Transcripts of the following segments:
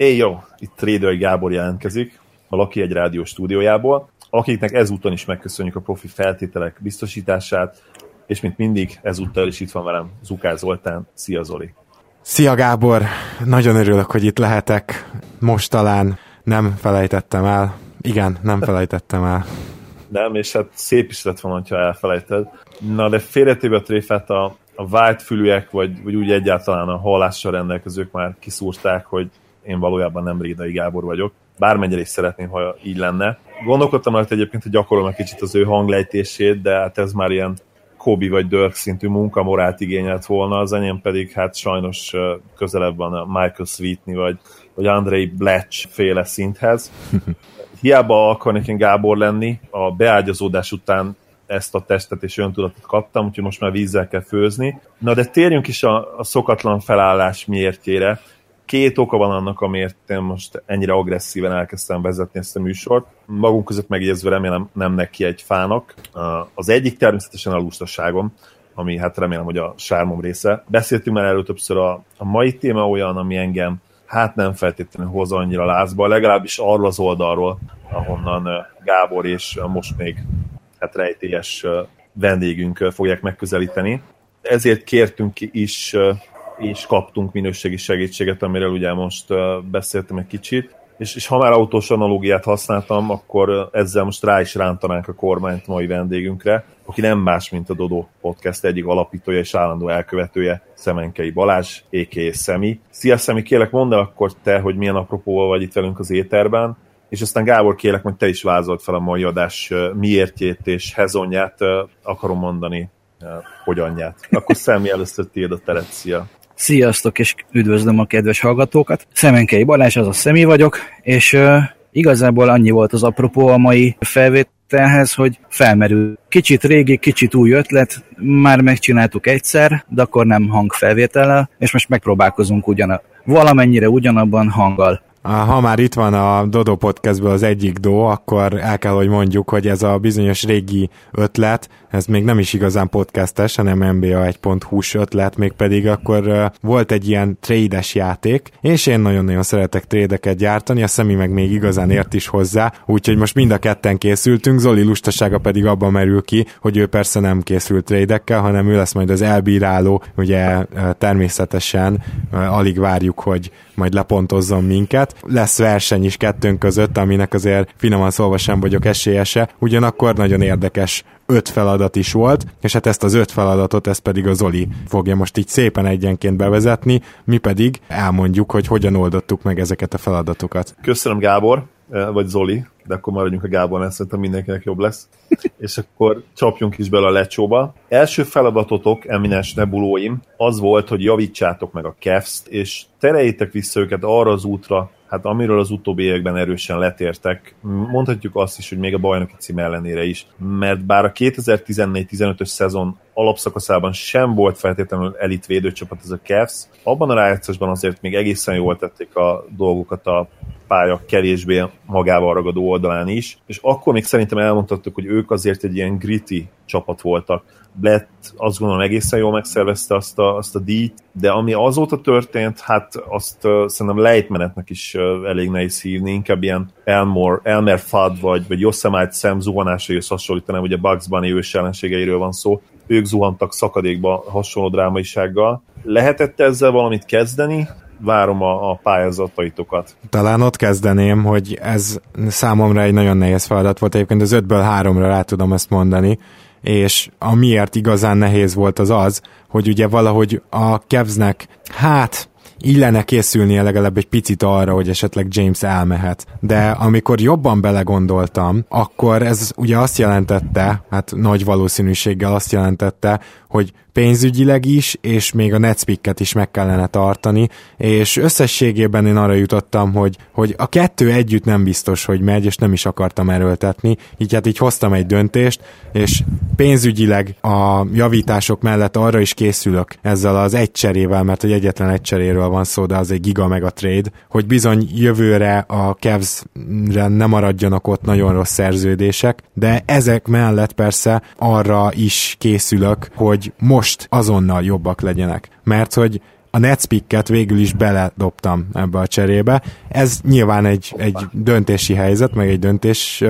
Éj jó, itt Trader Gábor jelentkezik a Laki egy rádió stúdiójából, akiknek ezúton is megköszönjük a profi feltételek biztosítását, és mint mindig ezúttal is itt van velem Zukár Zoltán. Szia Zoli! Szia Gábor! Nagyon örülök, hogy itt lehetek. Most talán nem felejtettem el. Igen, nem felejtettem el. Nem, és hát szép is lett volna, ha elfelejted. Na, de félretéve a tréfát a, a vált fülűek, vagy, vagy úgy egyáltalán a hallással rendelkezők már kiszúrták, hogy én valójában nem Rédai Gábor vagyok. Bármennyire is szeretném, ha így lenne. Gondolkodtam rajta egyébként, hogy gyakorolom egy kicsit az ő hanglejtését, de hát ez már ilyen Kobi vagy Dirk szintű munkamorált igényelt volna, az enyém pedig hát sajnos közelebb van a Michael Sweetney vagy, vagy Andrei Bletch féle szinthez. Hiába akarnék én Gábor lenni, a beágyazódás után ezt a testet és öntudatot kaptam, úgyhogy most már vízzel kell főzni. Na de térjünk is a, a szokatlan felállás miértjére két oka van annak, amiért én most ennyire agresszíven elkezdtem vezetni ezt a műsort. Magunk között megjegyezve remélem nem neki egy fának. Az egyik természetesen a lustaságom, ami hát remélem, hogy a sármom része. Beszéltünk már erről többször, a, a mai téma olyan, ami engem hát nem feltétlenül hoz annyira lázba, legalábbis arról az oldalról, ahonnan Gábor és most még hát rejtélyes vendégünk fogják megközelíteni. Ezért kértünk is és kaptunk minőségi segítséget, amiről ugye most beszéltem egy kicsit. És, és ha már autós analógiát használtam, akkor ezzel most rá is rántanánk a kormányt mai vendégünkre, aki nem más, mint a Dodo Podcast egyik alapítója és állandó elkövetője, Szemenkei Balázs, a.k.a. Szemi. Szia Szemi, kérlek mondd akkor te, hogy milyen apropóval vagy itt velünk az éterben, és aztán Gábor kérlek, hogy te is vázolt fel a mai adás miértjét és hezonját, akarom mondani, hogyanját. Akkor Szemi először tiéd a teret, szia! Sziasztok, és üdvözlöm a kedves hallgatókat. Szemenkei Balázs, az a Szemi vagyok, és uh, igazából annyi volt az apropó a mai felvételhez, hogy felmerül kicsit régi, kicsit új ötlet, már megcsináltuk egyszer, de akkor nem hangfelvétellel, és most megpróbálkozunk ugyan valamennyire ugyanabban hanggal. Ha már itt van a Dodo Podcastből az egyik do, akkor el kell, hogy mondjuk, hogy ez a bizonyos régi ötlet, ez még nem is igazán podcastes, hanem NBA 1.hu-s ötlet, még pedig akkor volt egy ilyen trédes játék, és én nagyon-nagyon szeretek trédeket gyártani, a Szemi meg még igazán ért is hozzá, úgyhogy most mind a ketten készültünk, Zoli lustasága pedig abban merül ki, hogy ő persze nem készült trédekkel, hanem ő lesz majd az elbíráló, ugye természetesen alig várjuk, hogy majd lepontozzon minket. Lesz verseny is kettőnk között, aminek azért finoman szólva sem vagyok esélyese, ugyanakkor nagyon érdekes öt feladat is volt, és hát ezt az öt feladatot, ezt pedig a Zoli fogja most így szépen egyenként bevezetni, mi pedig elmondjuk, hogy hogyan oldottuk meg ezeket a feladatokat. Köszönöm Gábor, vagy Zoli, de akkor maradjunk a Gábornál, szerintem mindenkinek jobb lesz. És akkor csapjunk is bele a lecsóba. Első feladatotok, eminens nebulóim, az volt, hogy javítsátok meg a kevs és terejétek vissza őket arra az útra, hát amiről az utóbbi években erősen letértek, mondhatjuk azt is, hogy még a bajnoki cím ellenére is, mert bár a 2014-15-ös szezon alapszakaszában sem volt feltétlenül elit védőcsapat ez a Cavs, abban a rájátszásban azért még egészen jól tették a dolgokat a pálya kevésbé magával ragadó oldalán is, és akkor még szerintem elmondhattuk, hogy ők azért egy ilyen gritty csapat voltak. Blett azt gondolom egészen jól megszervezte azt a, azt a díjt, de ami azóta történt, hát azt uh, szerintem lejtmenetnek is uh, elég nehéz hívni, inkább ilyen Elmore, Elmer Fudd vagy, vagy Yosemite Sam zuhanásaihoz hasonlítanám, ugye Bugs Bunny ős ellenségeiről van szó, ők zuhantak szakadékba hasonló drámaisággal. Lehetett ezzel valamit kezdeni? Várom a, a pályázataitokat. Talán ott kezdeném, hogy ez számomra egy nagyon nehéz feladat volt, egyébként az ötből háromra rá tudom ezt mondani, és amiért igazán nehéz volt az az, hogy ugye valahogy a Kevznek, hát illene készülnie legalább egy picit arra, hogy esetleg James elmehet. De amikor jobban belegondoltam, akkor ez ugye azt jelentette, hát nagy valószínűséggel azt jelentette, hogy pénzügyileg is, és még a Netspicket is meg kellene tartani, és összességében én arra jutottam, hogy, hogy a kettő együtt nem biztos, hogy megy, és nem is akartam erőltetni, így hát így hoztam egy döntést, és pénzügyileg a javítások mellett arra is készülök ezzel az egy cserével, mert hogy egyetlen egy cseréről van szó, de az egy giga meg trade, hogy bizony jövőre a Cavs-re ne maradjanak ott nagyon rossz szerződések, de ezek mellett persze arra is készülök, hogy most azonnal jobbak legyenek. Mert hogy a Nets picket végül is beledobtam ebbe a cserébe. Ez nyilván egy, egy döntési helyzet, meg egy döntés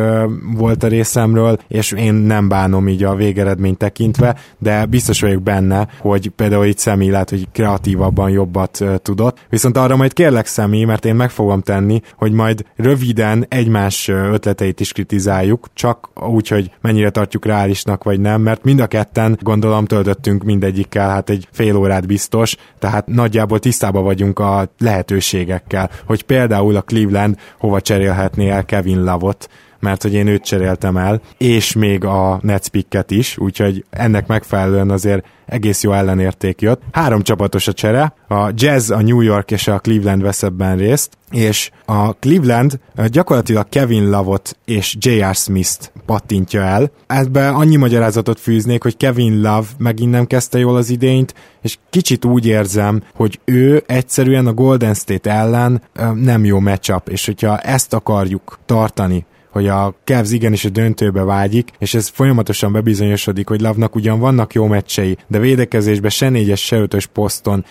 volt a részemről, és én nem bánom így a végeredményt tekintve, de biztos vagyok benne, hogy például itt Szemi lehet, hogy kreatívabban jobbat tudott. Viszont arra majd kérlek Szemi, mert én meg fogom tenni, hogy majd röviden egymás ötleteit is kritizáljuk, csak úgy, hogy mennyire tartjuk reálisnak vagy nem, mert mind a ketten gondolom töltöttünk mindegyikkel hát egy fél órát biztos, tehát nagyjából tisztában vagyunk a lehetőségekkel, hogy például a Cleveland hova cserélhetné el Kevin Lavot, mert hogy én őt cseréltem el, és még a Nets picket is, úgyhogy ennek megfelelően azért egész jó ellenérték jött. Három csapatos a csere, a Jazz, a New York és a Cleveland vesz ebben részt, és a Cleveland gyakorlatilag Kevin Love-ot és J.R. Smith-t pattintja el. Ebbe annyi magyarázatot fűznék, hogy Kevin Love megint nem kezdte jól az idényt, és kicsit úgy érzem, hogy ő egyszerűen a Golden State ellen nem jó matchup, és hogyha ezt akarjuk tartani, hogy a Cavs igenis a döntőbe vágyik, és ez folyamatosan bebizonyosodik, hogy Lavnak ugyan vannak jó meccsei, de védekezésben se négyes, se ötös poszton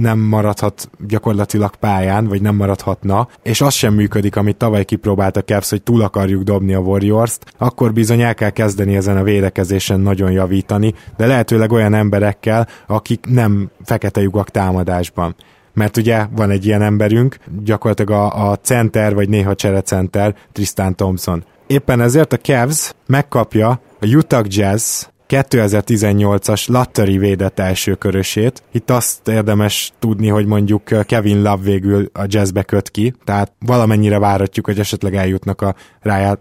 nem maradhat gyakorlatilag pályán, vagy nem maradhatna, és az sem működik, amit tavaly kipróbált a Cavs, hogy túl akarjuk dobni a Warriors-t, akkor bizony el kell kezdeni ezen a védekezésen nagyon javítani, de lehetőleg olyan emberekkel, akik nem fekete lyukak támadásban mert ugye van egy ilyen emberünk, gyakorlatilag a, a center, vagy néha cserecenter, Tristan Thompson. Éppen ezért a Cavs megkapja a Utah Jazz 2018-as Lottery védett első körösét. Itt azt érdemes tudni, hogy mondjuk Kevin Love végül a jazzbe köt ki, tehát valamennyire várhatjuk, hogy esetleg eljutnak a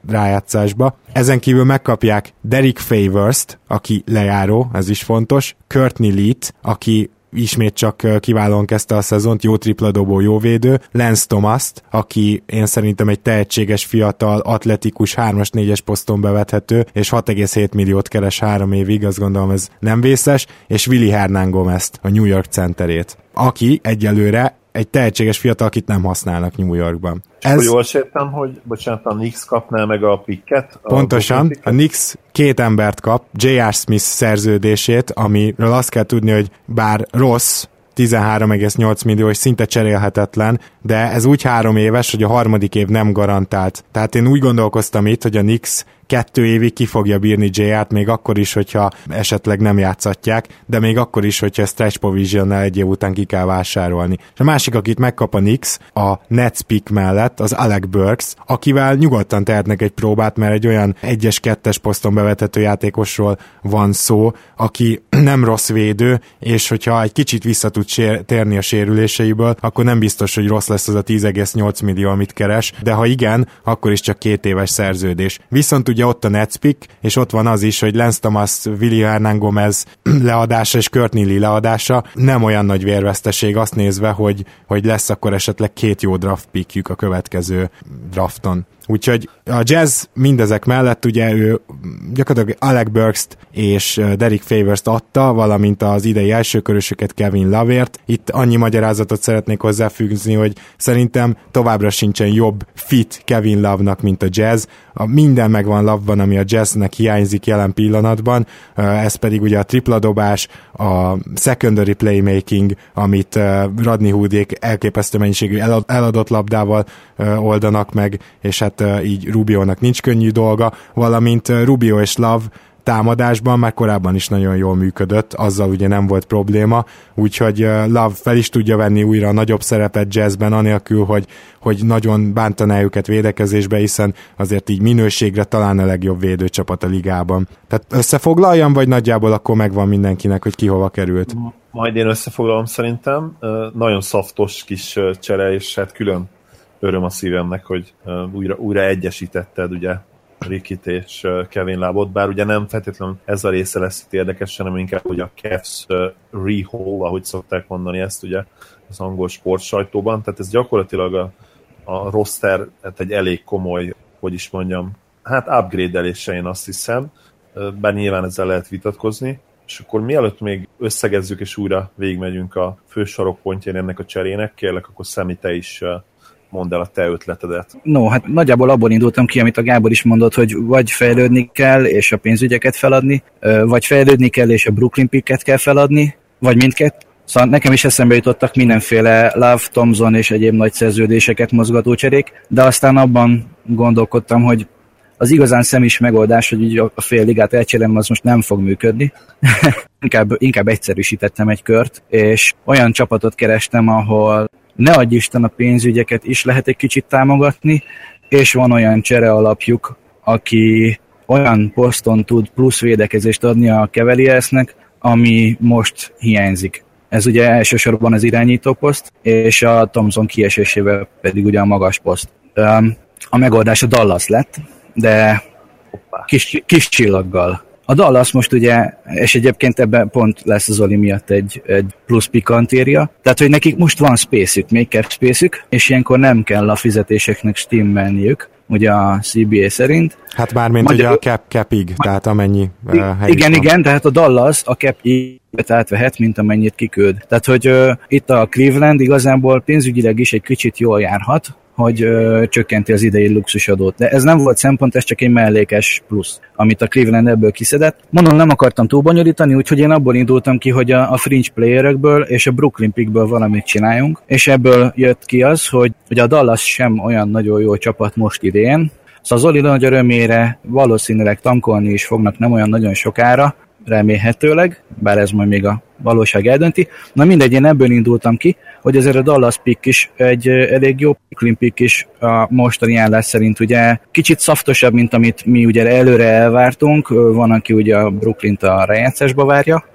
rájátszásba. Ezen kívül megkapják Derek Favors-t, aki lejáró, ez is fontos, Courtney Lee-t, aki ismét csak kiválóan kezdte a szezont, jó tripla dobó, jó védő, Lance thomas aki én szerintem egy tehetséges, fiatal, atletikus, 3-as, 4-es poszton bevethető, és 6,7 milliót keres három évig, azt gondolom ez nem vészes, és Willy Hernán gomez a New York centerét, aki egyelőre egy tehetséges fiatal, akit nem használnak New Yorkban. És Ez... jól sértem, hogy bocsánat, a Knicks kapná meg a picket? A Pontosan, a Knicks két embert kap, J.R. Smith szerződését, amiről azt kell tudni, hogy bár rossz, 13,8 millió, és szinte cserélhetetlen, de ez úgy három éves, hogy a harmadik év nem garantált. Tehát én úgy gondolkoztam itt, hogy a Knicks kettő évig ki fogja bírni J-át, még akkor is, hogyha esetleg nem játszatják, de még akkor is, hogyha stretch provision egy év után ki kell vásárolni. És a másik, akit megkap a Nix, a Nets pick mellett, az Alec Burks, akivel nyugodtan tehetnek egy próbát, mert egy olyan egyes kettes poszton bevethető játékosról van szó, aki nem rossz védő, és hogyha egy kicsit vissza tud térni a sérüléseiből, akkor nem biztos, hogy rossz lesz az a 10,8 millió, amit keres, de ha igen, akkor is csak két éves szerződés. Viszont ugye ott a Netspick, és ott van az is, hogy Lance Thomas, Willi Hernán Gomez leadása és Kurt Neely leadása nem olyan nagy vérveszteség azt nézve, hogy, hogy lesz akkor esetleg két jó draft pickjük a következő drafton. Úgyhogy a jazz mindezek mellett ugye ő gyakorlatilag Alec burks és Derek Favors-t adta, valamint az idei elsőkörösöket Kevin Lavért. Itt annyi magyarázatot szeretnék hozzáfűzni, hogy szerintem továbbra sincsen jobb fit Kevin Love-nak, mint a jazz. A minden megvan Love-ban, ami a jazznek hiányzik jelen pillanatban, ez pedig ugye a tripla dobás, a secondary playmaking, amit Radney Hoodék elképesztő mennyiségű eladott labdával oldanak meg, és hát így Rubionak nincs könnyű dolga, valamint Rubio és Love támadásban már korábban is nagyon jól működött, azzal ugye nem volt probléma, úgyhogy Love fel is tudja venni újra a nagyobb szerepet jazzben, anélkül, hogy, hogy nagyon bántaná őket védekezésbe, hiszen azért így minőségre talán a legjobb védőcsapat a ligában. Tehát összefoglaljam, vagy nagyjából akkor megvan mindenkinek, hogy ki hova került? Majd én összefoglalom szerintem. Nagyon szaftos kis csere, és hát külön öröm a szívemnek, hogy újra, újra egyesítetted ugye Rikit és Kevin Lábot, bár ugye nem feltétlenül ez a része lesz itt érdekes, hanem inkább, hogy a Cavs rehaul, ahogy szokták mondani ezt ugye az angol sportsajtóban, tehát ez gyakorlatilag a, a roster hát egy elég komoly, hogy is mondjam, hát upgrade-elése én azt hiszem, bár nyilván ezzel lehet vitatkozni, és akkor mielőtt még összegezzük és újra végigmegyünk a fő sarokpontján ennek a cserének, kérlek, akkor Szemi, te is mondd el a te ötletedet. No, hát nagyjából abból indultam ki, amit a Gábor is mondott, hogy vagy fejlődni kell, és a pénzügyeket feladni, vagy fejlődni kell, és a Brooklyn picket kell feladni, vagy mindkettő Szóval nekem is eszembe jutottak mindenféle Love, Thompson és egyéb nagy szerződéseket mozgató cserék, de aztán abban gondolkodtam, hogy az igazán szemis megoldás, hogy így a fél ligát elcserélem, az most nem fog működni. inkább, inkább egyszerűsítettem egy kört, és olyan csapatot kerestem, ahol ne adj Isten a pénzügyeket is lehet egy kicsit támogatni, és van olyan csere alapjuk, aki olyan poszton tud plusz védekezést adni a Cavaliersnek, ami most hiányzik. Ez ugye elsősorban az irányító poszt, és a Thomson kiesésével pedig ugye a magas poszt. A megoldás a Dallas lett, de kis, kis csillaggal. A Dallas most ugye, és egyébként ebben pont lesz az Oli miatt egy, egy plusz pikantéria, tehát hogy nekik most van space-ük, még cap space és ilyenkor nem kell a fizetéseknek stimmelniük, ugye a CBA szerint. Hát bármint Magyar... ugye a cap, capig, tehát amennyi uh, Igen, van. igen, tehát a Dallas a capig átvehet, mint amennyit kiküld. Tehát, hogy uh, itt a Cleveland igazából pénzügyileg is egy kicsit jól járhat, hogy ö, csökkenti az idei luxusadót. De ez nem volt szempont, ez csak egy mellékes plusz, amit a Cleveland ebből kiszedett. Mondom, nem akartam túlbonyolítani, úgyhogy én abból indultam ki, hogy a, a fringe playerekből és a Brooklyn pickből valamit csináljunk, és ebből jött ki az, hogy, hogy a Dallas sem olyan nagyon jó csapat most idén, Szóval Zoli nagy örömére valószínűleg tankolni is fognak nem olyan nagyon sokára, remélhetőleg, bár ez majd még a valóság eldönti. Na mindegy, én ebből indultam ki, hogy azért a Dallas pick is egy elég jó Brooklyn pick is a mostani állás szerint ugye kicsit szaftosabb, mint amit mi ugye előre elvártunk. Van, aki ugye a Brooklyn-t a rejátszásba várja,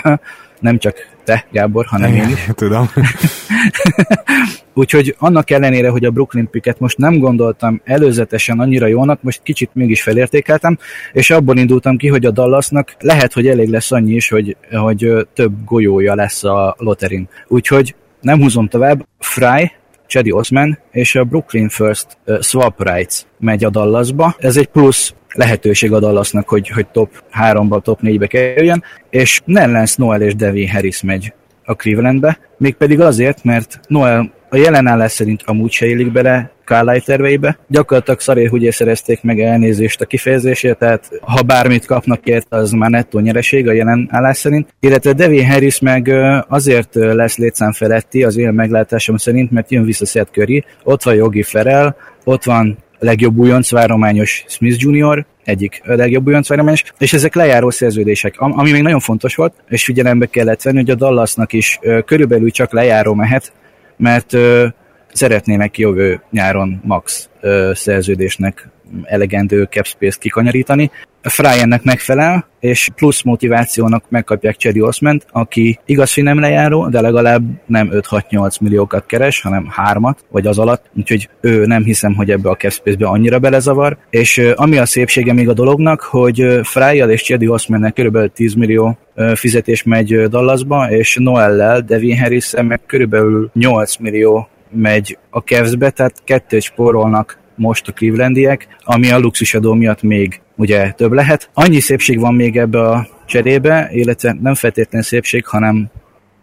nem csak te, Gábor, hanem én is. Tudom. Úgyhogy annak ellenére, hogy a Brooklyn picket most nem gondoltam előzetesen annyira jónak, most kicsit mégis felértékeltem, és abból indultam ki, hogy a Dallasnak lehet, hogy elég lesz annyi is, hogy, hogy több golyója lesz a loterin. Úgyhogy nem húzom tovább, Fry, Chedi Osman és a Brooklyn First uh, Swap Rights megy a Dallasba. Ez egy plusz lehetőség a Dallasnak, hogy, hogy top 3-ba, top 4-be kerüljön, és Nerlens Noel és Devin Harris megy a Clevelandbe, mégpedig azért, mert Noel a jelen szerint amúgy se élik bele Carlisle terveibe. Gyakorlatilag szaré hogy szerezték meg elnézést a kifejezésért, tehát ha bármit kapnak ért, az már nettó nyereség a jelen állás szerint. Illetve Devin Harris meg azért lesz létszám feletti az én meglátásom szerint, mert jön vissza Seth Curry, ott van Jogi Ferel, ott van legjobb újonc várományos Smith Jr., egyik legjobb újonc várományos, és ezek lejáró szerződések, ami még nagyon fontos volt, és figyelembe kellett venni, hogy a Dallasnak is körülbelül csak lejáró mehet, mert szeretnének jövő nyáron max szerződésnek elegendő cap space-t kikanyarítani. A Fry ennek megfelel, és plusz motivációnak megkapják Cherry Osment, aki igaz, hogy nem lejáró, de legalább nem 5-6-8 milliókat keres, hanem hármat, vagy az alatt, úgyhogy ő nem hiszem, hogy ebbe a cap space-be annyira belezavar. És ami a szépsége még a dolognak, hogy fry és Cherry Osmentnek kb. 10 millió fizetés megy Dallasba, és Noellel, Devin harris meg körülbelül 8 millió megy a Cavs-be, tehát kettőt spórolnak most a Clevelandiek, ami a luxusadó miatt még ugye több lehet. Annyi szépség van még ebbe a cserébe, illetve nem feltétlenül szépség, hanem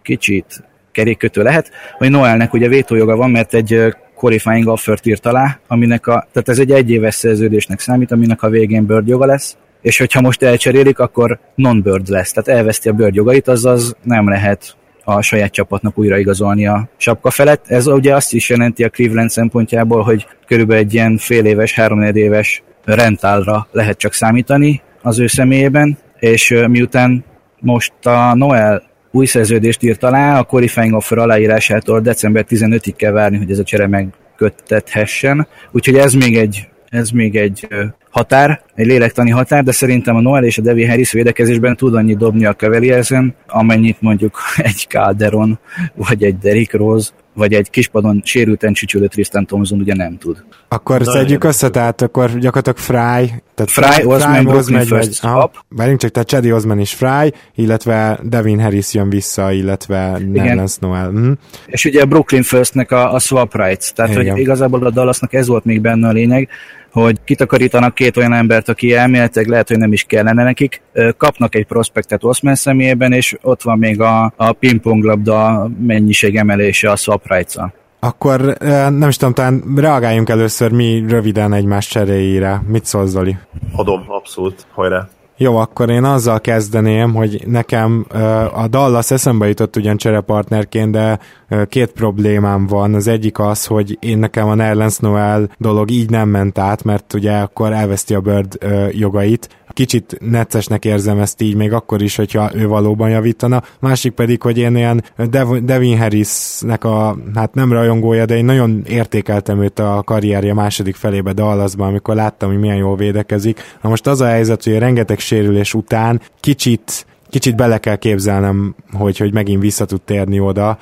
kicsit kerékkötő lehet, hogy Noelnek ugye vétójoga van, mert egy qualifying offert írt alá, aminek a, tehát ez egy egyéves szerződésnek számít, aminek a végén bird joga lesz, és hogyha most elcserélik, akkor non-bird lesz, tehát elveszti a bird jogait, azaz nem lehet a saját csapatnak újraigazolni a sapka felett. Ez ugye azt is jelenti a Cleveland szempontjából, hogy körülbelül egy ilyen fél éves, három éves rentálra lehet csak számítani az ő személyében, és miután most a Noel új szerződést írt alá, a qualifying offer aláírásától december 15-ig kell várni, hogy ez a csere megköttethessen. Úgyhogy ez még egy ez még egy határ, egy lélektani határ, de szerintem a Noel és a Devi Harris védekezésben tud annyit dobni a Cavaliersen, amennyit mondjuk egy Calderon, vagy egy Derrick Rose, vagy egy kispadon sérülten csücsülő Tristan Thompson ugye nem tud. Akkor Na, szedjük össze, tehát akkor gyakorlatilag Fry, tehát Fry, Osman, Brooklyn first Várjunk csak, tehát Chedi Osman is Fry, illetve Devin Harris jön vissza, illetve Nerlens Noel. Mm. És ugye a Brooklyn Firstnek a, a swap rights, tehát Igen. hogy igazából a Dallasnak ez volt még benne a lényeg, hogy kitakarítanak két olyan embert, aki elméletileg lehet, hogy nem is kellene nekik, kapnak egy prospektet Osman személyében, és ott van még a, a pingponglabda mennyiség emelése a swap rights -a. Akkor nem is tudom, talán reagáljunk először mi röviden egymás cseréjére. Mit szólsz, Zoli? Adom, abszolút, hajrá. Jó, akkor én azzal kezdeném, hogy nekem a Dallas eszembe jutott ugyan cserepartnerként, de két problémám van. Az egyik az, hogy én nekem a Nerlens Noel dolog így nem ment át, mert ugye akkor elveszti a Bird jogait, kicsit neccesnek érzem ezt így, még akkor is, hogyha ő valóban javítana. Másik pedig, hogy én ilyen Dev- Devin Harrisnek a, hát nem rajongója, de én nagyon értékeltem őt a karrierje második felébe Dallasban, amikor láttam, hogy milyen jól védekezik. Na most az a helyzet, hogy rengeteg sérülés után kicsit kicsit bele kell képzelnem, hogy, hogy megint vissza tud térni oda,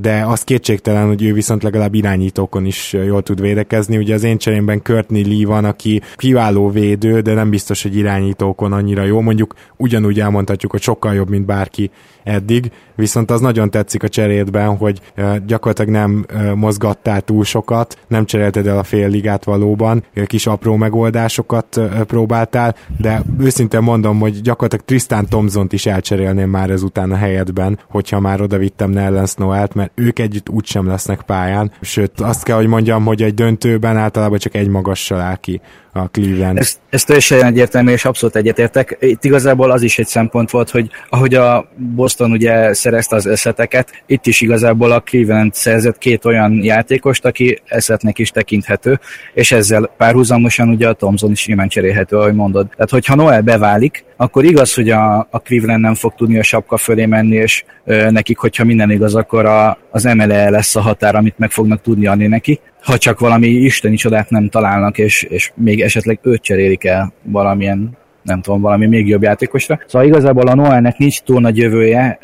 de az kétségtelen, hogy ő viszont legalább irányítókon is jól tud védekezni. Ugye az én cserémben Courtney Lee van, aki kiváló védő, de nem biztos, hogy irányítókon annyira jó. Mondjuk ugyanúgy elmondhatjuk, hogy sokkal jobb, mint bárki eddig, viszont az nagyon tetszik a cserétben, hogy gyakorlatilag nem mozgattál túl sokat, nem cserélted el a fél ligát valóban, kis apró megoldásokat próbáltál, de őszintén mondom, hogy gyakorlatilag Tristan Thompson-t is elcserélném már ezután a helyedben, hogyha már oda vittem Nellens Noelt, mert ők együtt úgysem lesznek pályán, sőt azt kell, hogy mondjam, hogy egy döntőben általában csak egy magassal áll ki a Cleveland. Ez, ez teljesen egyértelmű, és abszolút egyetértek. Itt igazából az is egy szempont volt, hogy ahogy a Boston ugye szerezte az eszeteket, itt is igazából a Cleveland szerzett két olyan játékost, aki eszetnek is tekinthető, és ezzel párhuzamosan ugye a Thompson is nyilván cserélhető, ahogy mondod. Tehát, hogyha Noel beválik, akkor igaz, hogy a, a Cleveland nem fog tudni a sapka fölé menni, és ö, nekik, hogyha minden igaz, akkor a, az MLE lesz a határ, amit meg fognak tudni adni neki, ha csak valami isteni csodát nem találnak, és, és még esetleg őt cserélik el valamilyen nem tudom, valami még jobb játékosra. Szóval igazából a Noelnek nincs túl nagy jövője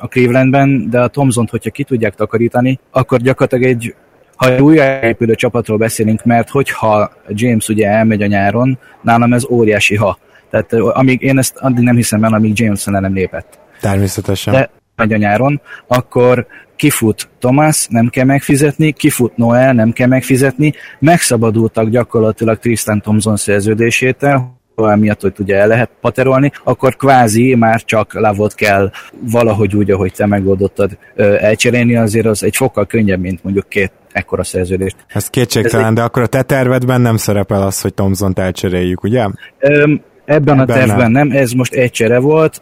a Clevelandben, de a Thompson-t, hogyha ki tudják takarítani, akkor gyakorlatilag egy ha újjáépülő csapatról beszélünk, mert hogyha James ugye elmegy a nyáron, nálam ez óriási ha. Tehát amíg én ezt addig nem hiszem el, amíg James nem lépett. Természetesen. De megy a nyáron, akkor kifut Thomas, nem kell megfizetni, kifut Noel, nem kell megfizetni, megszabadultak gyakorlatilag Tristan Thompson szerződésétől, miatt, hogy ugye el lehet paterolni, akkor kvázi már csak lavot kell valahogy úgy, ahogy te megoldottad elcserélni, azért az egy fokkal könnyebb, mint mondjuk két ekkora szerződést. Ez kétségtelen, Ez de akkor a te tervedben nem szerepel az, hogy Thompson-t elcseréljük, ugye? Öm, Ebben, Ebben a tervben nem. nem, ez most egy csere volt,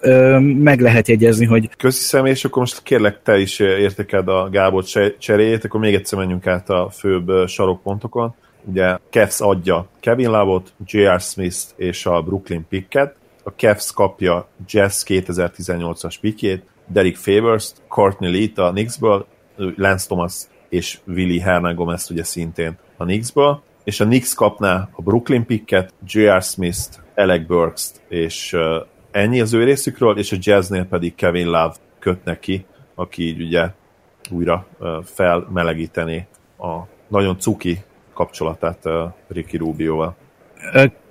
meg lehet jegyezni, hogy... Köszönöm, és akkor most kérlek te is érteked a Gábor cseréjét, akkor még egyszer menjünk át a főbb sarokpontokon. Ugye Cavs adja Kevin Lavot, J.R. smith és a Brooklyn picket, a Cavs kapja Jazz 2018-as pickjét, Derek Favors, Courtney Lee-t a Knicksből, Lance Thomas és Willy Hernan Gomez ugye szintén a Knicksből, és a Knicks kapná a Brooklyn picket, J.R. Smith-t, Alec Burks-t, és ennyi az ő részükről, és a Jazznél pedig Kevin Love kötne ki, aki így ugye újra felmelegíteni a nagyon cuki kapcsolatát uh, Ricky Rubioval.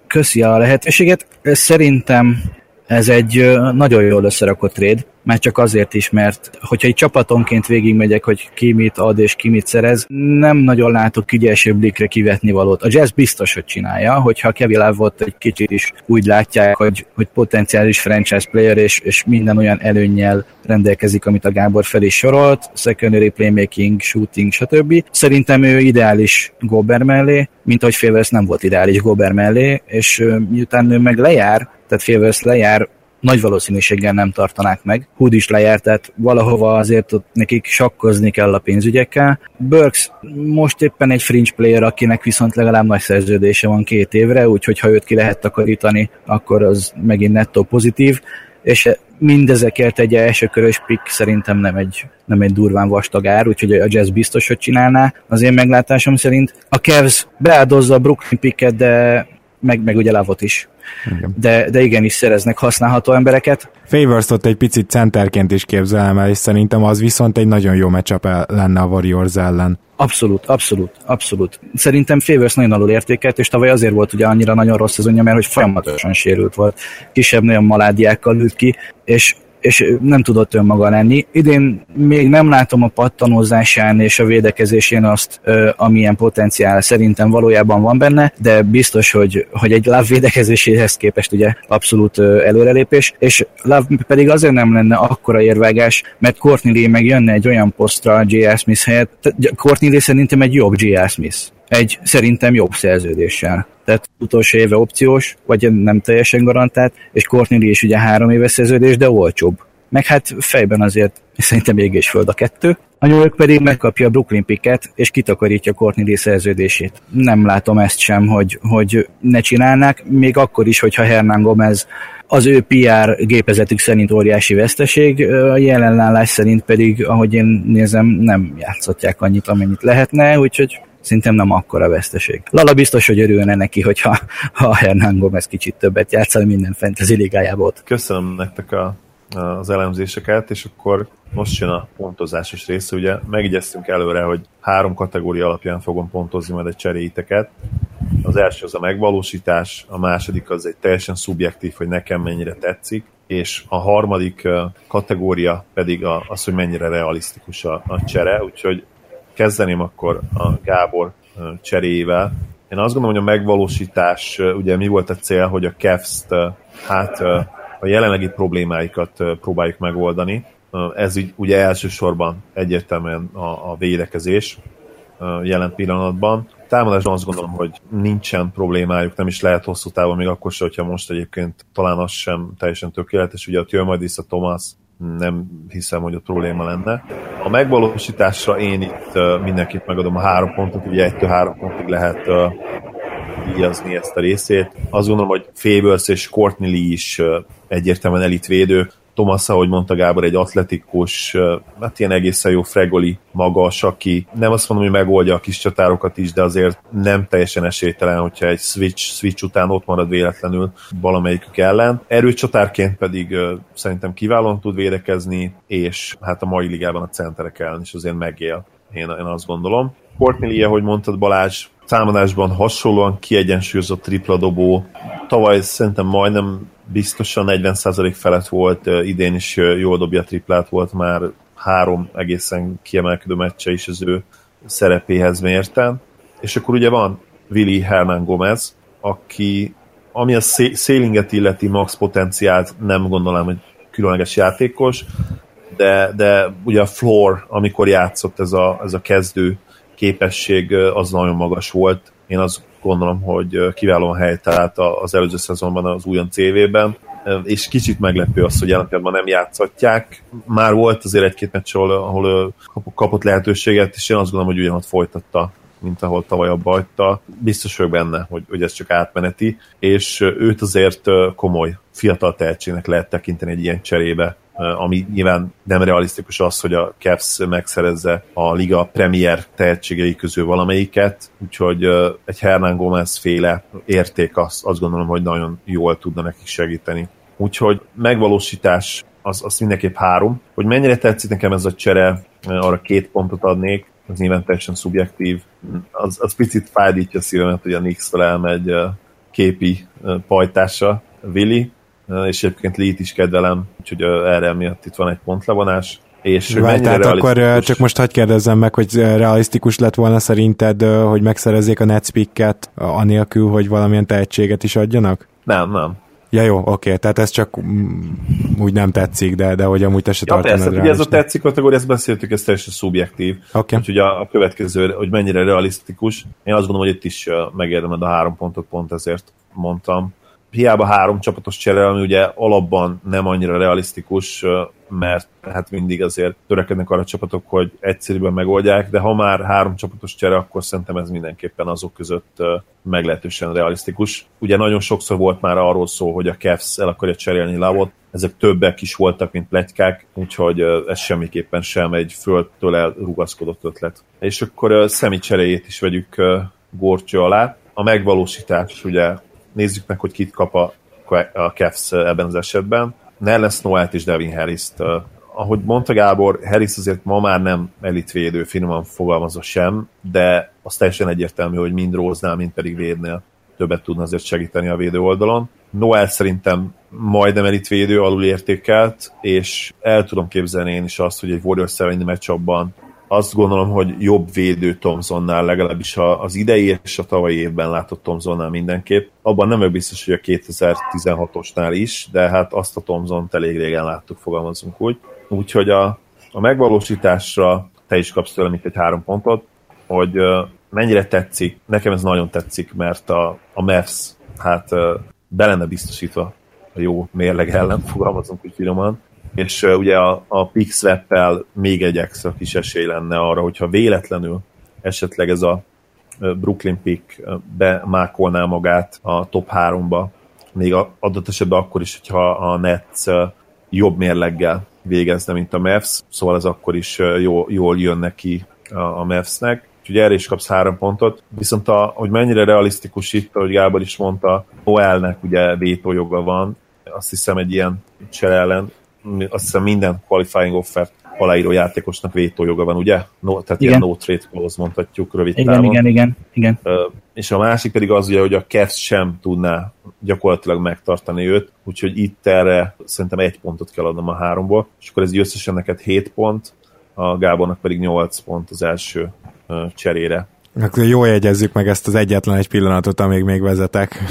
Köszi a lehetőséget. Szerintem ez egy nagyon jól összerakott tréd, már csak azért is, mert hogyha egy csapatonként végigmegyek, hogy ki mit ad és ki mit szerez, nem nagyon látok így első blikre kivetni valót. A jazz biztos, hogy csinálja, hogyha Kevin Love egy kicsit is úgy látják, hogy, hogy potenciális franchise player és, és minden olyan előnnyel rendelkezik, amit a Gábor fel is sorolt, secondary playmaking, shooting, stb. Szerintem ő ideális Gober mellé, mint ahogy Favors nem volt ideális Gober mellé, és miután ő meg lejár, tehát Favors lejár, nagy valószínűséggel nem tartanák meg. Hood is lejárt, tehát valahova azért ott nekik sakkozni kell a pénzügyekkel. Burks most éppen egy fringe player, akinek viszont legalább nagy szerződése van két évre, úgyhogy ha őt ki lehet takarítani, akkor az megint nettó pozitív és mindezekért egy elsőkörös pick szerintem nem egy, nem egy durván vastag ár, úgyhogy a Jazz biztos, hogy csinálná az én meglátásom szerint. A Cavs beáldozza a Brooklyn picket, de meg, meg ugye Lavot is. Igen. De, de igenis szereznek használható embereket. favors ott egy picit centerként is képzelem el, és szerintem az viszont egy nagyon jó matchup lenne a Warriors ellen. Abszolút, abszolút, abszolút. Szerintem Favors nagyon alul értékelt, és tavaly azért volt ugye annyira nagyon rossz szezonja, mert hogy folyamatosan sérült volt. Kisebb nagyon maládiákkal ült ki, és és nem tudott önmaga lenni. Idén még nem látom a pattanózásán és a védekezésén azt, amilyen potenciál szerintem valójában van benne, de biztos, hogy, hogy egy Love védekezéséhez képest ugye abszolút előrelépés, és Love pedig azért nem lenne akkora érvágás, mert Courtney Lee meg jönne egy olyan posztra J.R. Smith helyett. Courtney Lee szerintem egy jobb J.R. Smith egy szerintem jobb szerződéssel. Tehát utolsó éve opciós, vagy nem teljesen garantált, és Courtney is ugye három éves szerződés, de olcsóbb. Meg hát fejben azért szerintem ég és föld a kettő. A New York pedig megkapja a Brooklyn picket, és kitakarítja Courtney szerződését. Nem látom ezt sem, hogy, hogy ne csinálnák, még akkor is, hogyha Hernán Gomez az ő PR gépezetük szerint óriási veszteség, a jelenlállás szerint pedig, ahogy én nézem, nem játszhatják annyit, amennyit lehetne, úgyhogy szerintem nem akkora veszteség. Lala biztos, hogy örülne neki, hogyha ha Hernán Gomez kicsit többet játszal minden fantasy ligájából. Köszönöm nektek a az elemzéseket, és akkor most jön a pontozásos része. Ugye megigyeztünk előre, hogy három kategória alapján fogom pontozni majd egy cseréiteket. Az első az a megvalósítás, a második az egy teljesen szubjektív, hogy nekem mennyire tetszik, és a harmadik kategória pedig az, hogy mennyire realisztikus a, a csere, úgyhogy kezdeném akkor a Gábor cseréjével. Én azt gondolom, hogy a megvalósítás, ugye mi volt a cél, hogy a Cavs-t hát a jelenlegi problémáikat próbáljuk megoldani. Ez így ugye elsősorban egyértelműen a, a védekezés jelen pillanatban. Támadásban azt gondolom, hogy nincsen problémájuk, nem is lehet hosszú távon, még akkor sem, hogyha most egyébként talán az sem teljesen tökéletes. Ugye ott jön majd vissza Thomas, nem hiszem, hogy ott probléma lenne. A megvalósításra én itt mindenkit megadom a három pontot, ugye egytől három pontig lehet díjazni ezt a részét. Azt gondolom, hogy Fables és Courtney Lee is egyértelműen elitvédő. Thomas, ahogy mondta Gábor, egy atletikus, hát ilyen egészen jó fregoli, magas, aki nem azt mondom, hogy megoldja a kis csatárokat is, de azért nem teljesen esélytelen, hogyha egy switch, switch után ott marad véletlenül valamelyikük ellen. Erőcsatárként pedig szerintem kiválóan tud védekezni, és hát a mai ligában a centerek ellen is azért megél, én, én azt gondolom. Courtney ahogy mondtad Balázs, támadásban hasonlóan kiegyensúlyozott tripla dobó. Tavaly szerintem majdnem biztosan 40% felett volt, idén is jól dobja triplát, volt már három egészen kiemelkedő meccse is az ő szerepéhez mérten. És akkor ugye van Willy Herman Gomez, aki ami a szélinget illeti max potenciált, nem gondolom, hogy különleges játékos, de, de ugye a floor, amikor játszott ez a, ez a kezdő képesség, az nagyon magas volt. Én azt gondolom, hogy kiválóan helytalált az előző szezonban az újon CV-ben, és kicsit meglepő az, hogy jelen nem játszatják. Már volt azért egy-két meccs, ahol, ahol kapott lehetőséget, és én azt gondolom, hogy ugyanott folytatta mint ahol tavaly abba hagyta. Biztos vagyok benne, hogy, hogy ez csak átmeneti, és őt azért komoly fiatal tehetségnek lehet tekinteni egy ilyen cserébe ami nyilván nem realisztikus az, hogy a Cavs megszerezze a liga premier tehetségei közül valamelyiket, úgyhogy egy Hernán Gomez féle érték azt, azt gondolom, hogy nagyon jól tudna nekik segíteni. Úgyhogy megvalósítás az, az mindenképp három. Hogy mennyire tetszik nekem ez a csere, arra két pontot adnék, az nyilván teljesen szubjektív. Az, az picit fájdítja a szívemet, hogy a Knicks-től elmegy képi pajtása Willi, és egyébként Lee-t is kedvelem, úgyhogy erre miatt itt van egy pontlevonás. És Várj, tehát akkor csak most hagyd kérdezzem meg, hogy realisztikus lett volna szerinted, hogy megszerezzék a Netspicket anélkül, hogy valamilyen tehetséget is adjanak? Nem, nem. Ja jó, oké, tehát ez csak mm, úgy nem tetszik, de, de hogy amúgy te se ja, persze, ugye ez a tetszik kategória, ezt beszéltük, ez teljesen szubjektív. Okay. Úgyhogy a, a következő, hogy mennyire realisztikus, én azt gondolom, hogy itt is megérdemed a három pontot, pont ezért mondtam hiába három csapatos csere, ami ugye alapban nem annyira realisztikus, mert hát mindig azért törekednek arra a csapatok, hogy egyszerűen megoldják, de ha már három csapatos csere, akkor szerintem ez mindenképpen azok között meglehetősen realisztikus. Ugye nagyon sokszor volt már arról szó, hogy a Cavs el akarja cserélni Lavot, ezek többek is voltak, mint pletykák, úgyhogy ez semmiképpen sem egy földtől elrugaszkodott ötlet. És akkor szemi cseréjét is vegyük górcső alá. A megvalósítás ugye nézzük meg, hogy kit kap a, a Cavs ebben az esetben. Nerlens Noelt és Devin Harris-t. Ahogy mondta Gábor, Harris azért ma már nem elitvédő, finoman fogalmazva sem, de az teljesen egyértelmű, hogy mind Róznál, mind pedig Védnél többet tudna azért segíteni a védő oldalon. Noel szerintem majdnem elitvédő, alul értékelt, és el tudom képzelni én is azt, hogy egy Warriors elleni meccsabban azt gondolom, hogy jobb védő Thomsonnál, legalábbis az idei és a tavalyi évben látott Thomsonnál mindenképp. Abban nem vagyok biztos, hogy a 2016-osnál is, de hát azt a Thomson elég régen láttuk, fogalmazunk úgy. Úgyhogy a, a megvalósításra te is kapsz tőlem itt egy három pontot, hogy mennyire tetszik, nekem ez nagyon tetszik, mert a, a Mavs hát be lenne biztosítva a jó mérleg ellen, fogalmazunk úgy finoman, és ugye a, a swap még egy extra kis esély lenne arra, hogyha véletlenül esetleg ez a Brooklyn pick bemákolná magát a top 3-ba, még adott esetben akkor is, hogyha a Nets jobb mérleggel végezne, mint a Mavs, szóval ez akkor is jól, jól jön neki a, a Mavsnek úgyhogy erre is kapsz három pontot. Viszont a, hogy mennyire realisztikus itt, ahogy Gábor is mondta, Noelnek ugye vétójoga van, azt hiszem egy ilyen csere ellen, azt hiszem minden qualifying offert aláíró játékosnak vétójoga van, ugye? No, tehát igen. ilyen no trade clause mondhatjuk rövid igen, távon. Igen, igen, igen. Uh, és a másik pedig az ugye, hogy a Cavs sem tudná gyakorlatilag megtartani őt, úgyhogy itt erre szerintem egy pontot kell adnom a háromból, és akkor ez összesen neked 7 pont, a Gábornak pedig 8 pont az első uh, cserére. Akkor jó jegyezzük meg ezt az egyetlen egy pillanatot, amíg még vezetek.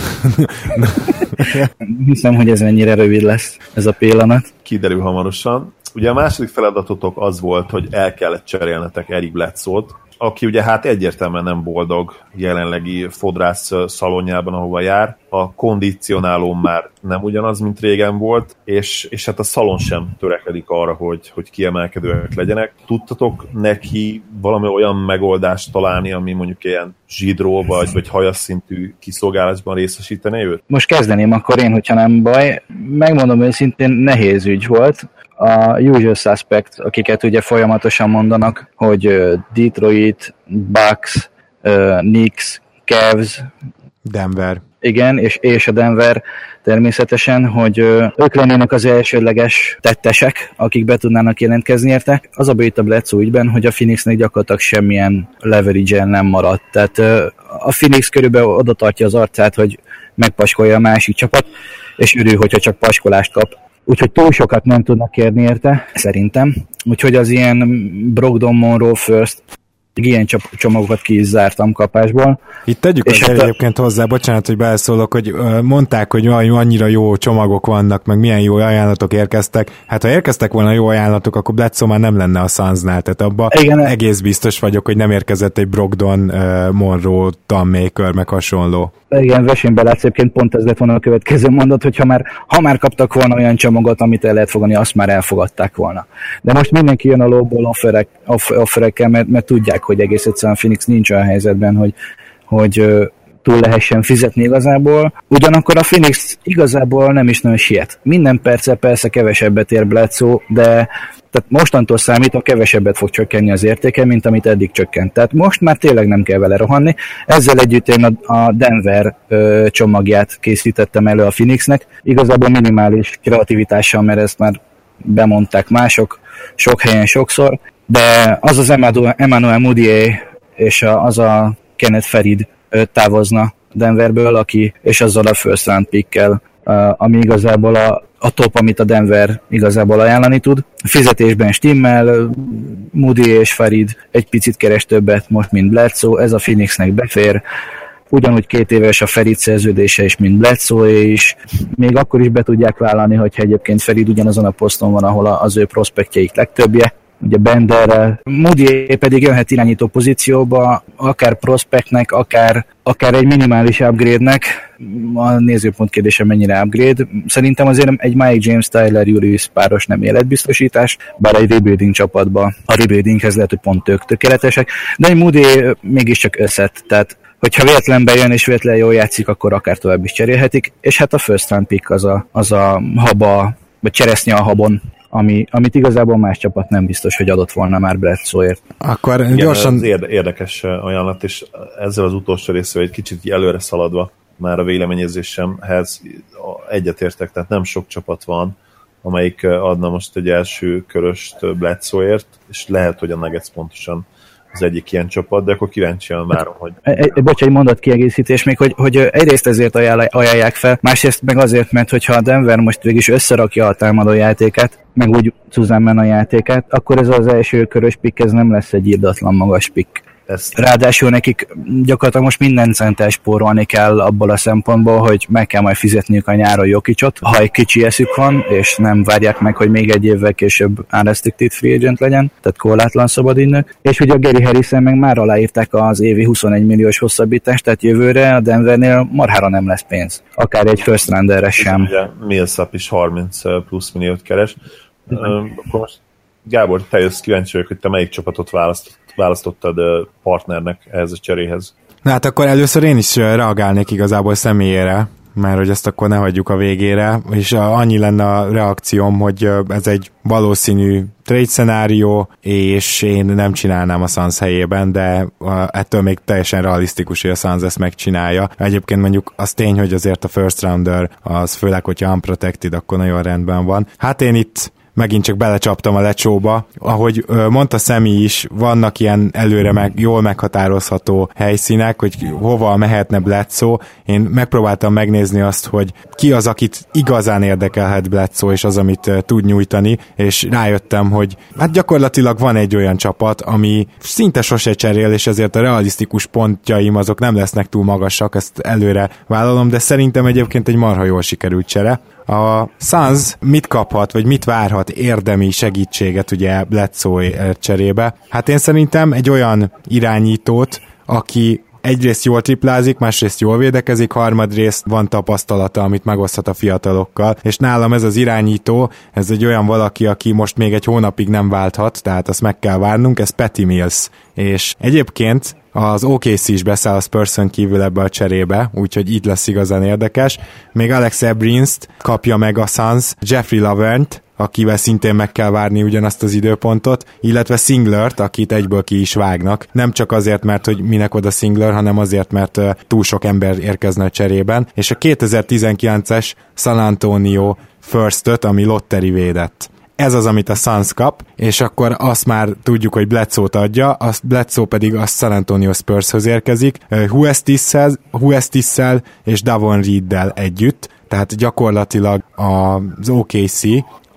Hiszem, hogy ez ennyire rövid lesz, ez a pillanat. Kiderül hamarosan. Ugye a második feladatotok az volt, hogy el kellett cserélnetek Eric Bledsoe-t, aki ugye hát egyértelműen nem boldog jelenlegi fodrász szalonjában, ahova jár. A kondicionáló már nem ugyanaz, mint régen volt, és, és hát a szalon sem törekedik arra, hogy, hogy kiemelkedőek legyenek. Tudtatok neki valami olyan megoldást találni, ami mondjuk ilyen zsidró vagy, vagy hajas szintű kiszolgálásban részesítené őt? Most kezdeném akkor én, hogyha nem baj. Megmondom őszintén, nehéz ügy volt a usual suspect, akiket ugye folyamatosan mondanak, hogy Detroit, Bucks, Knicks, Cavs, Denver. Igen, és, és a Denver természetesen, hogy ők lennének az elsődleges tettesek, akik be tudnának jelentkezni érte. Az a a Bledsoe ügyben, hogy a Phoenixnek gyakorlatilag semmilyen leverage nem maradt. Tehát a Phoenix körülbelül oda tartja az arcát, hogy megpaskolja a másik csapat, és örül, hogyha csak paskolást kap úgyhogy túl sokat nem tudnak kérni érte, szerintem. Úgyhogy az ilyen Brogdon Monroe First ilyen csomagokat ki is zártam kapásból. Itt tegyük és az hát egyébként hozzá, bocsánat, hogy beleszólok, hogy mondták, hogy annyira jó csomagok vannak, meg milyen jó ajánlatok érkeztek. Hát ha érkeztek volna jó ajánlatok, akkor Bledsoe már nem lenne a Sunsnál, tehát abban Igen. egész biztos vagyok, hogy nem érkezett egy Brogdon, Monroe, Maker, meg hasonló. Igen, versenyben látsz, egyébként pont ez lett volna a következő mondat, hogy ha már, ha már kaptak volna olyan csomagot, amit el lehet fogadni, azt már elfogadták volna. De most mindenki jön a lóból offerek, offerekkel, mert, mert tudják, hogy egész egyszerűen Phoenix nincs olyan helyzetben, hogy, hogy túl lehessen fizetni igazából. Ugyanakkor a Phoenix igazából nem is nagyon siet. Minden perce persze kevesebbet ér Bledsoe, de tehát mostantól számít, a kevesebbet fog csökkenni az értéke, mint amit eddig csökkent. Tehát most már tényleg nem kell vele rohanni. Ezzel együtt én a, Denver ö, csomagját készítettem elő a Phoenixnek. Igazából minimális kreativitással, mert ezt már bemondták mások, sok helyen sokszor, de az az Emmanuel Mudier és az a Kenneth Ferid távozna Denverből, aki, és azzal a first round pickkel, ami igazából a, a top, amit a Denver igazából ajánlani tud. Fizetésben stimmel, Moody és Farid egy picit keres többet most, mint Bledsoe, ez a Phoenixnek befér, ugyanúgy két éves a Ferid szerződése is, mint Bledsoe is, még akkor is be tudják vállalni, hogyha egyébként Ferid ugyanazon a poszton van, ahol az ő prospektjeik legtöbbje, ugye Benderrel. Moody pedig jöhet irányító pozícióba, akár prospektnek, akár, akár egy minimális upgrade-nek. A nézőpont kérdése mennyire upgrade. Szerintem azért egy Mike James Tyler Julius páros nem életbiztosítás, bár egy rebuilding csapatban a rebuildinghez lehet, hogy pont ők tökéletesek, de egy Moody mégiscsak összet, tehát hogyha véletlen bejön és véletlen jól játszik, akkor akár tovább is cserélhetik, és hát a first round pick az a, az a haba, vagy cseresznye a habon ami, amit igazából más csapat nem biztos, hogy adott volna már Bledsoe-ért. Akkor Igen, gyorsan... Ez érdekes ajánlat, és ezzel az utolsó részvel egy kicsit előre szaladva már a véleményezésemhez egyetértek, tehát nem sok csapat van, amelyik adna most egy első köröst Bledsoe-ért, és lehet, hogy a Nuggets pontosan az egyik ilyen csapat, de akkor kíváncsian várom, hogy... Egy, bocs, egy mondat kiegészítés még, hogy, hogy egyrészt ezért ajánlják fel, másrészt meg azért, mert hogyha a Denver most végig is összerakja a támadó játékát, meg úgy Suzanne a játékát, akkor ez az első körös pick, ez nem lesz egy írdatlan magas pick. Ezt... Ráadásul nekik gyakorlatilag most minden center spórolni kell abból a szempontból, hogy meg kell majd fizetniük a nyáron Jokicsot, ha egy kicsi eszük van, és nem várják meg, hogy még egy évvel később unrestricted free agent legyen, tehát korlátlan szabadügynök. És ugye a Gary Harrison meg már aláírták az évi 21 milliós hosszabbítást, tehát jövőre a Denvernél marhára nem lesz pénz. Akár egy first rounderre sem. Ugye Millsap is 30 plusz milliót keres. Akkor most Gábor, te jössz kíváncsi vagyok, hogy te melyik csapatot választott, választottad partnernek ehhez a cseréhez. Na hát akkor először én is reagálnék igazából személyére, mert hogy ezt akkor ne hagyjuk a végére, és annyi lenne a reakcióm, hogy ez egy valószínű trade szenárió, és én nem csinálnám a Suns helyében, de ettől még teljesen realisztikus, hogy a Suns ezt megcsinálja. Egyébként mondjuk az tény, hogy azért a first rounder, az főleg, hogyha unprotected, akkor nagyon rendben van. Hát én itt megint csak belecsaptam a lecsóba. Ahogy mondta Szemi is, vannak ilyen előre meg, jól meghatározható helyszínek, hogy hova mehetne Bledsoe. Én megpróbáltam megnézni azt, hogy ki az, akit igazán érdekelhet Bledsoe, és az, amit tud nyújtani, és rájöttem, hogy hát gyakorlatilag van egy olyan csapat, ami szinte sose cserél, és ezért a realisztikus pontjaim azok nem lesznek túl magasak, ezt előre vállalom, de szerintem egyébként egy marha jól sikerült csere a Suns mit kaphat, vagy mit várhat érdemi segítséget ugye Bledsoe cserébe? Hát én szerintem egy olyan irányítót, aki egyrészt jól triplázik, másrészt jól védekezik, harmadrészt van tapasztalata, amit megoszthat a fiatalokkal, és nálam ez az irányító, ez egy olyan valaki, aki most még egy hónapig nem válthat, tehát azt meg kell várnunk, ez Patty Mills. És egyébként az OKC is beszáll a spurs kívül ebbe a cserébe, úgyhogy itt lesz igazán érdekes. Még Alex Ebrinst kapja meg a Suns, Jeffrey Lavernt, akivel szintén meg kell várni ugyanazt az időpontot, illetve Singlert, akit egyből ki is vágnak. Nem csak azért, mert hogy minek oda Singler, hanem azért, mert túl sok ember érkezne a cserében. És a 2019-es San Antonio first ami lotteri védett ez az, amit a Suns kap, és akkor azt már tudjuk, hogy Bledsoe-t adja, azt Bledsoe pedig a San Antonio Spurs-höz érkezik, Huestis-szel és Davon Reed-del együtt, tehát gyakorlatilag az OKC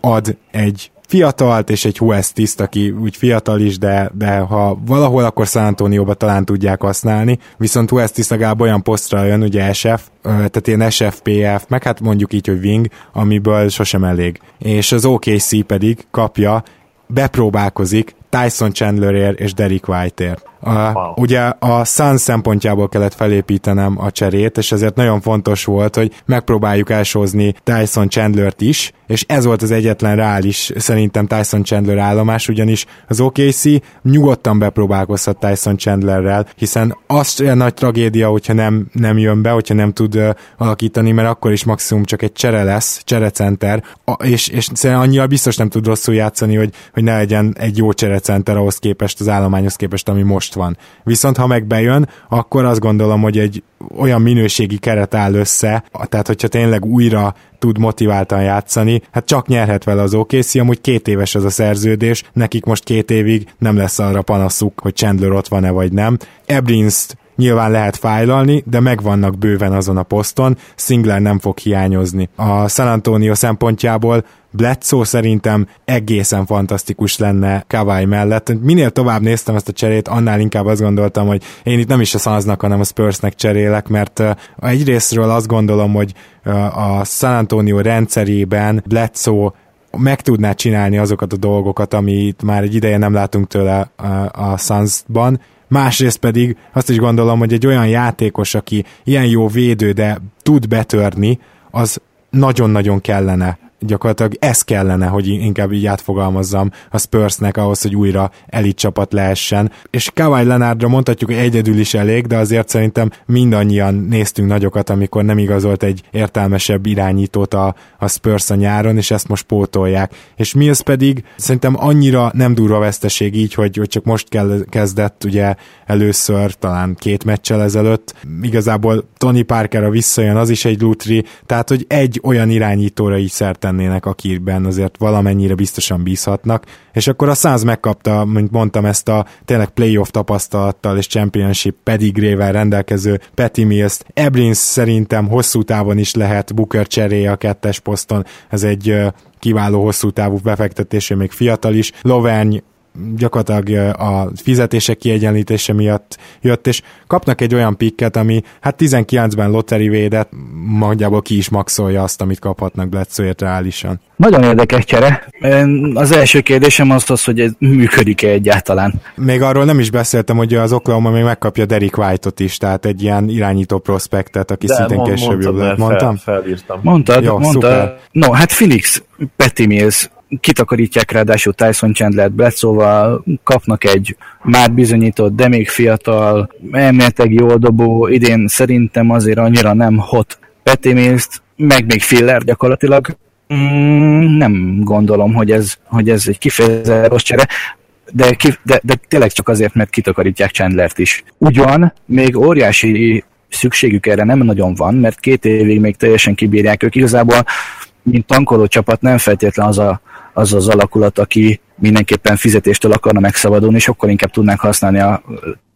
ad egy fiatalt és egy Huestiszt, aki úgy fiatal is, de, de ha valahol, akkor San Antonio-ba talán tudják használni, viszont Huestis legalább olyan posztra jön, ugye SF, tehát ilyen SFPF, meg hát mondjuk így, hogy wing, amiből sosem elég. És az OKC pedig kapja, bepróbálkozik Tyson Chandlerért és Derek Whiteért. A, wow. Ugye a Sun szempontjából kellett felépítenem a cserét, és ezért nagyon fontos volt, hogy megpróbáljuk elsózni Tyson Chandlert is, és ez volt az egyetlen reális szerintem Tyson Chandler állomás, ugyanis az OKC nyugodtan bepróbálkozhat Tyson Chandlerrel, hiszen az olyan nagy tragédia, hogyha nem, nem jön be, hogyha nem tud uh, alakítani, mert akkor is maximum csak egy csere lesz, cserecenter, és, és szerintem annyira biztos nem tud rosszul játszani, hogy, hogy ne legyen egy jó cserecenter ahhoz képest, az állományhoz képest, ami most van. Viszont ha meg bejön, akkor azt gondolom, hogy egy olyan minőségi keret áll össze, tehát hogyha tényleg újra tud motiváltan játszani, hát csak nyerhet vele az OKC, amúgy két éves ez a szerződés, nekik most két évig nem lesz arra panaszuk, hogy Chandler ott van-e vagy nem. Ebrinst nyilván lehet fájlalni, de megvannak bőven azon a poszton, Singler nem fog hiányozni. A San Antonio szempontjából Bledsoe szerintem egészen fantasztikus lenne Kawai mellett. Minél tovább néztem ezt a cserét, annál inkább azt gondoltam, hogy én itt nem is a Sunsnak, hanem a Spursnek cserélek, mert egyrésztről azt gondolom, hogy a San Antonio rendszerében Bledsoe meg tudná csinálni azokat a dolgokat, amit már egy ideje nem látunk tőle a Sunsban, másrészt pedig azt is gondolom, hogy egy olyan játékos, aki ilyen jó védő, de tud betörni, az nagyon-nagyon kellene gyakorlatilag ez kellene, hogy inkább így átfogalmazzam a Spursnek ahhoz, hogy újra elit csapat lehessen. És Kawhi Leonardra mondhatjuk, hogy egyedül is elég, de azért szerintem mindannyian néztünk nagyokat, amikor nem igazolt egy értelmesebb irányítót a, a Spurs a nyáron, és ezt most pótolják. És Mills pedig szerintem annyira nem durva veszteség így, hogy, hogy csak most kell, kezdett ugye először, talán két meccsel ezelőtt. Igazából Tony Parker a visszajön, az is egy lutri, tehát hogy egy olyan irányítóra így szerte lennének, akiben azért valamennyire biztosan bízhatnak, és akkor a Suns megkapta, mint mondtam, ezt a tényleg playoff tapasztalattal és championship pedigrével rendelkező Petty mills Ebrins szerintem hosszú távon is lehet Booker cseréje a kettes poszton, ez egy kiváló hosszú távú befektetésé, még fiatal is. Loverny gyakorlatilag a fizetések kiegyenlítése miatt jött, és kapnak egy olyan pikket, ami hát 19-ben lottery védet, nagyjából ki is maxolja azt, amit kaphatnak Bledsoe-ért reálisan. Nagyon érdekes csere. Az első kérdésem az az, hogy ez működik-e egyáltalán. Még arról nem is beszéltem, hogy az Oklahoma még megkapja Derek White-ot is, tehát egy ilyen irányító prospektet, aki De szintén mond, később jobb lett. Mondtam? Fel, felírtam. Mondtad, Jó, mondtad. Szuper. No, hát Phoenix, Petty Mills, kitakarítják ráadásul Tyson Chandler Bledsoe-val, kapnak egy már bizonyított, de még fiatal, elméletileg jól dobó, idén szerintem azért annyira nem hot Petty Mills-t, meg még Filler gyakorlatilag. Mm, nem gondolom, hogy ez, hogy ez egy kifejezetten rossz csere, de, ki, de, de tényleg csak azért, mert kitakarítják Chandlert is. Ugyan, még óriási szükségük erre nem nagyon van, mert két évig még teljesen kibírják ők. Igazából, mint tankoló csapat nem feltétlen az a az az alakulat, aki mindenképpen fizetéstől akarna megszabadulni, akkor inkább tudnánk használni a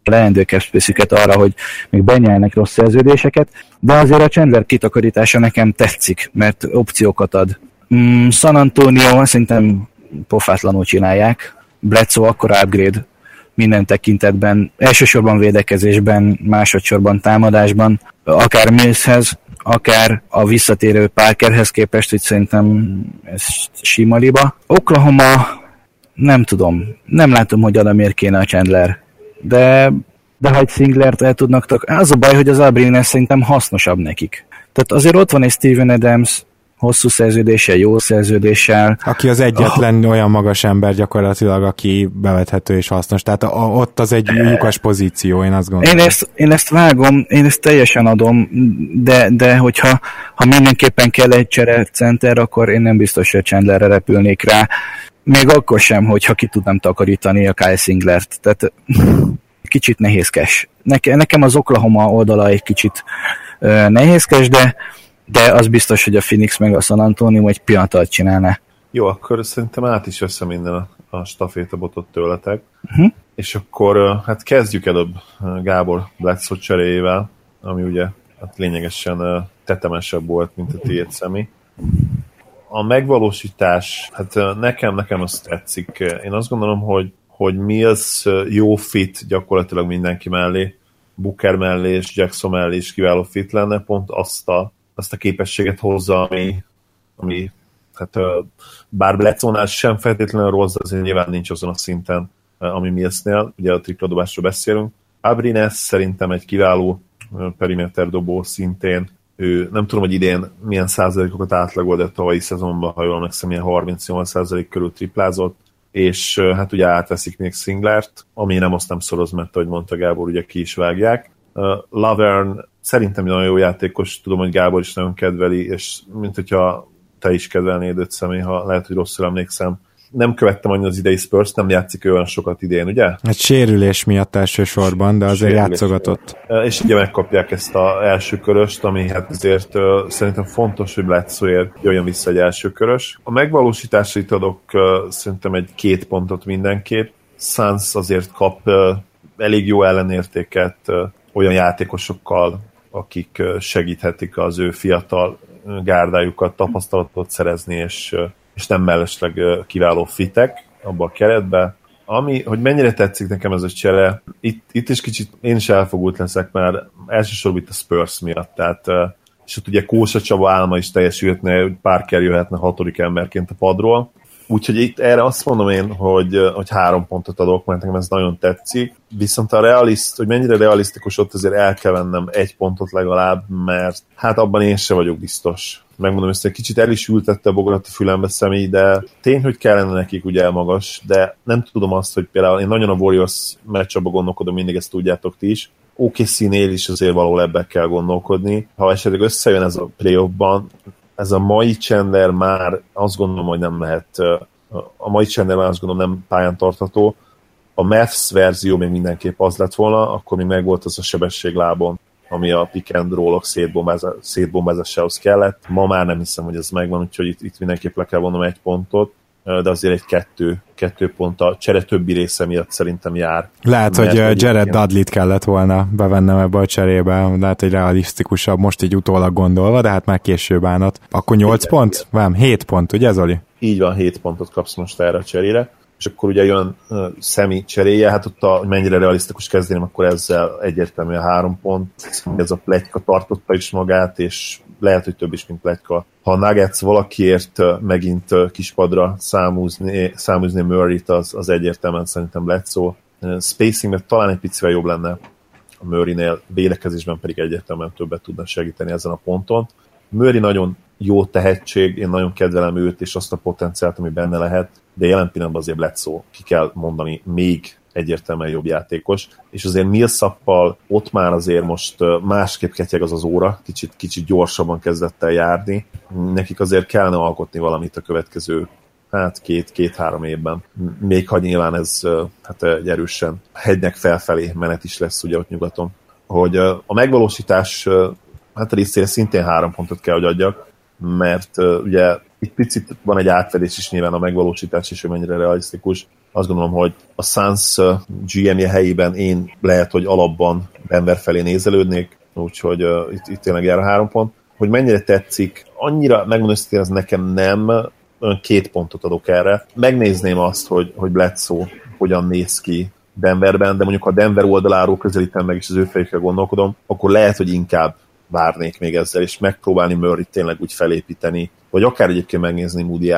leendő capspace arra, hogy még benyelnek rossz szerződéseket, de azért a Chandler kitakarítása nekem tetszik, mert opciókat ad. Mm, San Antonio szerintem pofátlanul csinálják, Bledsoe akkor upgrade minden tekintetben, elsősorban védekezésben, másodszorban támadásban, akár Millshez, akár a visszatérő Parkerhez képest, hogy szerintem ez sima liba. Oklahoma, nem tudom, nem látom, hogy oda miért kéne a Chandler, de, de ha egy Singlert el tudnak, az a baj, hogy az Abrines szerintem hasznosabb nekik. Tehát azért ott van egy Steven Adams, hosszú szerződéssel, jó szerződéssel. Aki az egyetlen oh. olyan magas ember gyakorlatilag, aki bevethető és hasznos. Tehát a, ott az egy lyukas pozíció, én azt gondolom. Én ezt, én ezt vágom, én ezt teljesen adom, de, de hogyha ha mindenképpen kell egy csere center, akkor én nem biztos, hogy Chandlerre repülnék rá. Még akkor sem, hogyha ki tudnám takarítani a Kyle Singlert. Tehát kicsit nehézkes. Neke, nekem az Oklahoma oldala egy kicsit nehézkes, de de az biztos, hogy a Phoenix meg a San Antonio egy pillanat alatt csinálná. Jó, akkor szerintem át is össze minden a, a stafétabotot tőletek. Uh-huh. És akkor hát kezdjük előbb Gábor Bledsoe cseréjével, ami ugye hát lényegesen tetemesebb volt, mint a tiéd szemi. A megvalósítás, hát nekem, nekem azt tetszik. Én azt gondolom, hogy, hogy Mills jó fit gyakorlatilag mindenki mellé, Booker mellé és Jackson mellé is kiváló fit lenne, pont azt a azt a képességet hozza, ami, ami hát bár Bledsoe-nál sem feltétlenül rossz, de azért nyilván nincs azon a szinten, ami Millsnél, ugye a tripladobásról beszélünk. Abrines szerintem egy kiváló perimeter dobó szintén, ő nem tudom, hogy idén milyen százalékokat átlagolt, de tavalyi szezonban, ha jól emlékszem, ilyen 38 százalék körül triplázott, és hát ugye átveszik még Singlert, ami nem azt nem szoroz, mert ahogy mondta Gábor, ugye ki is vágják. Laverne szerintem nagyon jó játékos, tudom, hogy Gábor is nagyon kedveli, és mint hogyha te is kedvelnéd őt személy, ha lehet, hogy rosszul emlékszem. Nem követtem annyira az idei Spurs, nem játszik olyan sokat idén, ugye? Hát sérülés miatt elsősorban, de azért sérülés játszogatott. És ugye megkapják ezt az első köröst, ami hát azért uh, szerintem fontos, hogy Bledsoe jöjjön vissza egy első körös. A megvalósításait adok uh, szerintem egy két pontot mindenképp. Suns azért kap uh, elég jó ellenértéket olyan játékosokkal, akik segíthetik az ő fiatal gárdájukat tapasztalatot szerezni, és, és nem mellesleg kiváló fitek abba a keretbe. Ami, hogy mennyire tetszik nekem ez a csere, itt, itt is kicsit én is elfogult leszek, mert elsősorban itt a Spurs miatt, tehát és ott ugye Kósa Csaba álma is teljesülhetne, hogy Parker jöhetne hatodik emberként a padról, Úgyhogy itt erre azt mondom én, hogy, hogy három pontot adok, mert nekem ez nagyon tetszik. Viszont a realiszt, hogy mennyire realisztikus ott azért el kell vennem egy pontot legalább, mert hát abban én se vagyok biztos. Megmondom hogy egy kicsit el is ültette a bogarat a fülembe személy, de tény, hogy kellene nekik ugye magas, de nem tudom azt, hogy például én nagyon a Warriors meccsabba gondolkodom, mindig ezt tudjátok ti is, OKC-nél is azért való ebbe kell gondolkodni. Ha esetleg összejön ez a playoffban, ez a mai Chandler már azt gondolom, hogy nem lehet, a mai Chandler már azt gondolom nem pályán tartható. A Mavs verzió még mindenképp az lett volna, akkor még megvolt az a sebességlábon, ami a pick and roll-ok szétbombázásához kellett. Ma már nem hiszem, hogy ez megvan, úgyhogy itt, itt mindenképp le kell vonnom egy pontot de azért egy kettő, kettő pont a csere többi része miatt szerintem jár. Lehet, hogy Jared. Dudley-t kellett volna bevennem ebbe a cserébe, lehet, hogy realisztikusabb, most így utólag gondolva, de hát már később állnat. Akkor 8 igen, pont? Igen. Vám, 7 pont, ugye Zoli? Így van, 7 pontot kapsz most erre a cserére. és akkor ugye jön uh, szemi cseréje, hát ott a, mennyire realisztikus kezdeném, akkor ezzel egyértelműen három pont. Ez a plegyka tartotta is magát, és lehet, hogy több is, mint plegyka. Ha a Nuggets valakiért megint kispadra számúzni, számúzni Murray-t, az, az egyértelműen szerintem lett szó. Spacing talán egy picivel jobb lenne a Murray-nél, védekezésben pedig egyértelműen többet tudna segíteni ezen a ponton. Murray nagyon jó tehetség, én nagyon kedvelem őt és azt a potenciált, ami benne lehet, de jelen pillanatban azért lett szó, ki kell mondani, még egyértelműen jobb játékos, és azért Millsappal ott már azért most másképp ketyeg az az óra, kicsit, kicsit gyorsabban kezdett el járni, nekik azért kellene alkotni valamit a következő hát két-két-három évben. Még ha nyilván ez hát egy erősen hegynek felfelé menet is lesz ugye ott nyugaton. Hogy a megvalósítás hát részére szintén három pontot kell, hogy adjak, mert ugye itt picit van egy átfedés is nyilván a megvalósítás is, hogy mennyire realisztikus. Azt gondolom, hogy a Suns GM-je helyében én lehet, hogy alapban Denver felé nézelődnék, úgyhogy uh, itt, itt tényleg jár a három pont. Hogy mennyire tetszik, annyira megmondom hogy ez nekem nem, olyan két pontot adok erre. Megnézném azt, hogy, hogy Bledsoe hogyan néz ki Denverben, de mondjuk ha Denver oldaláról közelítem meg, és az ő fejükkel gondolkodom, akkor lehet, hogy inkább várnék még ezzel, és megpróbálni murray tényleg úgy felépíteni, vagy akár egyébként megnézni moody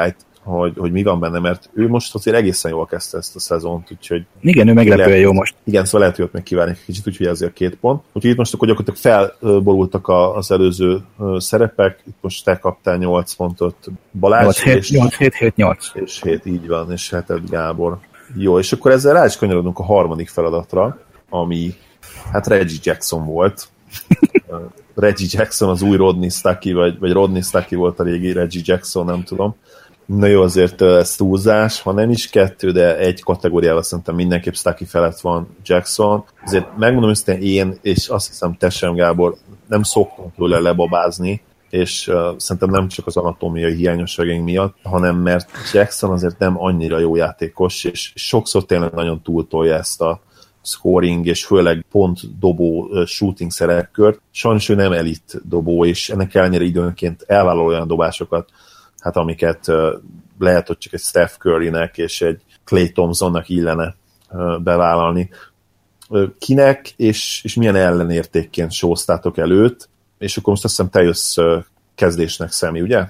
hogy, hogy mi van benne, mert ő most azért egészen jól kezdte ezt a szezont, úgyhogy... Igen, ő meglepően jó most. Igen, szóval lehet, hogy ott meg kívánni egy kicsit, úgyhogy ezért két pont. Úgyhogy itt most akkor gyakorlatilag felborultak az előző szerepek, itt most te kaptál 8 pontot, Balázs, 8, 7, és, 8, 7, 7, 8. És 7, így van, és heted Gábor. Jó, és akkor ezzel rá is kanyarodunk a harmadik feladatra, ami hát Reggie Jackson volt. Reggie Jackson az új Rodney Stucky, vagy, vagy Rodney Stucky volt a régi Reggie Jackson, nem tudom. Na jó, azért ez túlzás, ha nem is kettő, de egy kategóriával szerintem mindenképp Stucky felett van Jackson. Azért megmondom hogy én, és azt hiszem te sem, Gábor, nem szoktunk tőle lebabázni, és uh, szerintem nem csak az anatómiai hiányosságaink miatt, hanem mert Jackson azért nem annyira jó játékos, és sokszor tényleg nagyon túltolja ezt a, scoring és főleg pont dobó shooting szerepkört. Sajnos ő nem elit dobó, és ennek ellenére időnként elvállal olyan dobásokat, hát amiket lehet, hogy csak egy Steph Currynek és egy Clay Thompsonnak illene bevállalni. Kinek és, és milyen ellenértékként sóztátok előtt, és akkor most azt hiszem te jössz kezdésnek szemi, ugye?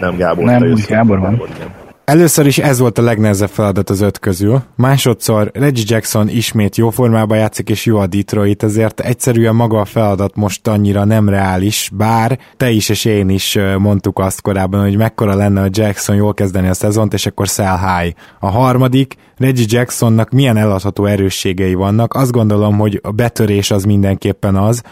Nem Gábor, Nem, te jössz. Gábor van. Gábor, igen. Először is ez volt a legnehezebb feladat az öt közül. Másodszor Reggie Jackson ismét jó formában játszik, és jó a Detroit, ezért egyszerűen maga a feladat most annyira nem reális, bár te is és én is mondtuk azt korábban, hogy mekkora lenne a Jackson jól kezdeni a szezont, és akkor sell high. A harmadik, Reggie Jacksonnak milyen eladható erősségei vannak. Azt gondolom, hogy a betörés az mindenképpen az,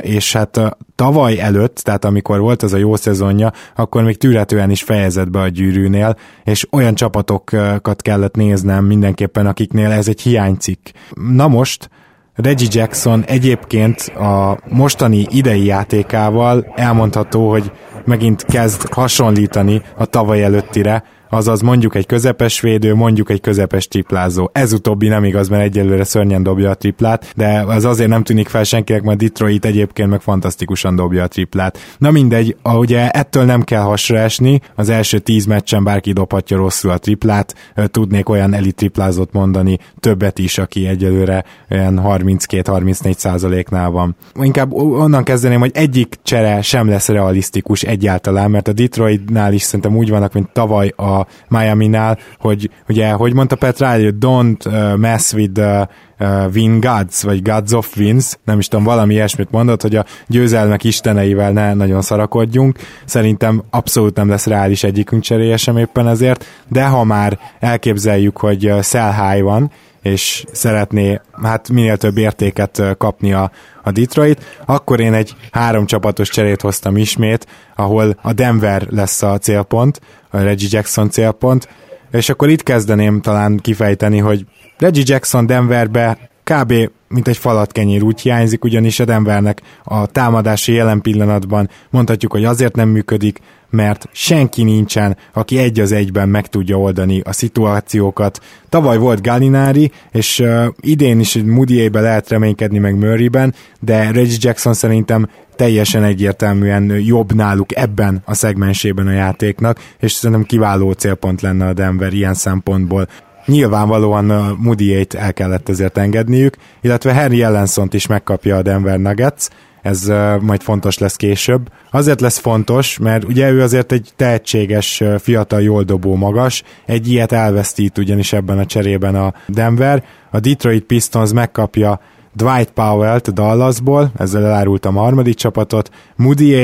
és hát tavaly előtt, tehát amikor volt ez a jó szezonja, akkor még tűretően is fejezett be a gyűrűnél, és olyan csapatokat kellett néznem mindenképpen, akiknél ez egy hiánycikk. Na most, Reggie Jackson egyébként a mostani idei játékával elmondható, hogy megint kezd hasonlítani a tavaly előttire, azaz mondjuk egy közepes védő, mondjuk egy közepes triplázó. Ez utóbbi nem igaz, mert egyelőre szörnyen dobja a triplát, de az azért nem tűnik fel senkinek, mert Detroit egyébként meg fantasztikusan dobja a triplát. Na mindegy, ugye ettől nem kell hasra esni, az első tíz meccsen bárki dobhatja rosszul a triplát, tudnék olyan elit triplázót mondani, többet is, aki egyelőre olyan 32-34 százaléknál van. Inkább onnan kezdeném, hogy egyik csere sem lesz realisztikus egyáltalán, mert a Detroitnál is szerintem úgy vannak, mint tavaly a Miami-nál, hogy ugye, hogy mondta Petra, hogy don't uh, mess with the uh, win gods, vagy gods of wins, nem is tudom, valami ilyesmit mondott, hogy a győzelmek isteneivel ne nagyon szarakodjunk. Szerintem abszolút nem lesz reális egyikünk cseréje sem éppen ezért, de ha már elképzeljük, hogy uh, sell high van, és szeretné hát minél több értéket kapni a, a Detroit, akkor én egy három csapatos cserét hoztam ismét, ahol a Denver lesz a célpont, a Reggie Jackson célpont, és akkor itt kezdeném talán kifejteni, hogy Reggie Jackson Denverbe kb. mint egy falatkenyér úgy hiányzik, ugyanis a Denvernek a támadási jelen pillanatban mondhatjuk, hogy azért nem működik, mert senki nincsen, aki egy az egyben meg tudja oldani a szituációkat. Tavaly volt Gallinari, és uh, idén is moody lehet reménykedni meg Murrayben, de Reggie Jackson szerintem teljesen egyértelműen jobb náluk ebben a szegmensében a játéknak, és szerintem kiváló célpont lenne a Denver ilyen szempontból nyilvánvalóan uh, Moody-ét el kellett ezért engedniük, illetve Harry Ellensont is megkapja a Denver Nuggets, ez majd fontos lesz később. Azért lesz fontos, mert ugye ő azért egy tehetséges, fiatal, jól dobó magas, egy ilyet elvesztít ugyanis ebben a cserében a Denver. A Detroit Pistons megkapja Dwight Powell-t a Dallasból, ezzel elárultam a harmadik csapatot, moody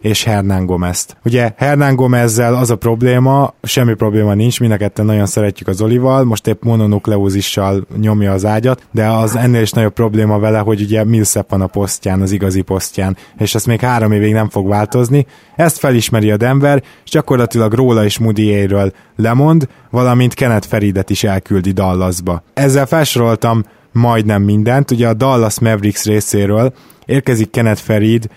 és Hernán Gomez-t. Ugye Hernán Gomezzel az a probléma, semmi probléma nincs, mind a ketten nagyon szeretjük az Olival, most épp mononukleózissal nyomja az ágyat, de az ennél is nagyobb probléma vele, hogy ugye Millsap van a posztján, az igazi posztján, és ez még három évig nem fog változni. Ezt felismeri a Denver, és gyakorlatilag róla és moody lemond, valamint Kenneth Feridet is elküldi Dallasba. Ezzel felsoroltam majdnem mindent. Ugye a Dallas Mavericks részéről érkezik Kenneth Farid,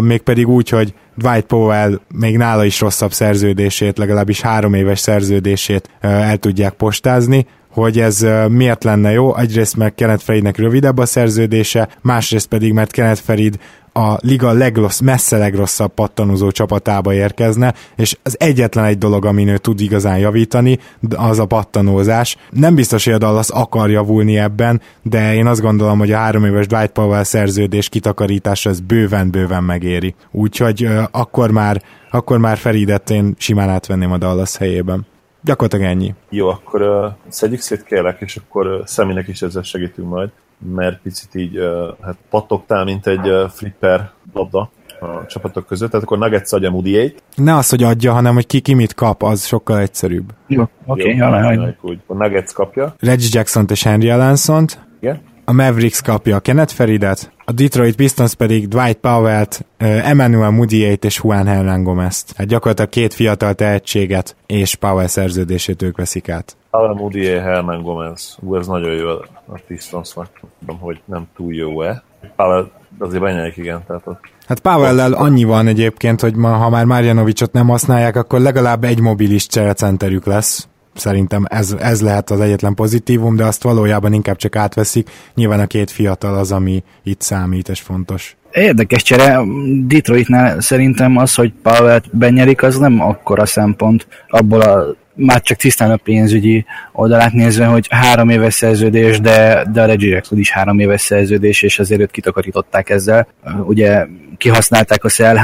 mégpedig úgy, hogy Dwight Powell még nála is rosszabb szerződését, legalábbis három éves szerződését el tudják postázni, hogy ez miért lenne jó. Egyrészt mert Kenneth Faridnek rövidebb a szerződése, másrészt pedig mert Kenneth Farid a liga legrossz, messze legrosszabb pattanozó csapatába érkezne, és az egyetlen egy dolog, amin ő tud igazán javítani, az a pattanózás. Nem biztos, hogy a Dallas akar javulni ebben, de én azt gondolom, hogy a három éves Dwight Powell szerződés kitakarítása ez bőven-bőven megéri. Úgyhogy uh, akkor már akkor már Feridet én simán átvenném a Dallas helyében. Gyakorlatilag ennyi. Jó, akkor uh, szedjük szét kérlek, és akkor uh, Szeminek is ezzel segítünk majd mert picit így hát pattogtál, mint egy flipper labda a csapatok között, tehát akkor Nuggets adja moody Ne az, hogy adja, hanem hogy ki, ki mit kap, az sokkal egyszerűbb. Jó, oké, okay, jó, úgy. A Nuggets kapja. Reggie Jackson és Henry Alansont. Igen. A Mavericks kapja a Kenneth Feridet, a Detroit Pistons pedig Dwight Powell-t, Emmanuel Mudiay-t és Juan Hernán Gomez-t. Hát gyakorlatilag két fiatal tehetséget és Powell szerződését ők veszik át. Powell Mudiay, Hernán Gomez. Ú, ez nagyon jó a Pistonsnak. Tudom, hogy nem túl jó-e. Powell azért benyelik, igen. Tehát ott Hát Powell-lel annyi van egyébként, hogy ma, ha már Marjanovicsot nem használják, akkor legalább egy mobilis cserecenterük lesz szerintem ez, ez lehet az egyetlen pozitívum, de azt valójában inkább csak átveszik. Nyilván a két fiatal az, ami itt számít, és fontos. Érdekes csere, Detroitnál szerintem az, hogy Powell-t benyerik, az nem akkora szempont abból a már csak tisztán a pénzügyi oldalát nézve, hogy három éves szerződés, de, de a Reggie Jackson is három éves szerződés, és azért őt kitakarították ezzel. Ugye kihasználták a sell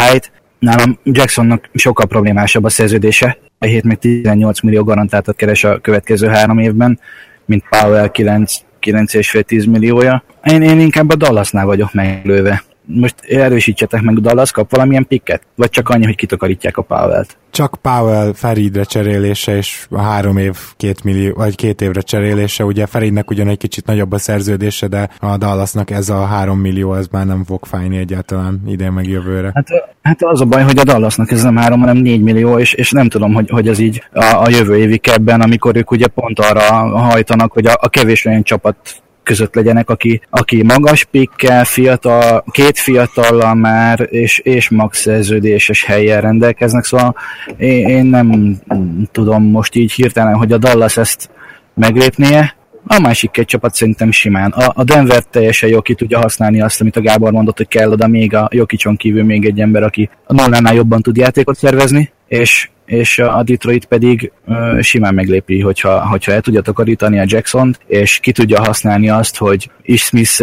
Nálam Jacksonnak sokkal problémásabb a szerződése. A hét még 18 millió garantáltat keres a következő három évben, mint Powell 9, 9,5-10 milliója. Én, én inkább a Dallasnál vagyok meglőve most erősítsetek meg, Dallas kap valamilyen pikket? Vagy csak annyi, hogy kitakarítják a Powell-t? Csak Powell Feridre cserélése, és három év, két millió, vagy két évre cserélése. Ugye Feridnek ugyan egy kicsit nagyobb a szerződése, de a Dallasnak ez a három millió, ez már nem fog fájni egyáltalán idén meg jövőre. Hát, hát az a baj, hogy a Dallasnak ez nem három, hanem négy millió, és, és nem tudom, hogy, hogy ez így a, a jövő évi kebben, amikor ők ugye pont arra hajtanak, hogy a, a kevés olyan csapat között legyenek, aki, aki magas pikkel, fiatal, két fiatallal már, és, és max szerződéses helyen rendelkeznek, szóval én, én nem tudom most így hirtelen, hogy a Dallas ezt meglépnie, a másik egy csapat szerintem simán. A, a Denver teljesen jó ki tudja használni azt, amit a Gábor mondott, hogy kell oda még a Jokicson kívül még egy ember, aki a nullánál jobban tud játékot szervezni, és, és a Detroit pedig uh, simán meglépi, hogyha, hogyha el tudja takarítani a Jackson-t, és ki tudja használni azt, hogy is smith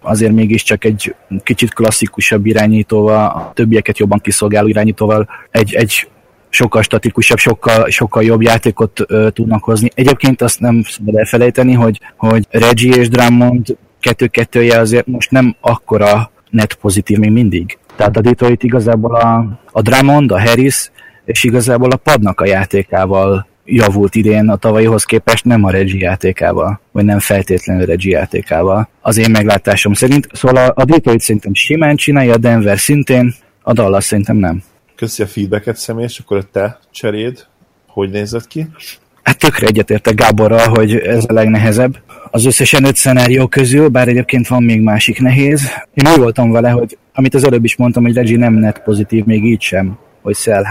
azért mégiscsak egy kicsit klasszikusabb irányítóval, a többieket jobban kiszolgáló irányítóval egy, egy sokkal statikusabb, sokkal, sokkal jobb játékot ö, tudnak hozni. Egyébként azt nem szabad elfelejteni, hogy, hogy Reggie és Drummond kettő-kettője azért most nem akkora net pozitív még mindig. Tehát a Detroit igazából a, a Drummond, a Harris és igazából a padnak a játékával javult idén a tavalyihoz képest, nem a Reggie játékával, vagy nem feltétlenül Reggie játékával. Az én meglátásom szerint. Szóval a, a Detroit szerintem simán csinálja, a Denver szintén, a Dallas szerintem nem. Köszi a feedbacket személy, és akkor a te cseréd, hogy nézett ki? Hát tökre egyetértek Gáborral, hogy ez a legnehezebb. Az összesen öt szenárió közül, bár egyébként van még másik nehéz. Én úgy voltam vele, hogy amit az előbb is mondtam, hogy Reggie nem net pozitív, még így sem, hogy sell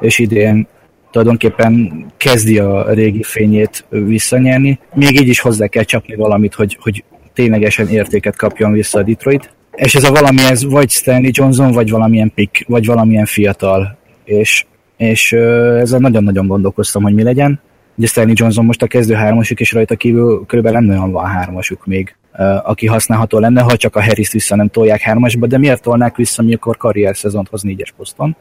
és idén tulajdonképpen kezdi a régi fényét visszanyerni. Még így is hozzá kell csapni valamit, hogy, hogy ténylegesen értéket kapjon vissza a Detroit és ez a valami, ez vagy Stanley Johnson, vagy valamilyen pick, vagy valamilyen fiatal, és, és ezzel nagyon-nagyon gondolkoztam, hogy mi legyen. Ugye Stanley Johnson most a kezdő hármasuk, és rajta kívül körülbelül nem nagyon van hármasuk még, aki használható lenne, ha csak a harris vissza nem tolják hármasba, de miért tolnák vissza, mikor karrier szezont hoz négyes poszton?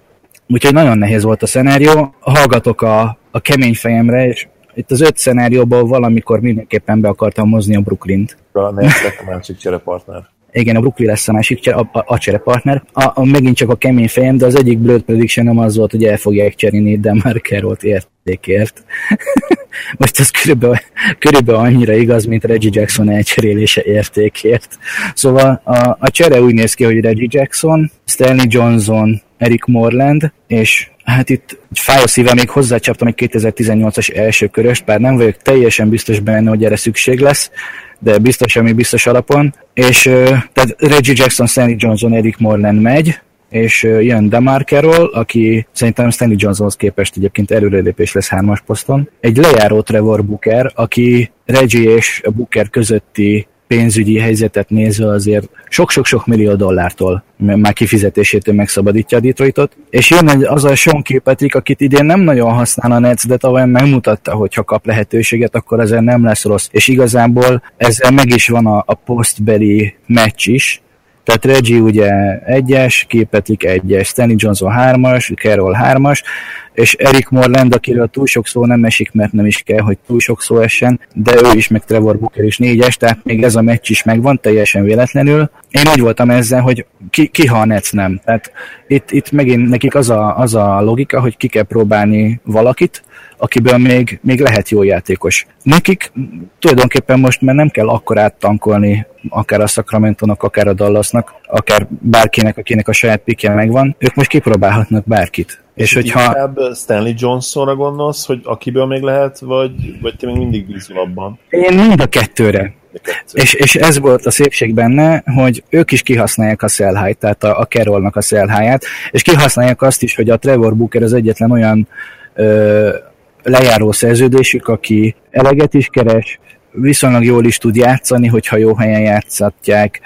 Úgyhogy nagyon nehéz volt a szenárió. Hallgatok a, a kemény fejemre, és itt az öt szenárióból valamikor mindenképpen be akartam mozni a Brooklyn-t. A Nets a másik cserepartner. Igen, a Brooklyn lesz a másik a, a, a cserepartner. A, a, megint csak a kemény fejem, de az egyik blöd prediction nem az volt, hogy el fogják cserélni de már Carroll-t értékért. Most ez körülbelül, körülbelül annyira igaz, mint Reggie Jackson elcserélése értékért. Szóval a, a csere úgy néz ki, hogy Reggie Jackson, Stanley Johnson, Eric Morland, és hát itt fáj a szívem, még hozzácsaptam egy 2018-as első köröst, bár nem vagyok teljesen biztos benne, hogy erre szükség lesz, de biztos, ami biztos alapon. És tehát Reggie Jackson, Stanley Johnson, Eric Morland megy, és jön Demarkerol, aki szerintem Stanley Johnsonhoz képest egyébként előrelépés lesz hármas poszton. Egy lejáró Trevor Booker, aki Reggie és Booker közötti pénzügyi helyzetet nézve azért sok-sok-sok millió dollártól már kifizetésétől megszabadítja a Detroitot. És jön egy, az a Sean Kilpatrick, akit idén nem nagyon használ a Nets, de tavaly megmutatta, hogy ha kap lehetőséget, akkor ezzel nem lesz rossz. És igazából ezzel meg is van a, a postbeli meccs is, tehát Reggie ugye egyes, Kilpatrick egyes, Stanley Johnson hármas, Carroll hármas, és Eric Morland, akiről túl sok szó nem esik, mert nem is kell, hogy túl sok szó essen, de ő is, meg Trevor Booker is négyes, tehát még ez a meccs is megvan, teljesen véletlenül. Én úgy voltam ezzel, hogy ki, ki ha a Nets nem. Tehát itt, itt megint nekik az a, az a logika, hogy ki kell próbálni valakit, akiből még, még lehet jó játékos. Nekik tulajdonképpen most már nem kell akkor áttankolni akár a sacramento akár a Dallasnak, akár bárkinek, akinek a saját pikje megvan, ők most kipróbálhatnak bárkit. És, és hogyha... Inkább Stanley Johnsonra gondolsz, hogy akiből még lehet, vagy, vagy te még mindig bízol abban? Én mind a kettőre. És, és ez volt a szépség benne, hogy ők is kihasználják a sell tehát a, a Carrollnak a sell és kihasználják azt is, hogy a Trevor Booker az egyetlen olyan ö, lejáró szerződésük, aki eleget is keres, viszonylag jól is tud játszani, hogyha jó helyen játszatják,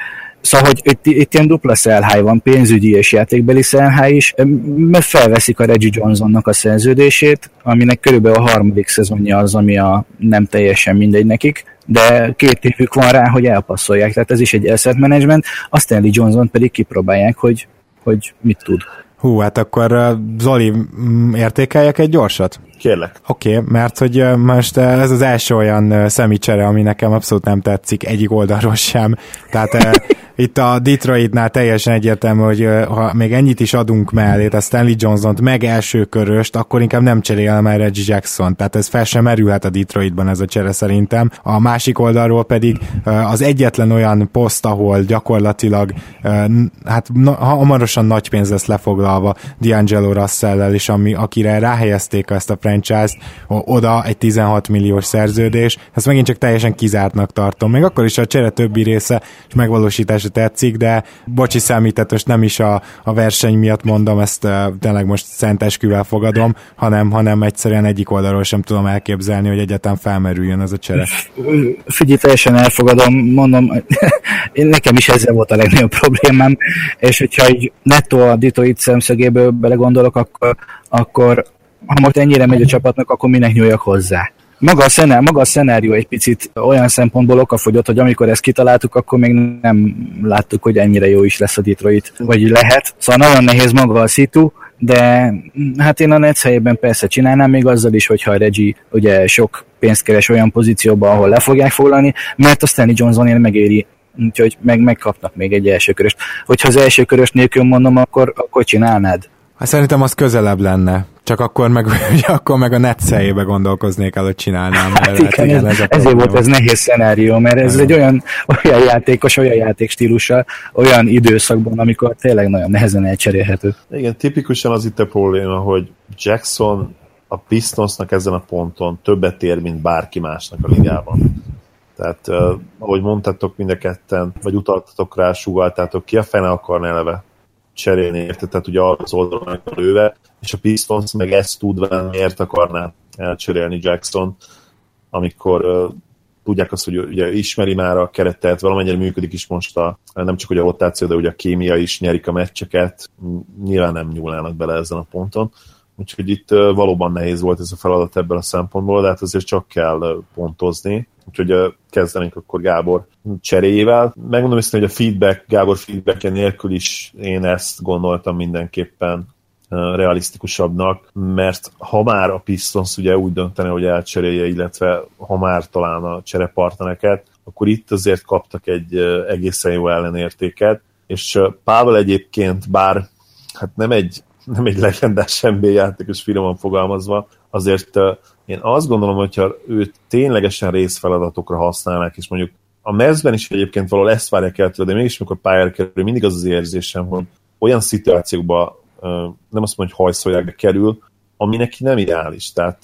Szóval, hogy itt, itt ilyen dupla szelháj van, pénzügyi és játékbeli szelháj is, mert felveszik a Reggie Johnsonnak a szerződését, aminek körülbelül a harmadik szezonja az, ami a nem teljesen mindegy nekik, de két évük van rá, hogy elpasszolják, tehát ez is egy asset management, a Stanley Johnson pedig kipróbálják, hogy, hogy mit tud. Hú, hát akkor Zoli, értékeljek egy gyorsat? Kérlek. Oké, okay, mert hogy most ez az első olyan szemicsere, ami nekem abszolút nem tetszik egyik oldalról sem. Tehát itt a Detroitnál teljesen egyértelmű, hogy ha még ennyit is adunk mellé, a Stanley Johnson-t, meg első köröst, akkor inkább nem cserél már Reggie Jackson. Tehát ez fel sem merülhet a Detroitban ez a csere szerintem. A másik oldalról pedig az egyetlen olyan poszt, ahol gyakorlatilag hát hamarosan nagy pénz lesz lefoglalva D'Angelo Russell-el, és ami, akire ráhelyezték ezt a franchise-t, oda egy 16 milliós szerződés, ezt megint csak teljesen kizártnak tartom. Még akkor is a csere többi része és megvalósítása tetszik, de bocsi számített, most nem is a, a verseny miatt mondom, ezt uh, tényleg most szentesküvel fogadom, hanem, hanem egyszerűen egyik oldalról sem tudom elképzelni, hogy egyáltalán felmerüljön ez a csere. Figyelj, teljesen elfogadom, mondom, nekem is ezzel volt a legnagyobb problémám, és hogyha így nettó a Detroit szemszögéből belegondolok, akkor, akkor ha most ennyire megy a csapatnak, akkor minek nyúljak hozzá. Maga a, szenár, maga a szenárió egy picit olyan szempontból okafogyott, hogy amikor ezt kitaláltuk, akkor még nem láttuk, hogy ennyire jó is lesz a Detroit, vagy lehet. Szóval nagyon nehéz maga a szitu, de hát én a Nets helyében persze csinálnám még azzal is, hogyha a Reggie ugye sok pénzt keres olyan pozícióban, ahol le fogják foglalni, mert a Stanley Johnson megéri úgyhogy meg, megkapnak még egy első köröst. Hogyha az első körös nélkül mondom, akkor, akkor csinálnád. Hát szerintem az közelebb lenne. Csak akkor meg, ugye, akkor meg a netszejébe gondolkoznék el, hogy csinálnám. Hát, hát igen, igen, ez, ez ezért volt ez nehéz szenárió, mert ez egy olyan, olyan játékos, olyan játékstílussal, olyan időszakban, amikor tényleg nagyon nehezen elcserélhető. Igen, tipikusan az itt a probléma, hogy Jackson a Pistonsnak ezen a ponton többet ér, mint bárki másnak a ligában. Tehát, uh, ahogy mondtátok mind a ketten, vagy utaltatok rá, sugaltátok, ki a fene akarna eleve cserélni, érte? Tehát ugye arra az oldalon lőve, és a Pistons meg ezt tudva miért akarná elcserélni Jackson, amikor uh, tudják azt, hogy ugye ismeri már a keretet, valamennyire működik is most a, nem csak hogy a rotáció, de ugye a kémia is nyerik a meccseket, nyilván nem nyúlnának bele ezen a ponton. Úgyhogy itt valóban nehéz volt ez a feladat ebből a szempontból, de hát azért csak kell pontozni. Úgyhogy kezdenénk akkor Gábor cseréjével. Megmondom őszintén, hogy a feedback, Gábor feedback nélkül is én ezt gondoltam mindenképpen realisztikusabbnak, mert ha már a Pistons ugye úgy döntene, hogy elcserélje, illetve ha már talán a cserepartnereket, akkor itt azért kaptak egy egészen jó ellenértéket, és Pável egyébként, bár hát nem egy, nem egy legendás NBA játékos finoman fogalmazva, azért én azt gondolom, hogyha őt ténylegesen részfeladatokra használnák, és mondjuk a mezben is egyébként valahol ezt várják el tőle, de mégis amikor pályára kerül, mindig az az érzésem, hogy olyan szituációkba nem azt mondom, hogy hajszolják, de kerül, ami neki nem ideális. Tehát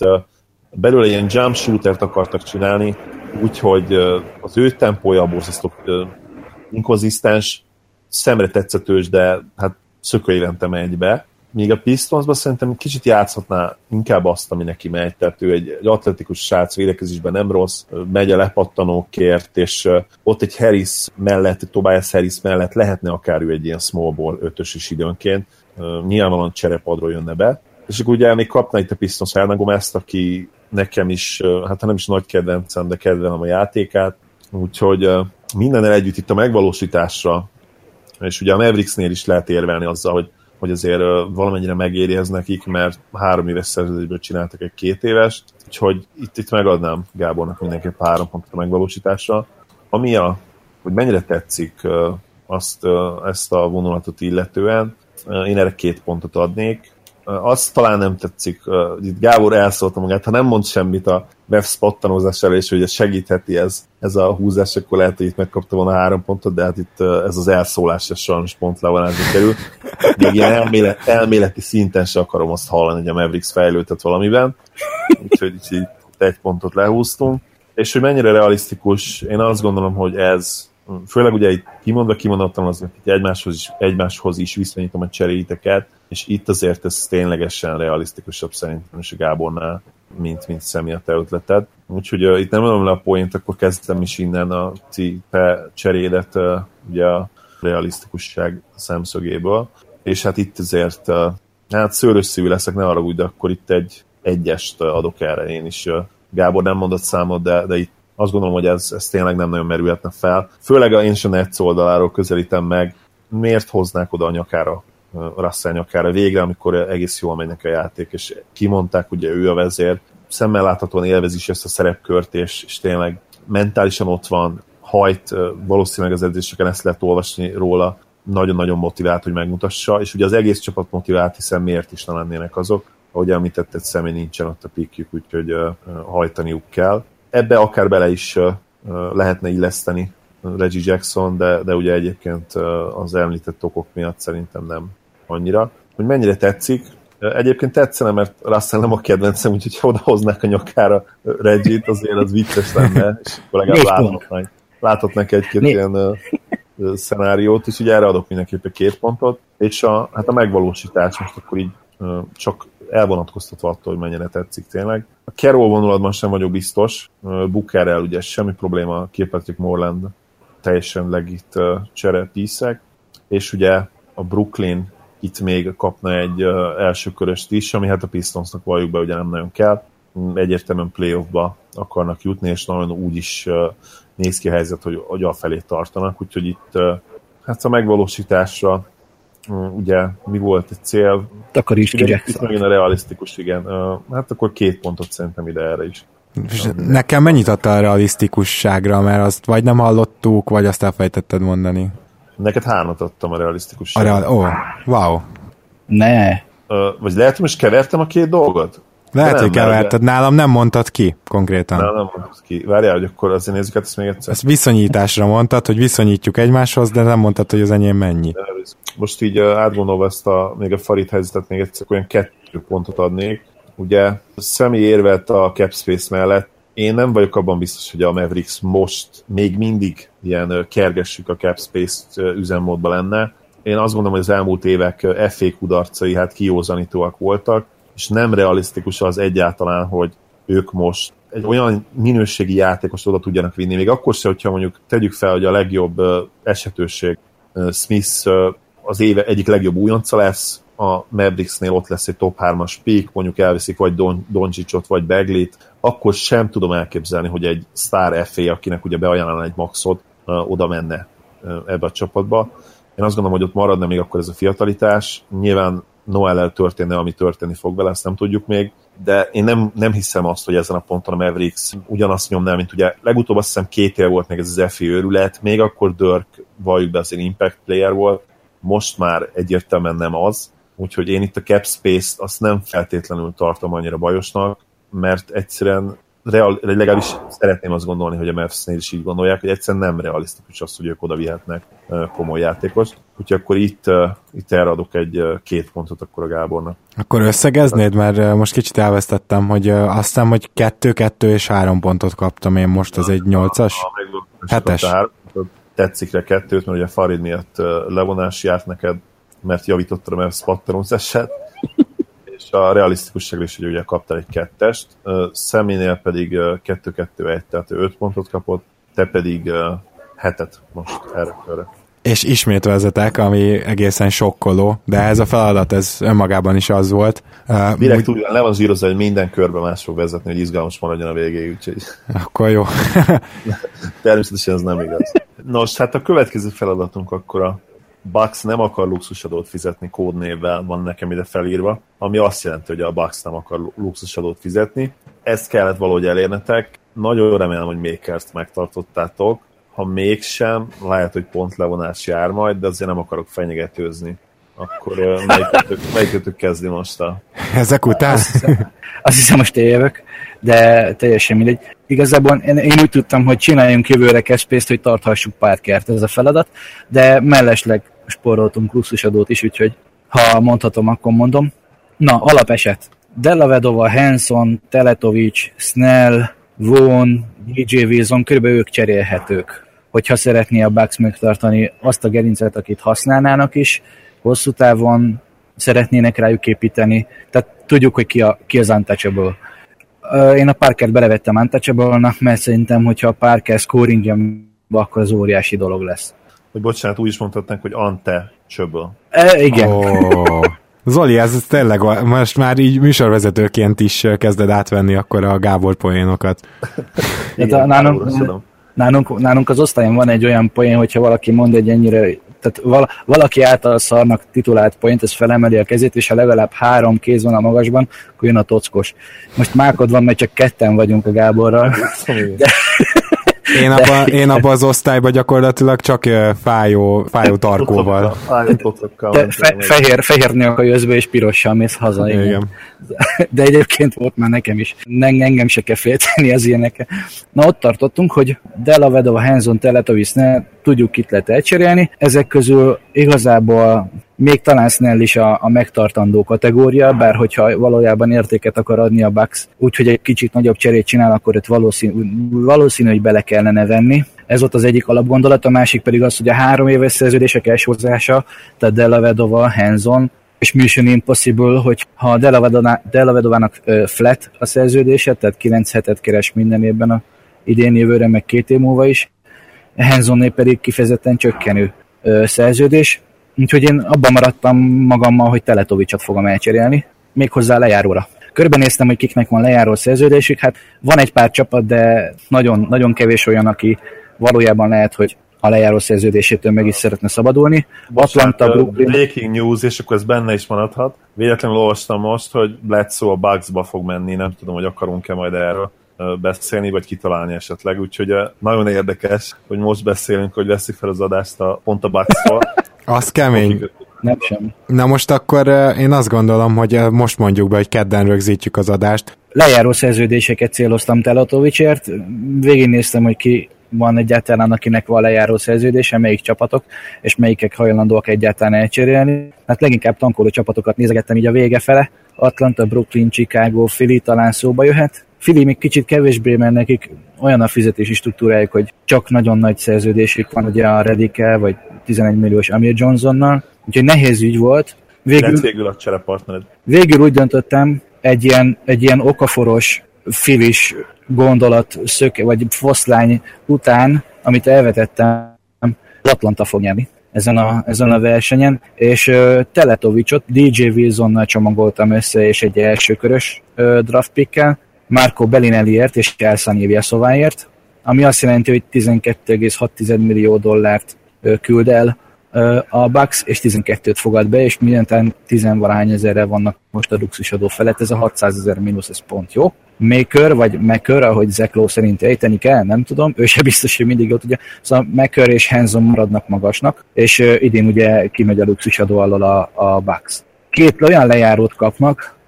belőle ilyen jump shootert akartak csinálni, úgyhogy az ő tempója borzasztó inkonzisztens, szemre tetszetős, de hát szökőévente megy be. Míg a Pistonsban szerintem kicsit játszhatná inkább azt, ami neki megy, tehát ő egy, egy atletikus srác védekezésben nem rossz, megy a lepattanókért, és ott egy Harris mellett, Tobias Harris mellett lehetne akár ő egy ilyen small ball ötös is időnként, nyilvánvalóan cserepadról jönne be, és akkor ugye még kapna itt a Pistons Herna ezt, aki nekem is, hát nem is nagy kedvencem, de kedvelem a játékát, úgyhogy minden együtt itt a megvalósításra, és ugye a Mavericksnél is lehet érvelni azzal, hogy, hogy azért valamennyire megéri ez nekik, mert három éves szerződésből csináltak egy két éves, úgyhogy itt, itt megadnám Gábornak mindenképp három pontot a megvalósításra. Ami a, hogy mennyire tetszik azt, ezt a vonulatot illetően, én erre két pontot adnék. Azt talán nem tetszik, itt Gábor elszólta magát, ha nem mond semmit a web spottanózás elé, és hogy segítheti ez, ez a húzás, akkor lehet, hogy itt megkapta volna három pontot, de hát itt ez az elszólás, ez sajnos pont levonázni kerül. Még ilyen elmélet, elméleti szinten se akarom azt hallani, hogy a Mavericks fejlődött valamiben, úgyhogy itt egy pontot lehúztunk. És hogy mennyire realisztikus, én azt gondolom, hogy ez főleg ugye itt kimondva kimondottan az, hogy egymáshoz is, egymáshoz is viszonyítom a cseréiteket, és itt azért ez ténylegesen realisztikusabb szerintem is a Gábornál, mint, mint személy a te ötleted. Úgyhogy uh, itt nem mondom le a poént, akkor kezdtem is innen a ti te cserédet uh, ugye a realisztikusság szemszögéből. És hát itt azért, uh, hát szőrös szívű leszek, ne arra úgy, de akkor itt egy egyest adok erre én is. Gábor nem mondott számot, de, de itt azt gondolom, hogy ez, ez tényleg nem nagyon merülhetne fel. Főleg a én sem egy oldaláról közelítem meg, miért hoznák oda a nyakára, Russell nyakára? Végre, amikor egész jól mennek a játék, és kimondták, ugye ő a vezér, szemmel láthatóan élvezi is ezt a szerepkört, és, és tényleg mentálisan ott van, hajt, valószínűleg az edzéseken ezt lehet olvasni róla, nagyon-nagyon motivált, hogy megmutassa, és ugye az egész csapat motivált, hiszen miért is ne lennének azok, ahogy említetted, személy nincsen ott a pikjük, úgyhogy uh, hajtaniuk kell ebbe akár bele is lehetne illeszteni Reggie Jackson, de, de ugye egyébként az említett okok miatt szerintem nem annyira. Hogy mennyire tetszik, Egyébként tetszene, mert Russell nem a kedvencem, úgyhogy ha odahoznák a nyakára Reggie-t, azért az vicces lenne, és akkor legalább láthatnánk, láthatnánk egy-két ilyen uh, szenáriót, és ugye erre adok mindenképpen két pontot, és a, hát a megvalósítás most akkor így uh, csak elvonatkoztatva attól, hogy mennyire tetszik tényleg. A Carroll vonulatban sem vagyok biztos, Bookerrel ugye semmi probléma, Patrick Morland teljesen legit cserepíszek, és ugye a Brooklyn itt még kapna egy első köröst is, ami hát a Pistonsnak valljuk be, ugye nem nagyon kell. Egyértelműen playoffba akarnak jutni, és nagyon úgy is néz ki a helyzet, hogy, hogy felé tartanak, úgyhogy itt hát a megvalósításra ugye mi volt egy cél. Takaríts ki Itt megint a realisztikus, igen. Hát akkor két pontot szerintem ide erre is. És nekem mennyit adta a realisztikusságra, mert azt vagy nem hallottuk, vagy azt elfejtetted mondani. Neked hármat adtam a realisztikusságra. A real... Ó, oh, wow. Ne. vagy lehet, hogy most kevertem a két dolgot? Lehet, hogy keverted. Nálam nem mondtad ki konkrétan. Nálam nem mondtad ki. Várjál, hogy akkor azért nézzük ezt még egyszer. Ezt viszonyításra mondtad, hogy viszonyítjuk egymáshoz, de nem mondtad, hogy az enyém mennyi. Most így átgondolva ezt a, még a Farid helyzetet még egyszer olyan kettő pontot adnék. Ugye személy érvelt a cap space mellett, én nem vagyok abban biztos, hogy a Mavericks most még mindig ilyen kergessük a cap space üzemmódban lenne. Én azt gondolom, hogy az elmúlt évek FA kudarcai hát kiózanítóak voltak, és nem realisztikus az egyáltalán, hogy ők most egy olyan minőségi játékos oda tudjanak vinni, még akkor se, hogyha mondjuk tegyük fel, hogy a legjobb esetőség Smith az éve egyik legjobb újonca lesz, a Mavericksnél ott lesz egy top 3-as pick, mondjuk elviszik vagy Don, Doncsicsot, vagy Beglit, akkor sem tudom elképzelni, hogy egy star FA, akinek ugye beajánlana egy maxot, oda menne ebbe a csapatba. Én azt gondolom, hogy ott maradna még akkor ez a fiatalitás. Nyilván Noel-el történne, ami történni fog vele, ezt nem tudjuk még, de én nem, nem hiszem azt, hogy ezen a ponton a Mavericks ugyanazt nyomná, mint ugye legutóbb azt hiszem két év volt meg ez az FA őrület, még akkor Dirk, valljuk be, az egy impact player volt, most már egyértelműen nem az, úgyhogy én itt a cap space-t azt nem feltétlenül tartom annyira bajosnak, mert egyszerűen real, legalábbis szeretném azt gondolni, hogy a Mavs-nél is így gondolják, hogy egyszerűen nem realisztikus az, hogy ők oda vihetnek komoly játékos. Úgyhogy akkor itt, itt erre adok egy két pontot akkor a Gábornak. Akkor összegeznéd, mert most kicsit elvesztettem, hogy azt hiszem, hogy kettő, kettő és három pontot kaptam én most, az egy nyolcas? Hetes. Tetszik rá kettőt, mert ugye Farid miatt levonás járt neked, mert javítottad a Mavs patronus és a realisztikusságra is, hogy ugye kaptál egy kettest, Szeménél pedig 2-2-1, tehát ő 5 pontot kapott, te pedig hetet most erre körre. És ismét vezetek, ami egészen sokkoló, de ez a feladat, ez önmagában is az volt. Uh, Direkt úgy le van zsírozva, hogy minden körben más fog vezetni, hogy izgalmas maradjon a végéig, úgyhogy... Akkor jó. Természetesen ez nem igaz. Nos, hát a következő feladatunk akkor a Bucks nem akar luxusadót fizetni kódnévvel, van nekem ide felírva, ami azt jelenti, hogy a Bucks nem akar luxusadót fizetni. Ezt kellett valahogy elérnetek. Nagyon remélem, hogy Makers-t megtartottátok. Ha mégsem, lehet, hogy pont levonás jár majd, de azért nem akarok fenyegetőzni. Akkor melyikötök, melyikötök kezdi most a... Ezek után? Azt hiszem, azt hiszem most jövök, de teljesen mindegy. Igazából én, én úgy tudtam, hogy csináljunk jövőre keszpészt, hogy tarthassuk kert, ez a feladat, de mellesleg spóroltunk luxusadót is, úgyhogy ha mondhatom, akkor mondom. Na, alapeset. Della Vedova, Hanson, Teletovic, Snell, Vaughn, DJ Wilson, kb. ők cserélhetők. Hogyha szeretné a Bucks megtartani azt a gerincet, akit használnának is, hosszú távon szeretnének rájuk építeni. Tehát tudjuk, hogy ki, a, ki az untouchable. Én a Parkert belevettem untouchable mert szerintem, hogyha a Parker scoringja, akkor az óriási dolog lesz hogy bocsánat, úgy is mondhatnánk, hogy Ante Csöböl. E, igen. Oh. Zoli, ez tényleg most már így műsorvezetőként is kezded átvenni akkor a Gábor poénokat. Igen, hát, nálunk, nálunk, nálunk az osztályon van egy olyan poén, hogyha valaki mond egy ennyire, tehát val, valaki által szarnak titulált poént, ez felemeli a kezét, és ha legalább három kéz van a magasban, akkor jön a tockos. Most mákod van, mert csak ketten vagyunk a Gáborral. De, én abban én abba az osztályban gyakorlatilag csak fájó, fájó tarkóval. fe, fehér, fehér nők jössz be, és pirossal mész haza. Igen. igen. De egyébként volt már nekem is. Engem se kell félteni az ilyenek. Na ott tartottunk, hogy Della Vedova, Hanson, Teletovic, ne tudjuk kit lehet elcserélni. Ezek közül igazából még talán Snell is a, a megtartandó kategória, bár hogyha valójában értéket akar adni a Bucks, úgyhogy egy kicsit nagyobb cserét csinál, akkor itt valószínű, valószínű, hogy bele kellene venni. Ez volt az egyik alapgondolat, a másik pedig az, hogy a három éves szerződések elsőhozása, tehát Della Vedova, Hanson, és Mission Impossible, hogy ha Della Vedovának flat a szerződése, tehát 9 hetet keres minden évben a idén jövőre, meg két év múlva is, Henzonné pedig kifejezetten csökkenő szerződés, Úgyhogy én abban maradtam magammal, hogy Teletovicsot fogom elcserélni, méghozzá lejáróra. Körbenéztem, hogy kiknek van lejáró szerződésük, hát van egy pár csapat, de nagyon, nagyon kevés olyan, aki valójában lehet, hogy a lejáró szerződésétől meg is szeretne szabadulni. Bocsánat, Atlanta, Brooklyn... Breaking news, és akkor ez benne is maradhat. Véletlenül olvastam most, hogy Bledsoe a Bugsba fog menni, nem tudom, hogy akarunk-e majd erről beszélni, vagy kitalálni esetleg, úgyhogy nagyon érdekes, hogy most beszélünk, hogy veszik fel az adást a pont a. Az kemény. Nem sem. Na most akkor én azt gondolom, hogy most mondjuk be, hogy kedden rögzítjük az adást. Lejáró szerződéseket céloztam Telatovicsért, végignéztem, hogy ki van egyáltalán, akinek van lejáró szerződése, melyik csapatok, és melyikek hajlandóak egyáltalán elcserélni. Hát leginkább tankoló csapatokat nézegettem így a vége fele. Atlanta, Brooklyn, Chicago, Philly talán szóba jöhet. Philly még kicsit kevésbé, mert nekik olyan a fizetési struktúrájuk, hogy csak nagyon nagy szerződésük van ugye a Redike, vagy 11 milliós Amir Johnsonnal, úgyhogy nehéz ügy volt. Végül, végül a cserepartnered. Végül úgy döntöttem, egy ilyen, egy ilyen okaforos, filis gondolat, szöke, vagy foszlány után, amit elvetettem, Atlanta fog nyerni. ezen a, ezen a versenyen, és uh, Teletovicsot DJ Wilsonnal csomagoltam össze, és egy elsőkörös uh, draft pickkel, Marco Bellinelliért és Elsan Ilyeszováért, ami azt jelenti, hogy 12,6 millió dollárt küld el a Bucks, és 12-t fogad be, és mindentán 10 valahány ezerre vannak most a luxusadó felett, ez a 600 ezer mínusz, ez pont jó. Maker, vagy Maker, ahogy Lowe szerint ejteni kell, nem tudom, ő se biztos, hogy mindig ott ugye, szóval Maker és Hanson maradnak magasnak, és idén ugye kimegy a luxusadó alól a, a Bucks. Két olyan lejárót kapnak,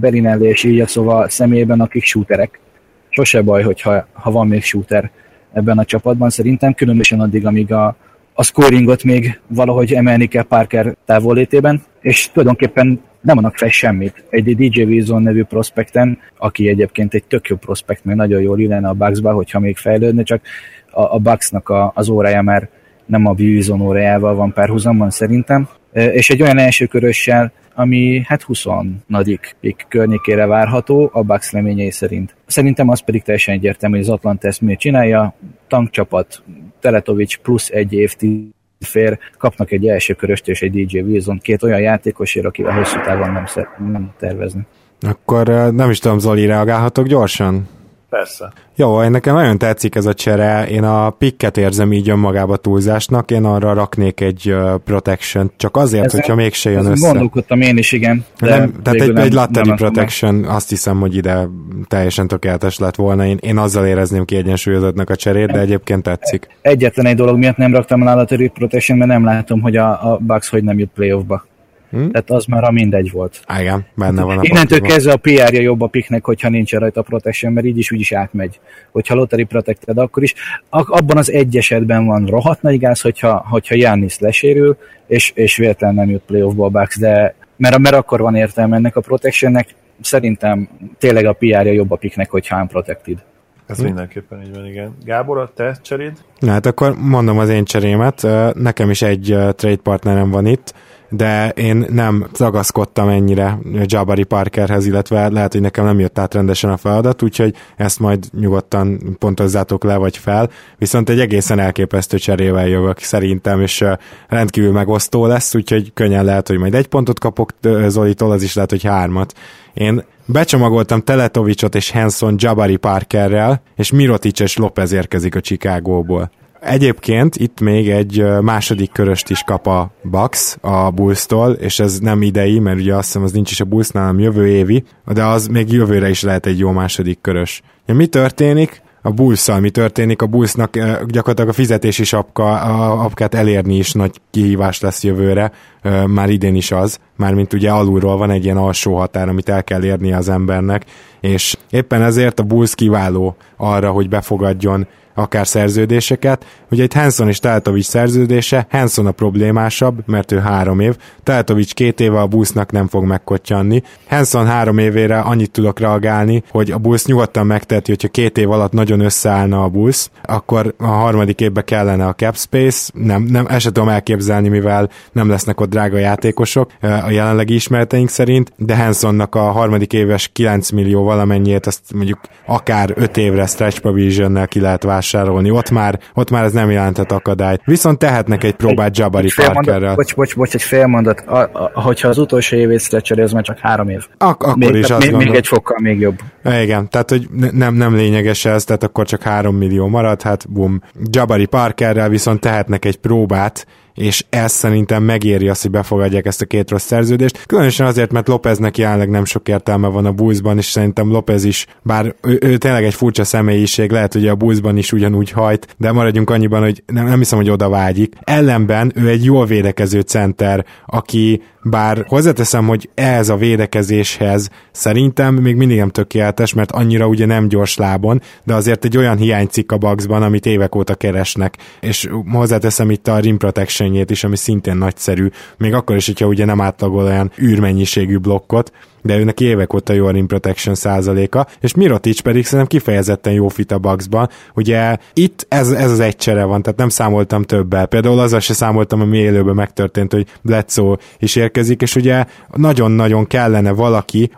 Berinelli és így szóval személyében, akik shooterek. Sose baj, hogyha ha van még shooter ebben a csapatban, szerintem különösen addig, amíg a, a scoringot még valahogy emelni kell Parker távollétében, és tulajdonképpen nem adnak fel semmit. Egy DJ Wilson nevű prospekten, aki egyébként egy tök jó prospekt, meg nagyon jól illene a Bucksba, hogyha még fejlődne, csak a, a Bucksnak a, az órája már nem a Wilson órájával van párhuzamban szerintem, és egy olyan első körössel, ami hát 20 pick környékére várható a Bucks leményei szerint. Szerintem az pedig teljesen egyértelmű, hogy az Atlanta ezt miért csinálja, tankcsapat, Teletovics plusz egy év fér, kapnak egy első köröst és egy DJ Wilson, két olyan játékosért, akivel hosszú távon nem, nem tervezni. Akkor nem is tudom, Zoli, reagálhatok gyorsan? Persze. Jó, én nekem nagyon tetszik ez a csere, én a pikket érzem így önmagába túlzásnak, én arra raknék egy protection, csak azért, ezen, hogyha mégse jön össze. Gondolkodtam én is, igen. De nem, tehát egy, nem, egy lottery protection, meg. azt hiszem, hogy ide teljesen tökéletes lett volna. Én, én azzal érezném kiegyensúlyozottnak a cserét, de egyébként tetszik. Egyetlen egy dolog miatt nem raktam a lottery protection, mert nem látom, hogy a, a Bucks hogy nem jut playoffba. Hmm? Tehát az már a mindegy volt. Igen, benne van a Innentől kezdve a PR-ja jobb a piknek, hogyha nincs rajta a protection, mert így is úgy is átmegy. Hogyha lottery protected, akkor is. Abban az egy esetben van rohadt nagy gáz, hogyha, hogyha Giannis lesérül, és, és véletlenül nem jut playoffba a Bucks, de mert, mert akkor van értelme ennek a protectionnek. Szerintem tényleg a PR-ja jobb a piknek, hogyha unprotected. Ez hm. mindenképpen így van, igen. Gábor, a te cseréd? Na hát akkor mondom az én cserémet. Nekem is egy trade partnerem van itt de én nem ragaszkodtam ennyire Jabari Parkerhez, illetve lehet, hogy nekem nem jött át rendesen a feladat, úgyhogy ezt majd nyugodtan pontozzátok le vagy fel, viszont egy egészen elképesztő cserével jövök szerintem, és rendkívül megosztó lesz, úgyhogy könnyen lehet, hogy majd egy pontot kapok Zolitól, az is lehet, hogy hármat. Én becsomagoltam Teletovicsot és Hanson Jabari Parkerrel, és Mirotic és Lopez érkezik a Chicagóból. Egyébként itt még egy második köröst is kap a Bucks a Bulls-tól, és ez nem idei, mert ugye azt hiszem az nincs is a Bullsnál, hanem jövő évi, de az még jövőre is lehet egy jó második körös. Ja, mi történik? a bulls mi történik, a Bullsnak gyakorlatilag a fizetési sapka, a apkát elérni is nagy kihívás lesz jövőre, már idén is az, mármint ugye alulról van egy ilyen alsó határ, amit el kell érnie az embernek, és éppen ezért a Bulls kiváló arra, hogy befogadjon akár szerződéseket. Ugye itt Hanson és Teltovics szerződése, Hanson a problémásabb, mert ő három év, Teltovics két éve a busznak nem fog megkotyanni. Hanson három évére annyit tudok reagálni, hogy a busz nyugodtan megteheti, hogyha két év alatt nagyon összeállna a busz, akkor a harmadik évben kellene a cap space, nem, nem, ezt tudom elképzelni, mivel nem lesznek ott drága játékosok a jelenlegi ismereteink szerint, de Hansonnak a harmadik éves 9 millió valamennyiét, azt mondjuk akár 5 évre stretch provision ki lehet vásárolni vásárolni. Ott már, ott már ez nem jelentett akadályt. Viszont tehetnek egy próbát Jabari egy Parkerrel. Bocs, bocs, bocs, egy fél mondat. A, a, hogyha az utolsó évét stretchelé, az már csak három év. Ak- akkor még, is azt még, még egy fokkal még jobb. Igen, tehát hogy nem, nem lényeges ez, tehát akkor csak három millió marad, hát bum. Jabari Parkerrel viszont tehetnek egy próbát, és ez szerintem megéri azt, hogy befogadják ezt a két rossz szerződést. Különösen azért, mert Lopeznek jelenleg nem sok értelme van a Bullsban, és szerintem Lopez is, bár ő, ő tényleg egy furcsa személyiség, lehet, hogy a Bullsban is ugyanúgy hajt, de maradjunk annyiban, hogy nem, nem hiszem, hogy oda vágyik. Ellenben ő egy jól védekező center, aki bár hozzáteszem, hogy ehhez a védekezéshez szerintem még mindig nem tökéletes, mert annyira ugye nem gyors lábon, de azért egy olyan hiánycikk a Bugsban, amit évek óta keresnek, és hozzáteszem itt a rim protection is, ami szintén nagyszerű, még akkor is, hogyha ugye nem átlagol olyan űrmennyiségű blokkot, de őnek évek óta jó a rim protection százaléka, és Mirotic pedig szerintem kifejezetten jó fit a Bucksban. Ugye itt ez, ez az egy csere van, tehát nem számoltam többel. Például azzal se számoltam, ami élőben megtörtént, hogy Bledsoe is érkezik, és ugye nagyon-nagyon kellene valaki,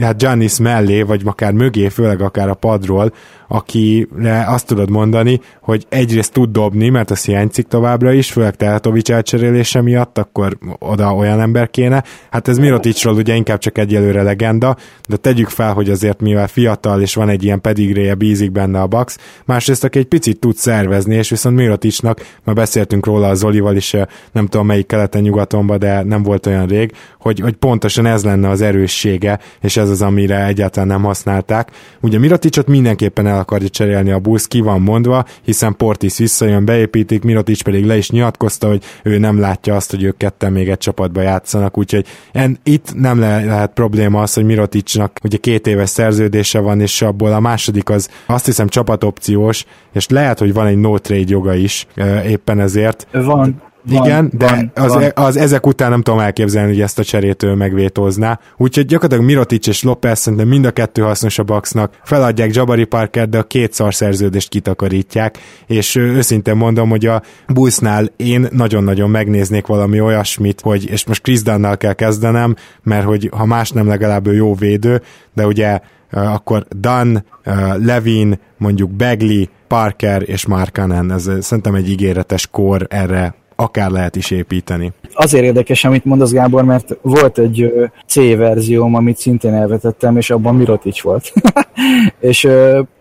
hát Giannis mellé, vagy akár mögé, főleg akár a padról, akire azt tudod mondani, hogy egyrészt tud dobni, mert az hiányzik továbbra is, főleg Teletovics elcserélése miatt, akkor oda olyan ember kéne. Hát ez Miroticsról ugye inkább csak egyelőre legenda, de tegyük fel, hogy azért mivel fiatal és van egy ilyen pedigréje, bízik benne a Bax, másrészt aki egy picit tud szervezni, és viszont Miroticsnak, már beszéltünk róla a Zolival is, nem tudom melyik keleten-nyugatonban, de nem volt olyan rég, hogy, hogy pontosan ez lenne az erőssége, és ez az, amire egyáltalán nem használták. Ugye Miroticsot mindenképpen el akarja cserélni a busz, ki van mondva, hiszen Portis visszajön, beépítik, Mirotic pedig le is nyilatkozta, hogy ő nem látja azt, hogy ők ketten még egy csapatba játszanak, úgyhogy en, itt nem le, lehet probléma az, hogy Miroticnak ugye két éves szerződése van, és abból a második az azt hiszem csapatopciós, és lehet, hogy van egy no trade joga is éppen ezért. Van, van, Igen, de van, az, van. az ezek után nem tudom elképzelni, hogy ezt a cserét ő megvétózná. Úgyhogy gyakorlatilag Mirotic és Lopez szerintem mind a kettő hasznos a Bucksnak. Feladják Jabari Parker, de a két szar szerződést kitakarítják, és őszintén mondom, hogy a Bullsnál én nagyon-nagyon megnéznék valami olyasmit, hogy, és most Chris Dunnal kell kezdenem, mert hogy ha más nem legalább ő jó védő, de ugye akkor Dunn, Levin, mondjuk Bagley, Parker és Markanen, ez szerintem egy ígéretes kor erre akár lehet is építeni. Azért érdekes, amit mondasz Gábor, mert volt egy C verzióm, amit szintén elvetettem, és abban Mirotic volt. és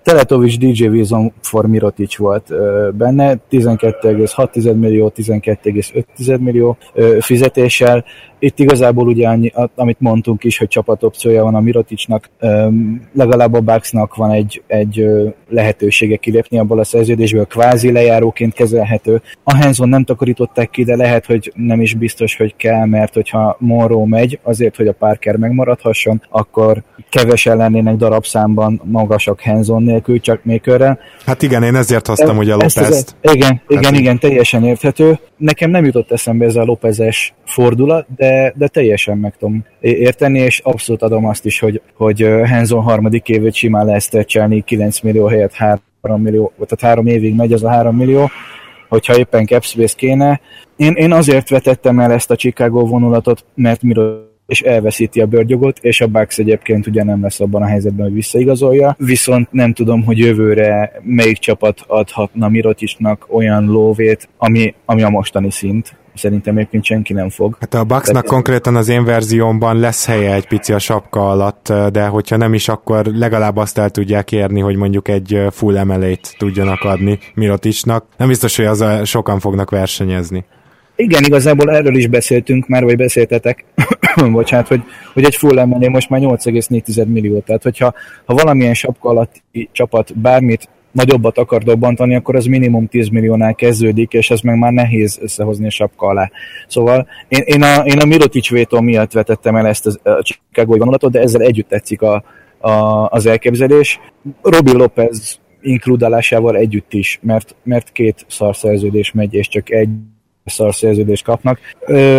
Teletovics DJ Vision for Mirotic volt benne, 12,6 millió, 12,5 millió fizetéssel. Itt igazából ugye annyi, amit mondtunk is, hogy csapatopciója van a Miroticnak, legalább a Bucksnak van egy, egy lehetősége kilépni abból a szerződésből, kvázi lejáróként kezelhető. A Hanson nem takarították ki, de lehet, hogy nem is biztos, hogy kell, mert hogyha Monroe megy, azért, hogy a Parker megmaradhasson, akkor kevesen lennének darabszámban magasak Hanson nélkül, csak Makerrel. Hát igen, én ezért hoztam hogy a Lopez-t. Igen, igen, hát igen, teljesen érthető. Nekem nem jutott eszembe ez a Lopezes fordulat, de, de teljesen meg tudom érteni, és abszolút adom azt is, hogy, hogy Hanson harmadik évét simán lehet stretchelni 9 millió helyett 3 millió, tehát 3 évig megy az a 3 millió, hogyha éppen capspace kéne. Én, én azért vetettem el ezt a Chicago vonulatot, mert miről és elveszíti a bőrgyogot, és a Bucks egyébként ugye nem lesz abban a helyzetben, hogy visszaigazolja, viszont nem tudom, hogy jövőre melyik csapat adhatna Mirotisnak olyan lóvét, ami, ami a mostani szint szerintem egyébként senki nem fog. Hát a Bucksnak De... konkrétan az én verziómban lesz helye egy pici a sapka alatt, de hogyha nem is, akkor legalább azt el tudják érni, hogy mondjuk egy full emelét tudjanak adni Mirotisnak. Nem biztos, hogy az sokan fognak versenyezni. Igen, igazából erről is beszéltünk már, vagy beszéltetek, bocsánat, hogy, hogy egy full emelé most már 8,4 millió, tehát hogyha ha valamilyen sapka alatti csapat bármit nagyobbat akar dobbantani, akkor az minimum 10 milliónál kezdődik, és ez meg már nehéz összehozni a sapka alá. Szóval én, én a, én a Mirotic vétó miatt vetettem el ezt a, a Chicago vonulatot, de ezzel együtt tetszik a, a, az elképzelés. Robi Lopez inkludálásával együtt is, mert, mert két szarszerződés megy, és csak egy szarszerződést kapnak.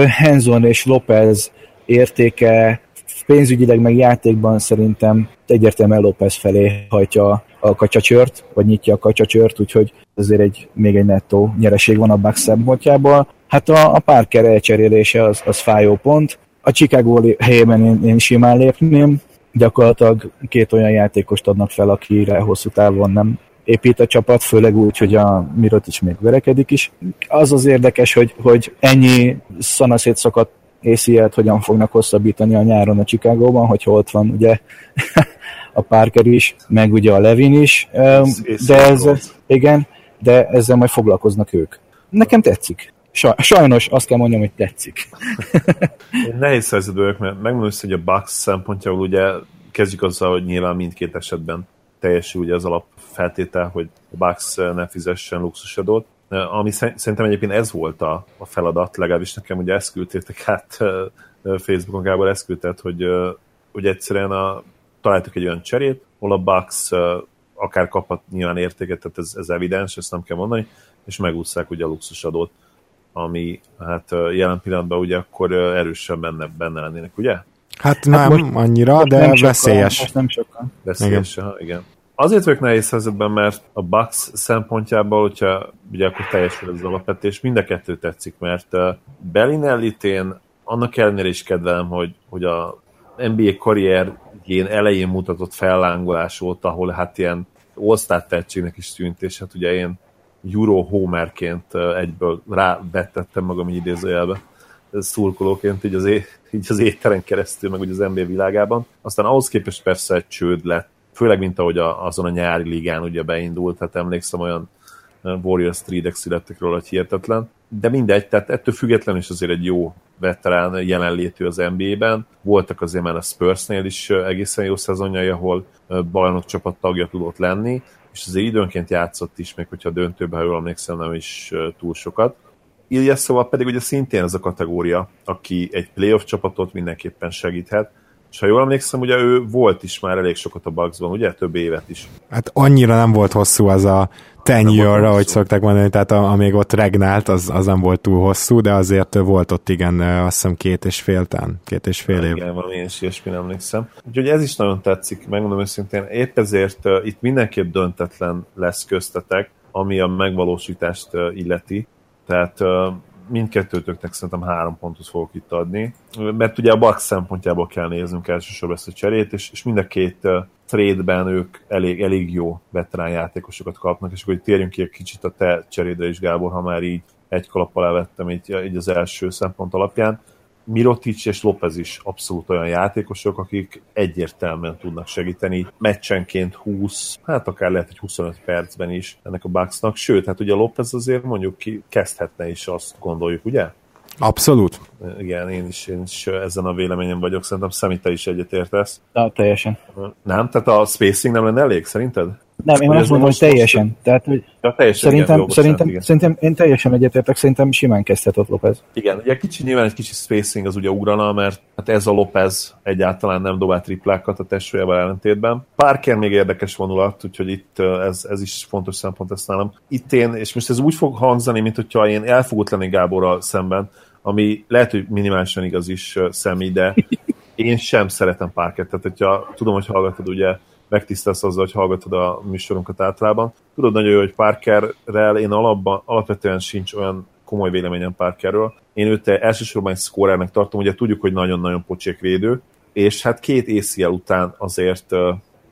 Henzon és Lopez értéke pénzügyileg meg játékban szerintem egyértelműen Lopez felé hajtja a kacsacsört, vagy nyitja a kacsacsört, úgyhogy azért egy, még egy nettó nyereség van a Bucks szempontjából. Hát a, a Parker elcserélése az, az fájó pont. A Chicago helyében én, én simán lépném, gyakorlatilag két olyan játékost adnak fel, akire hosszú távon nem épít a csapat, főleg úgy, hogy a Mirot is még verekedik is. Az az érdekes, hogy, hogy ennyi szanaszét szakadt ACL-t hogyan fognak hosszabbítani a nyáron a Chicagóban, hogyha ott van ugye a Parker is, meg ugye a Levin is, de ez, igen, de ezzel majd foglalkoznak ők. Nekem tetszik. Sajnos azt kell mondjam, hogy tetszik. Én nehéz helyzetben vagyok, mert megmondom, hogy a Bucks szempontjából ugye kezdjük azzal, hogy nyilván mindkét esetben teljesül ugye az alapfeltétel, hogy a Bucks ne fizessen luxusadót, ami szerintem egyébként ez volt a, a feladat, legalábbis nekem ugye ezt küldtétek át Facebookon, Gábor ezt küldtet, hogy, hogy egyszerűen a, találtuk egy olyan cserét, ahol a Bucks akár kaphat nyilván értéket, tehát ez, ez evidens, ezt nem kell mondani, és megúszszák ugye a luxusadót, ami hát jelen pillanatban ugye akkor erősen benne, benne lennének, ugye? Hát nem hát most, annyira, most de nem veszélyes. Sokkal, most nem sokkal. Veszélyes, igen. igen. Azért vagyok nehéz helyzetben, mert a Bucks szempontjából, hogyha ugye akkor teljesül az alapvetés, mind a kettő tetszik, mert uh, Bellinellit én annak ellenére is kedvelem, hogy, hogy a NBA karrierjén elején mutatott fellángolás volt, ahol hát ilyen all tehetségnek is tűnt, és hát ugye én Euro Homerként egyből rávettettem magam így idézőjelbe szurkolóként így az, é- így az éteren keresztül, meg ugye az NBA világában. Aztán ahhoz képest persze csőd lett, főleg mint ahogy a, azon a nyári ligán ugye beindult, hát emlékszem olyan Warriors trade születtek róla, hogy hihetetlen. De mindegy, tehát ettől függetlenül is azért egy jó veterán jelenlétű az NBA-ben. Voltak azért már a Spursnél is egészen jó szezonjai, ahol bajnok csapat tagja tudott lenni, és azért időnként játszott is, még hogyha döntőben, ha jól emlékszem, nem is túl sokat. Ilyeszóval pedig ugye szintén ez a kategória, aki egy playoff csapatot mindenképpen segíthet, és ha jól emlékszem, ugye ő volt is már elég sokat a Bucksban, ugye? Több évet is. Hát annyira nem volt hosszú az a tenure, ahogy szokták mondani, tehát amíg ott regnált, az, az nem volt túl hosszú, de azért volt ott igen, azt hiszem két és fél tán, két és fél év. Igen, valami én is ilyesmi emlékszem. Úgyhogy ez is nagyon tetszik, megmondom őszintén, épp ezért uh, itt mindenképp döntetlen lesz köztetek, ami a megvalósítást uh, illeti. Tehát mindkettőtöknek szerintem három pontot fogok itt adni, mert ugye a Bucks szempontjából kell néznünk elsősorban ezt a cserét, és, és mind a két trade-ben ők elég, elég jó veterán játékosokat kapnak, és akkor hogy térjünk ki egy kicsit a te cserédre is, Gábor, ha már így egy kalappal elvettem így, így az első szempont alapján. Mirotic és Lopez is abszolút olyan játékosok, akik egyértelműen tudnak segíteni meccsenként 20, hát akár lehet egy 25 percben is ennek a Bucksnak, sőt, hát ugye Lopez azért mondjuk ki kezdhetne is azt gondoljuk, ugye? Abszolút. Igen, én is, én is ezen a véleményem vagyok, szerintem Szemi, te is egyetértesz. Na, teljesen. Nem? Tehát a spacing nem lenne elég, szerinted? Nem, én azt mondom, hogy teljesen. Most, Tehát, hogy ja, teljesen szerintem, igen, jó, szerintem, bocsánat, szerintem, én teljesen egyetértek, szerintem simán kezdhet ott Lopez. Igen, ugye kicsi, nyilván egy kicsi spacing az ugye ugrana, mert hát ez a Lopez egyáltalán nem dobál triplákat a testvérjával ellentétben. Parker még érdekes vonulat, úgyhogy itt ez, ez is fontos szempont ezt nálam. Itt én, és most ez úgy fog hangzani, mint hogyha én elfogott lenni Gáborral szemben, ami lehet, hogy minimálisan igaz is személy, de én sem szeretem Parkert. Tehát, hogyha tudom, hogy hallgatod ugye megtisztelsz azzal, hogy hallgatod a műsorunkat általában. Tudod nagyon jó, hogy Parkerrel én alapban, alapvetően sincs olyan komoly véleményem Parkerről. Én őt elsősorban egy szkórernek tartom, ugye tudjuk, hogy nagyon-nagyon pocsék védő, és hát két ACL után azért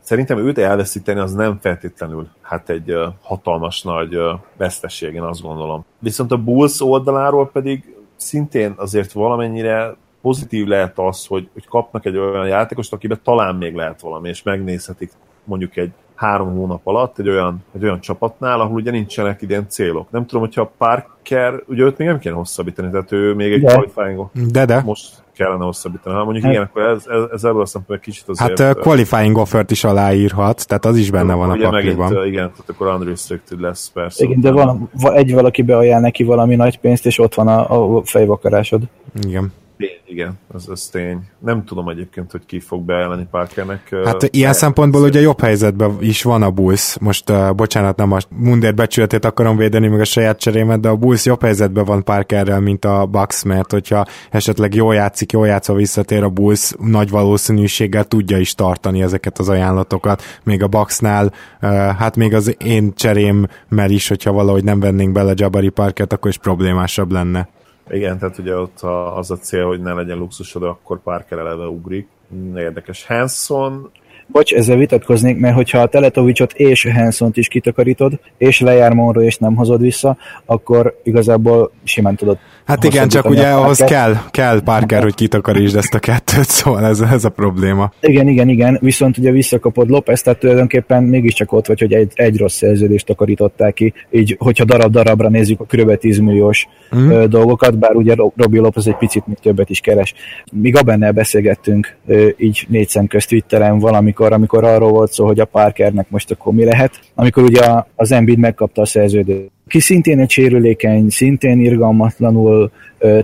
szerintem őt elveszíteni az nem feltétlenül hát egy hatalmas nagy uh, veszteség, én azt gondolom. Viszont a Bulls oldaláról pedig szintén azért valamennyire pozitív lehet az, hogy, hogy kapnak egy olyan játékost, akiben talán még lehet valami, és megnézhetik mondjuk egy három hónap alatt egy olyan, egy olyan csapatnál, ahol ugye nincsenek idén célok. Nem tudom, hogyha Parker, ugye őt még nem kéne hosszabbítani, tehát ő még egy qualifying de, de. most kellene hosszabbítani. Ha mondjuk hát, igen, akkor ez, ez, ez ebből a szempontból kicsit azért... Hát uh, qualifying offert is aláírhat, tehát az is benne van a pakliban. Megint, igen, tehát akkor unrestricted lesz persze. Igen, de van, egy valaki beajánl neki valami nagy pénzt, és ott van a, a fejvakarásod. Igen. Tény, igen, az, az tény. Nem tudom egyébként, hogy ki fog beállni Parkernek. Hát uh, ilyen szempontból ugye jobb helyzetben is van a Bulls. Most uh, bocsánat, nem a Mundér becsületét akarom védeni, meg a saját cserémet, de a Bulls jobb helyzetben van Parkerrel, mint a Bucks, mert hogyha esetleg jól játszik, jól játszva visszatér a Bulls, nagy valószínűséggel tudja is tartani ezeket az ajánlatokat. Még a Bucksnál, uh, hát még az én cserémmel is, hogyha valahogy nem vennénk bele Jabari Parkert, akkor is problémásabb lenne. Igen, tehát ugye ott az a cél, hogy ne legyen luxusod, akkor Parker eleve ugrik. Érdekes. Hanson Bocs, ezzel vitatkoznék, mert hogyha a Teletovicsot és Hansont is kitakarítod, és lejár Monro és nem hozod vissza, akkor igazából simán tudod. Hát igen, csak ugye ahhoz kell, kell Parker, hogy kitakarítsd ezt a kettőt, szóval ez, ez a probléma. Igen, igen, igen, viszont ugye visszakapod Lopez, tehát tulajdonképpen mégiscsak ott vagy, hogy egy, egy rossz szerződést takarították ki, így hogyha darab-darabra nézzük a kb. 10 milliós mm. dolgokat, bár ugye Robbie Lopez egy picit még többet is keres. Míg abennel beszélgettünk így négy szem közt Twitteren valami amikor, amikor arról volt szó, hogy a Parkernek most akkor mi lehet, amikor ugye az Embiid megkapta a szerződést. Ki szintén egy sérülékeny, szintén irgalmatlanul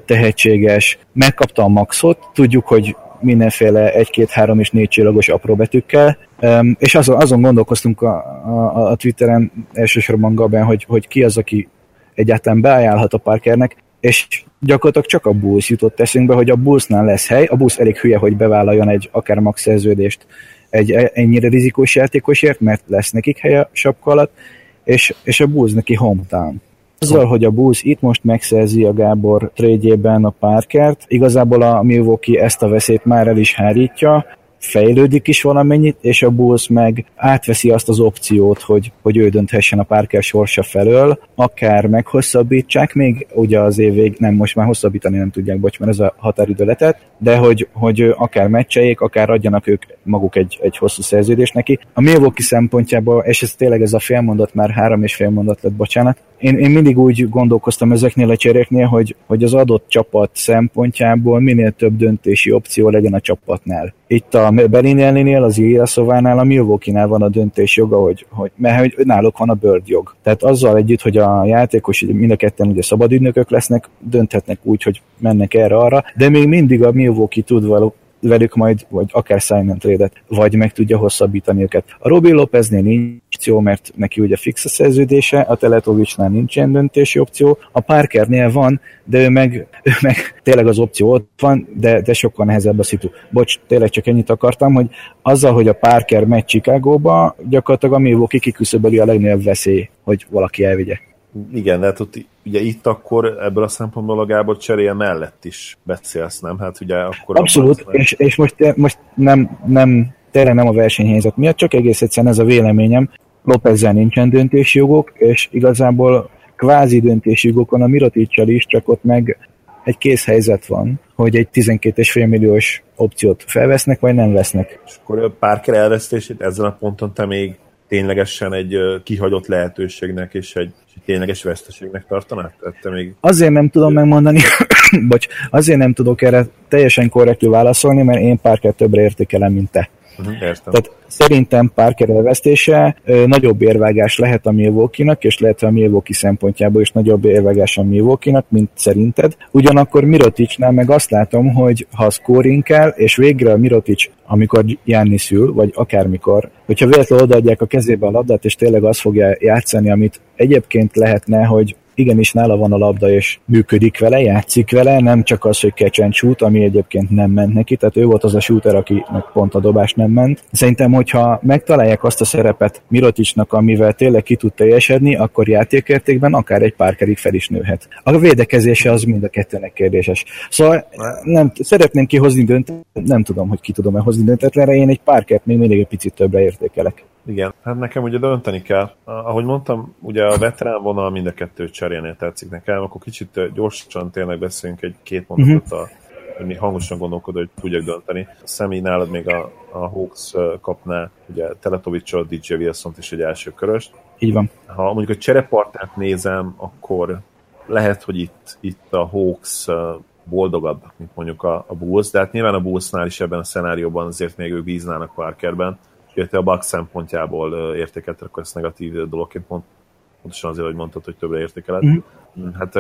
tehetséges, megkapta a maxot, tudjuk, hogy mindenféle egy-két-három és négy csillagos apró betűkkel, és azon, azon gondolkoztunk a, a, a Twitteren elsősorban Gaben, hogy, hogy ki az, aki egyáltalán beajánlhat a Parkernek, és gyakorlatilag csak a Bulls jutott eszünkbe, hogy a Bullsnál lesz hely, a Bulls elég hülye, hogy bevállaljon egy akár max szerződést egy ennyire rizikós játékosért, mert lesz nekik helye a sapka alatt, és, és a Bulls neki hometown. Azzal, hogy a Bulls itt most megszerzi a Gábor trédjében a Parkert, igazából a Milwaukee ezt a veszélyt már el is hárítja, fejlődik is valamennyit, és a Bulls meg átveszi azt az opciót, hogy, hogy ő dönthessen a Parker sorsa felől, akár meghosszabbítsák még, ugye az év vég, nem, most már hosszabbítani nem tudják, bocs, mert ez a határidő letett, de hogy, hogy akár meccseljék, akár adjanak ők maguk egy, egy hosszú szerződést neki. A Milwaukee szempontjából, és ez tényleg ez a félmondat, már három és fél mondat lett, bocsánat, én, én mindig úgy gondolkoztam ezeknél a cseréknél, hogy, hogy az adott csapat szempontjából minél több döntési opció legyen a csapatnál. Itt a Belinellinél, az Ilyaszovánál, a Milwaukee-nál van a döntés joga, hogy, hogy, mert hogy náluk van a bird jog. Tehát azzal együtt, hogy a játékos mind a ketten ugye szabad ügynökök lesznek, dönthetnek úgy, hogy mennek erre-arra, de még mindig a Milwaukee tud való, velük majd, vagy akár sign trade vagy meg tudja hosszabbítani őket. A Robi Lopeznél nincs opció, mert neki ugye fix a szerződése, a Teletovicsnál nincs ilyen döntési opció, a Parkernél van, de ő meg, ő meg tényleg az opció ott van, de, de sokkal nehezebb a szitu. Bocs, tényleg csak ennyit akartam, hogy azzal, hogy a Parker megy Chicagóba, gyakorlatilag a Milwaukee kiküszöböli a legnagyobb veszély, hogy valaki elvigye. Igen, de hát ott, ugye itt akkor ebből a szempontból a Gábor cseréje mellett is beszélsz, nem? Hát ugye akkor... Abszolút, és, és most, most nem, nem, tényleg nem a versenyhelyzet miatt, csak egész egyszerűen ez a véleményem. Lópezzel nincsen döntési jogok, és igazából kvázi döntési jogokon a Miroticsal is, csak ott meg egy kész helyzet van, hogy egy 12,5 milliós opciót felvesznek, vagy nem vesznek. És akkor a Parker elvesztését ezen a ponton te még ténylegesen egy kihagyott lehetőségnek és egy, tényleges veszteségnek tartanád? te még... Azért nem tudom megmondani, bocs, azért nem tudok erre teljesen korrektül válaszolni, mert én Parker többre értékelem, mint te. Uh-huh, értem. Tehát szerintem Parker elvesztése ö, nagyobb érvágás lehet a Milwaukee-nak, és lehet a Milwaukee szempontjából is nagyobb érvágás a Milwaukee-nak, mint szerinted. Ugyanakkor Miroticnál meg azt látom, hogy ha scoring kell, és végre a Mirotic, amikor Jánni szül, vagy akármikor, hogyha véletlenül odaadják a kezébe a labdát, és tényleg azt fogja játszani, amit egyébként lehetne, hogy igenis nála van a labda, és működik vele, játszik vele, nem csak az, hogy catch shoot, ami egyébként nem ment neki, tehát ő volt az a shooter, akinek pont a dobás nem ment. Szerintem, hogyha megtalálják azt a szerepet Miroticsnak, amivel tényleg ki tud teljesedni, akkor játékértékben akár egy pár kerig fel is nőhet. A védekezése az mind a kettőnek kérdéses. Szóval nem, szeretném kihozni döntet, nem tudom, hogy ki tudom-e hozni döntetlenre, én egy párkert még mindig egy picit többre értékelek. Igen, hát nekem ugye dönteni kell. Ahogy mondtam, ugye a veterán vonal mind a kettő cserélnél tetszik nekem, akkor kicsit gyorsan tényleg beszéljünk egy két mondatot uh-huh. a mi hangosan gondolkodó, hogy tudjak dönteni. A személy nálad még a, a Hawks kapná ugye Teletovicsot, DJ wilson is egy első köröst. Így van. Ha mondjuk a cserepartát nézem, akkor lehet, hogy itt, itt a Hawks boldogabb, mint mondjuk a, a Bulls, de hát nyilván a Bullsnál is ebben a szenárióban azért még ők bíznának Parkerben illetve a Bucks szempontjából értékeltek, akkor ezt negatív dologként pont, pontosan azért, hogy mondtad, hogy többre értékeled. Mm. Hát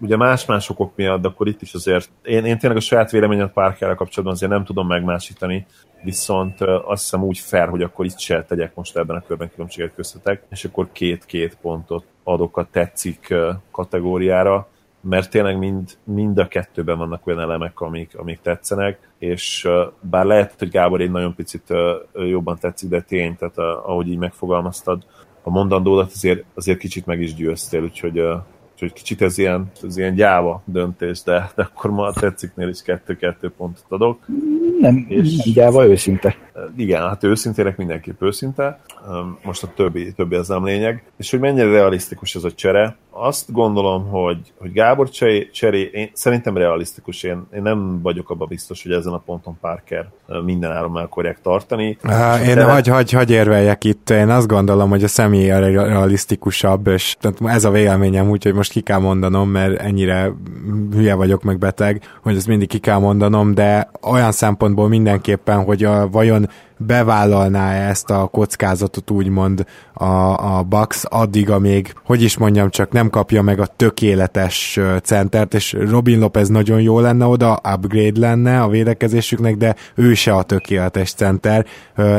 ugye más-más okok miatt, de akkor itt is azért, én, én tényleg a saját véleményet Parkerrel kapcsolatban azért nem tudom megmásítani, viszont azt hiszem úgy fair, hogy akkor itt se tegyek most ebben a körben különbséget köztetek, és akkor két-két pontot adok a tetszik kategóriára, mert tényleg mind, mind a kettőben vannak olyan elemek, amik, amik tetszenek, és bár lehet, hogy Gábor egy nagyon picit jobban tetszik, de tény, tehát ahogy így megfogalmaztad a mondandódat, azért, azért kicsit meg is győztél, úgyhogy, úgyhogy kicsit ez ilyen, ez ilyen gyáva döntés, de, de akkor ma a tetsziknél is kettő-kettő pontot adok. Nem, és, nem gyáva, őszinte. Igen, hát őszintének mindenképp őszinte, most a többi, többi az nem lényeg. És hogy mennyire realisztikus ez a csere, azt gondolom, hogy, hogy Gábor cseré, én, szerintem realisztikus, én, én nem vagyok abban biztos, hogy ezen a ponton Parker minden áron meg akarják tartani. Há, én de... hagy, hagy, hagy érveljek itt, én azt gondolom, hogy a személy a realisztikusabb, és tehát ez a véleményem úgy, hogy most ki kell mondanom, mert ennyire hülye vagyok meg beteg, hogy ezt mindig ki kell mondanom, de olyan szempontból mindenképpen, hogy a, vajon bevállalná ezt a kockázatot úgymond a, a Bucks addig, amíg, hogy is mondjam, csak nem kapja meg a tökéletes centert, és Robin Lopez nagyon jó lenne oda, upgrade lenne a védekezésüknek, de ő se a tökéletes center.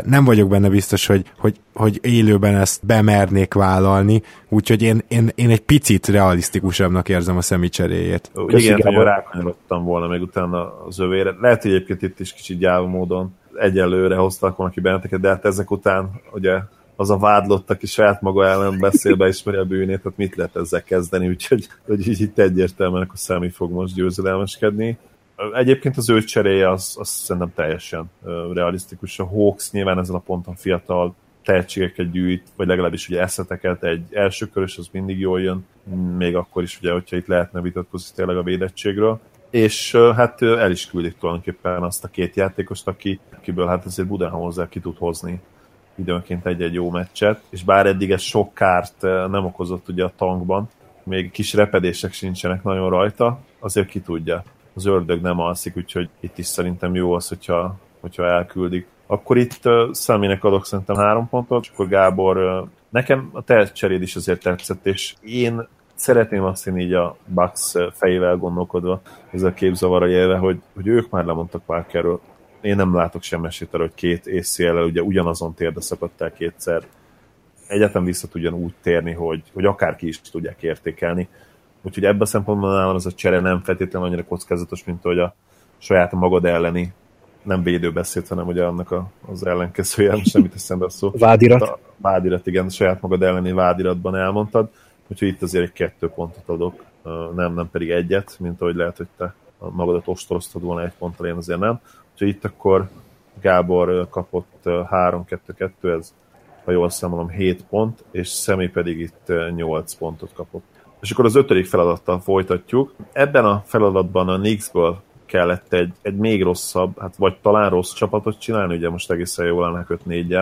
Nem vagyok benne biztos, hogy, hogy, hogy élőben ezt bemernék vállalni, úgyhogy én, én, én egy picit realisztikusabbnak érzem a szemicseréjét. Igen, hogy rákanyarodtam volna még utána az övére. Lehet, hogy egyébként itt is kicsit gyáva módon egyelőre hoztak volna ki benneteket, de hát ezek után ugye az a vádlott, aki saját maga ellen beszél, beismeri a bűnét, tehát mit lehet ezzel kezdeni, úgyhogy hogy így itt egyértelműen akkor Szemi fog most győzedelmeskedni. Egyébként az ő cseréje az, az szerintem teljesen realisztikus. A Hawks nyilván ezen a ponton fiatal tehetségeket gyűjt, vagy legalábbis ugye eszeteket, egy első körös az mindig jól jön, még akkor is ugye, hogyha itt lehetne vitatkozni tényleg a védettségről és hát el is küldik tulajdonképpen azt a két játékost, aki, akiből hát azért Budenholzer ki tud hozni időnként egy-egy jó meccset, és bár eddig ez sok kárt nem okozott ugye a tankban, még kis repedések sincsenek nagyon rajta, azért ki tudja. Az ördög nem alszik, úgyhogy itt is szerintem jó az, hogyha, hogyha elküldik. Akkor itt Szemének adok szerintem három pontot, és akkor Gábor, nekem a te cseréd is azért tetszett, és én szeretném azt én így a Bucks fejével gondolkodva, ez a képzavara élve, hogy, hogy ők már lemondtak Parkerről. Én nem látok sem esélyt arra, hogy két acl ugye ugyanazon térde szakadt el kétszer. Egyetem vissza tudjon úgy térni, hogy, hogy akárki is tudják értékelni. Úgyhogy ebben a szempontból nálam az a csere nem feltétlenül annyira kockázatos, mint hogy a saját magad elleni nem védőbeszéd, hanem ugye annak a, az ellenkezője, semmit eszembe a szó. Vádirat. A vádirat, igen, saját magad elleni vádiratban elmondtad úgyhogy itt azért egy kettő pontot adok, nem, nem pedig egyet, mint ahogy lehet, hogy te magadat ostoroztad volna egy ponttal, én azért nem. Úgyhogy itt akkor Gábor kapott 3-2-2, ez ha jól számolom 7 pont, és Szemi pedig itt 8 pontot kapott. És akkor az ötödik feladattal folytatjuk. Ebben a feladatban a Knicksből kellett egy, egy még rosszabb, hát vagy talán rossz csapatot csinálni, ugye most egészen jól lenne 5 4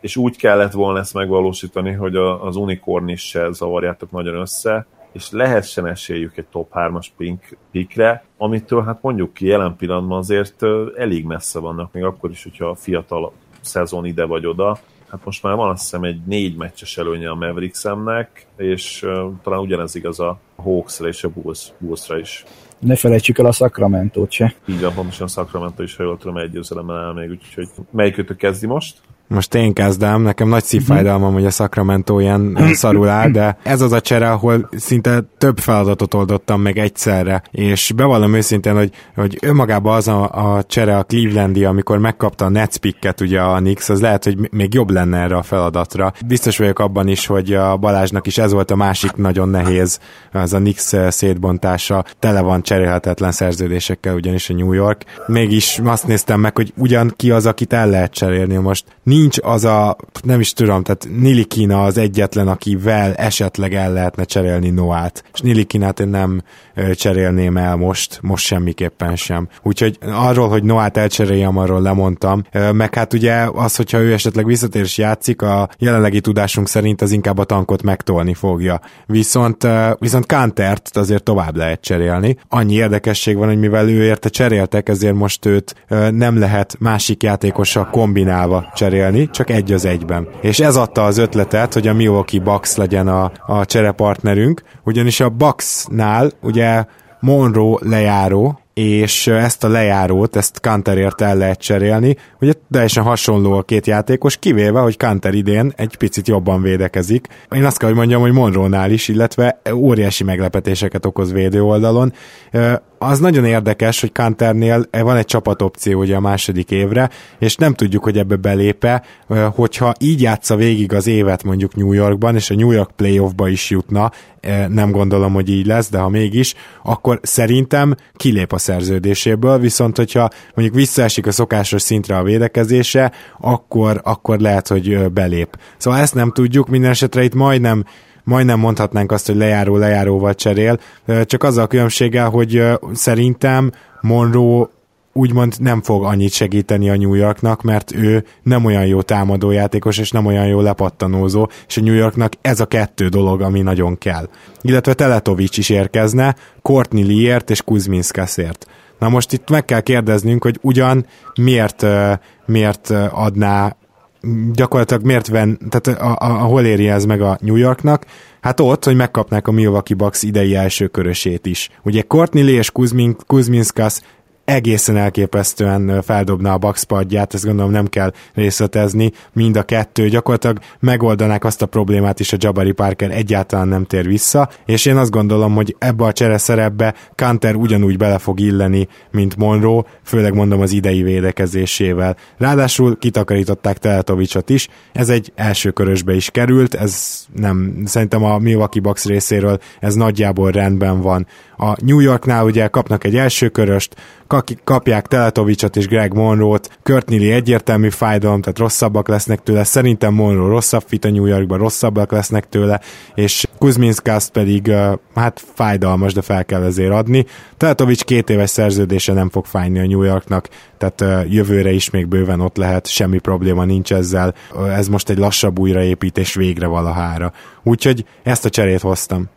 és úgy kellett volna ezt megvalósítani, hogy a, az unicorn is se zavarjátok nagyon össze, és lehessen esélyük egy top 3-as pink, pikre, amitől hát mondjuk ki jelen pillanatban azért elég messze vannak, még akkor is, hogyha a fiatal szezon ide vagy oda. Hát most már van azt hiszem egy négy meccses előnye a Mavericksemnek, és uh, talán ugyanez igaz a Hawksra és a Bulls, Bullsra is. Ne felejtsük el a Sacramento-t se. Így van, pontosan a Sacramento is, ha jól tudom, egy győzelemmel el még, úgyhogy melyikőtök kezdi most? Most én kezdem, nekem nagy szívfájdalmam, hogy a Sacramento ilyen szarul áll, de ez az a csere, ahol szinte több feladatot oldottam meg egyszerre, és bevallom őszintén, hogy, hogy önmagában az a, a csere a Clevelandi, amikor megkapta a Nets picket ugye a Knicks, az lehet, hogy még jobb lenne erre a feladatra. Biztos vagyok abban is, hogy a Balázsnak is ez volt a másik nagyon nehéz, az a Knicks szétbontása, tele van cserélhetetlen szerződésekkel, ugyanis a New York. Mégis azt néztem meg, hogy ugyan ki az, akit el lehet cserélni most nincs az a, nem is tudom, tehát Nilikina az egyetlen, akivel esetleg el lehetne cserélni Noát. És Nilikinát én nem cserélném el most, most semmiképpen sem. Úgyhogy arról, hogy Noát elcseréljem, arról lemondtam. Meg hát ugye az, hogyha ő esetleg visszatér és játszik, a jelenlegi tudásunk szerint az inkább a tankot megtolni fogja. Viszont, viszont Kantert azért tovább lehet cserélni. Annyi érdekesség van, hogy mivel ő érte cseréltek, ezért most őt nem lehet másik játékossal kombinálva cserélni cserélni, csak egy az egyben. És ez adta az ötletet, hogy a Milwaukee Bucks legyen a, a cserepartnerünk, ugyanis a Bucksnál ugye Monroe lejáró, és ezt a lejárót, ezt Kanterért el lehet cserélni. Ugye teljesen hasonló a két játékos, kivéve, hogy Kanter idén egy picit jobban védekezik. Én azt kell, hogy mondjam, hogy Monrónál is, illetve óriási meglepetéseket okoz védő oldalon az nagyon érdekes, hogy Kanternél van egy csapatopció ugye a második évre, és nem tudjuk, hogy ebbe belépe, hogyha így játsza végig az évet mondjuk New Yorkban, és a New York playoffba is jutna, nem gondolom, hogy így lesz, de ha mégis, akkor szerintem kilép a szerződéséből, viszont hogyha mondjuk visszaesik a szokásos szintre a védekezése, akkor, akkor lehet, hogy belép. Szóval ezt nem tudjuk, minden esetre itt majdnem majdnem mondhatnánk azt, hogy lejáró lejáróval cserél, csak azzal a különbséggel, hogy szerintem Monroe úgymond nem fog annyit segíteni a New Yorknak, mert ő nem olyan jó támadójátékos, és nem olyan jó lepattanózó, és a New Yorknak ez a kettő dolog, ami nagyon kell. Illetve Teletovics is érkezne, Courtney Leért és Kuzminskaszért. Na most itt meg kell kérdeznünk, hogy ugyan miért, miért adná gyakorlatilag miért ven, tehát a, a, a, hol éri ez meg a New Yorknak? Hát ott, hogy megkapnák a Milwaukee Bucks idei első körösét is. Ugye Courtney Lee és Kuzmin, Kuzminskas egészen elképesztően feldobna a Bucks padját, ezt gondolom nem kell részletezni, mind a kettő gyakorlatilag megoldanák azt a problémát is, a Jabari Parker egyáltalán nem tér vissza, és én azt gondolom, hogy ebbe a csereszerepbe Kanter ugyanúgy bele fog illeni, mint Monroe, főleg mondom az idei védekezésével. Ráadásul kitakarították Teletovicsot is, ez egy első körösbe is került, ez nem, szerintem a Milwaukee Bucks részéről ez nagyjából rendben van. A New Yorknál ugye kapnak egy első köröst, kapják Teletovicsot és Greg Monroe-t, Courtney egyértelmű fájdalom, tehát rosszabbak lesznek tőle, szerintem Monroe rosszabb fit a New Yorkban, rosszabbak lesznek tőle, és Kuzminskas pedig hát fájdalmas, de fel kell ezért adni. Teletovics két éves szerződése nem fog fájni a New Yorknak, tehát jövőre is még bőven ott lehet, semmi probléma nincs ezzel, ez most egy lassabb újraépítés végre valahára. Úgyhogy ezt a cserét hoztam.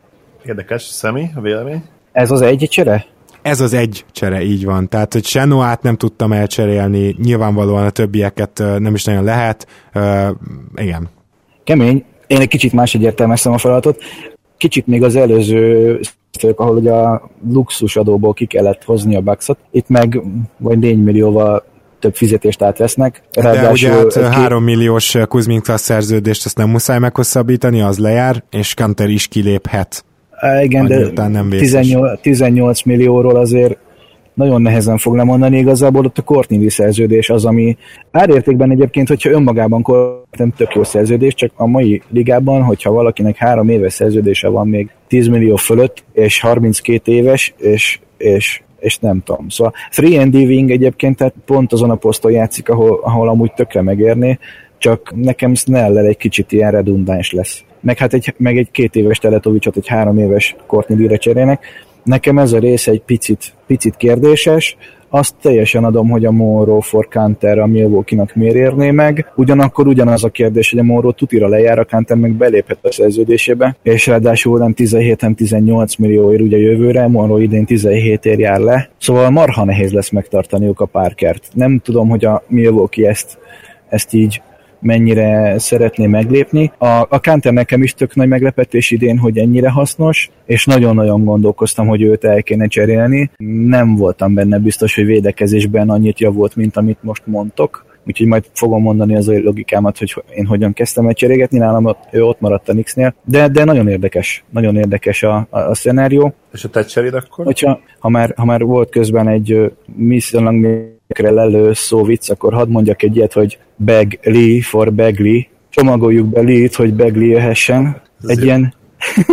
Érdekes, Szemi, a vélemény? Ez az egy csere? Ez az egy csere, így van. Tehát, hogy Senoát nem tudtam elcserélni, nyilvánvalóan a többieket nem is nagyon lehet. Uh, igen. Kemény. Én egy kicsit máshogy értelmeztem a feladatot. Kicsit még az előző ahol ugye a luxus adóból ki kellett hozni a bucks Itt meg vagy 4 millióval több fizetést átvesznek. De ugye hát 3 milliós Kuzminka szerződést ezt nem muszáj meghosszabbítani, az lejár, és Kanter is kiléphet igen, de nem 18, 18 millióról azért nagyon nehezen fog lemondani, igazából ott a Courtney szerződés az, ami árértékben egyébként, hogyha önmagában nem tök jó szerződés, csak a mai ligában, hogyha valakinek három éves szerződése van még 10 millió fölött, és 32 éves, és, és és nem tudom. Szóval free and wing egyébként tehát pont azon a poszton játszik, ahol, ahol amúgy tökre megérni, csak nekem snell egy kicsit ilyen redundáns lesz meg hát egy, meg egy két éves Teletovicsot egy három éves Courtney cserélnek. Nekem ez a rész egy picit, picit kérdéses, azt teljesen adom, hogy a Monroe for Counter a Milwaukee-nak miért érné meg. Ugyanakkor ugyanaz a kérdés, hogy a Monroe tutira lejár, a Counter meg beléphet a szerződésébe, és ráadásul nem 17, nem 18 millióért ugye jövőre, Monroe idén 17 ér jár le. Szóval marha nehéz lesz megtartaniuk a Parkert. Nem tudom, hogy a Milwaukee ezt, ezt így mennyire szeretné meglépni. A, a Kanter nekem is tök nagy meglepetés idén, hogy ennyire hasznos, és nagyon-nagyon gondolkoztam, hogy őt el kéne cserélni. Nem voltam benne biztos, hogy védekezésben annyit javult, mint amit most mondtok úgyhogy majd fogom mondani az a logikámat, hogy én hogyan kezdtem el cserégetni, nálam ő ott maradt a Nix-nél, de, de nagyon érdekes, nagyon érdekes a, a, a szenárió. És a te cseréd akkor? Hogyha, ha, már, ha már volt közben egy viszonylag lelő szó vicc, akkor hadd mondjak egy ilyet, hogy Bag Lee for Bagley. Csomagoljuk be Lee-t, hogy Bagley jöhessen. Egy ilyen,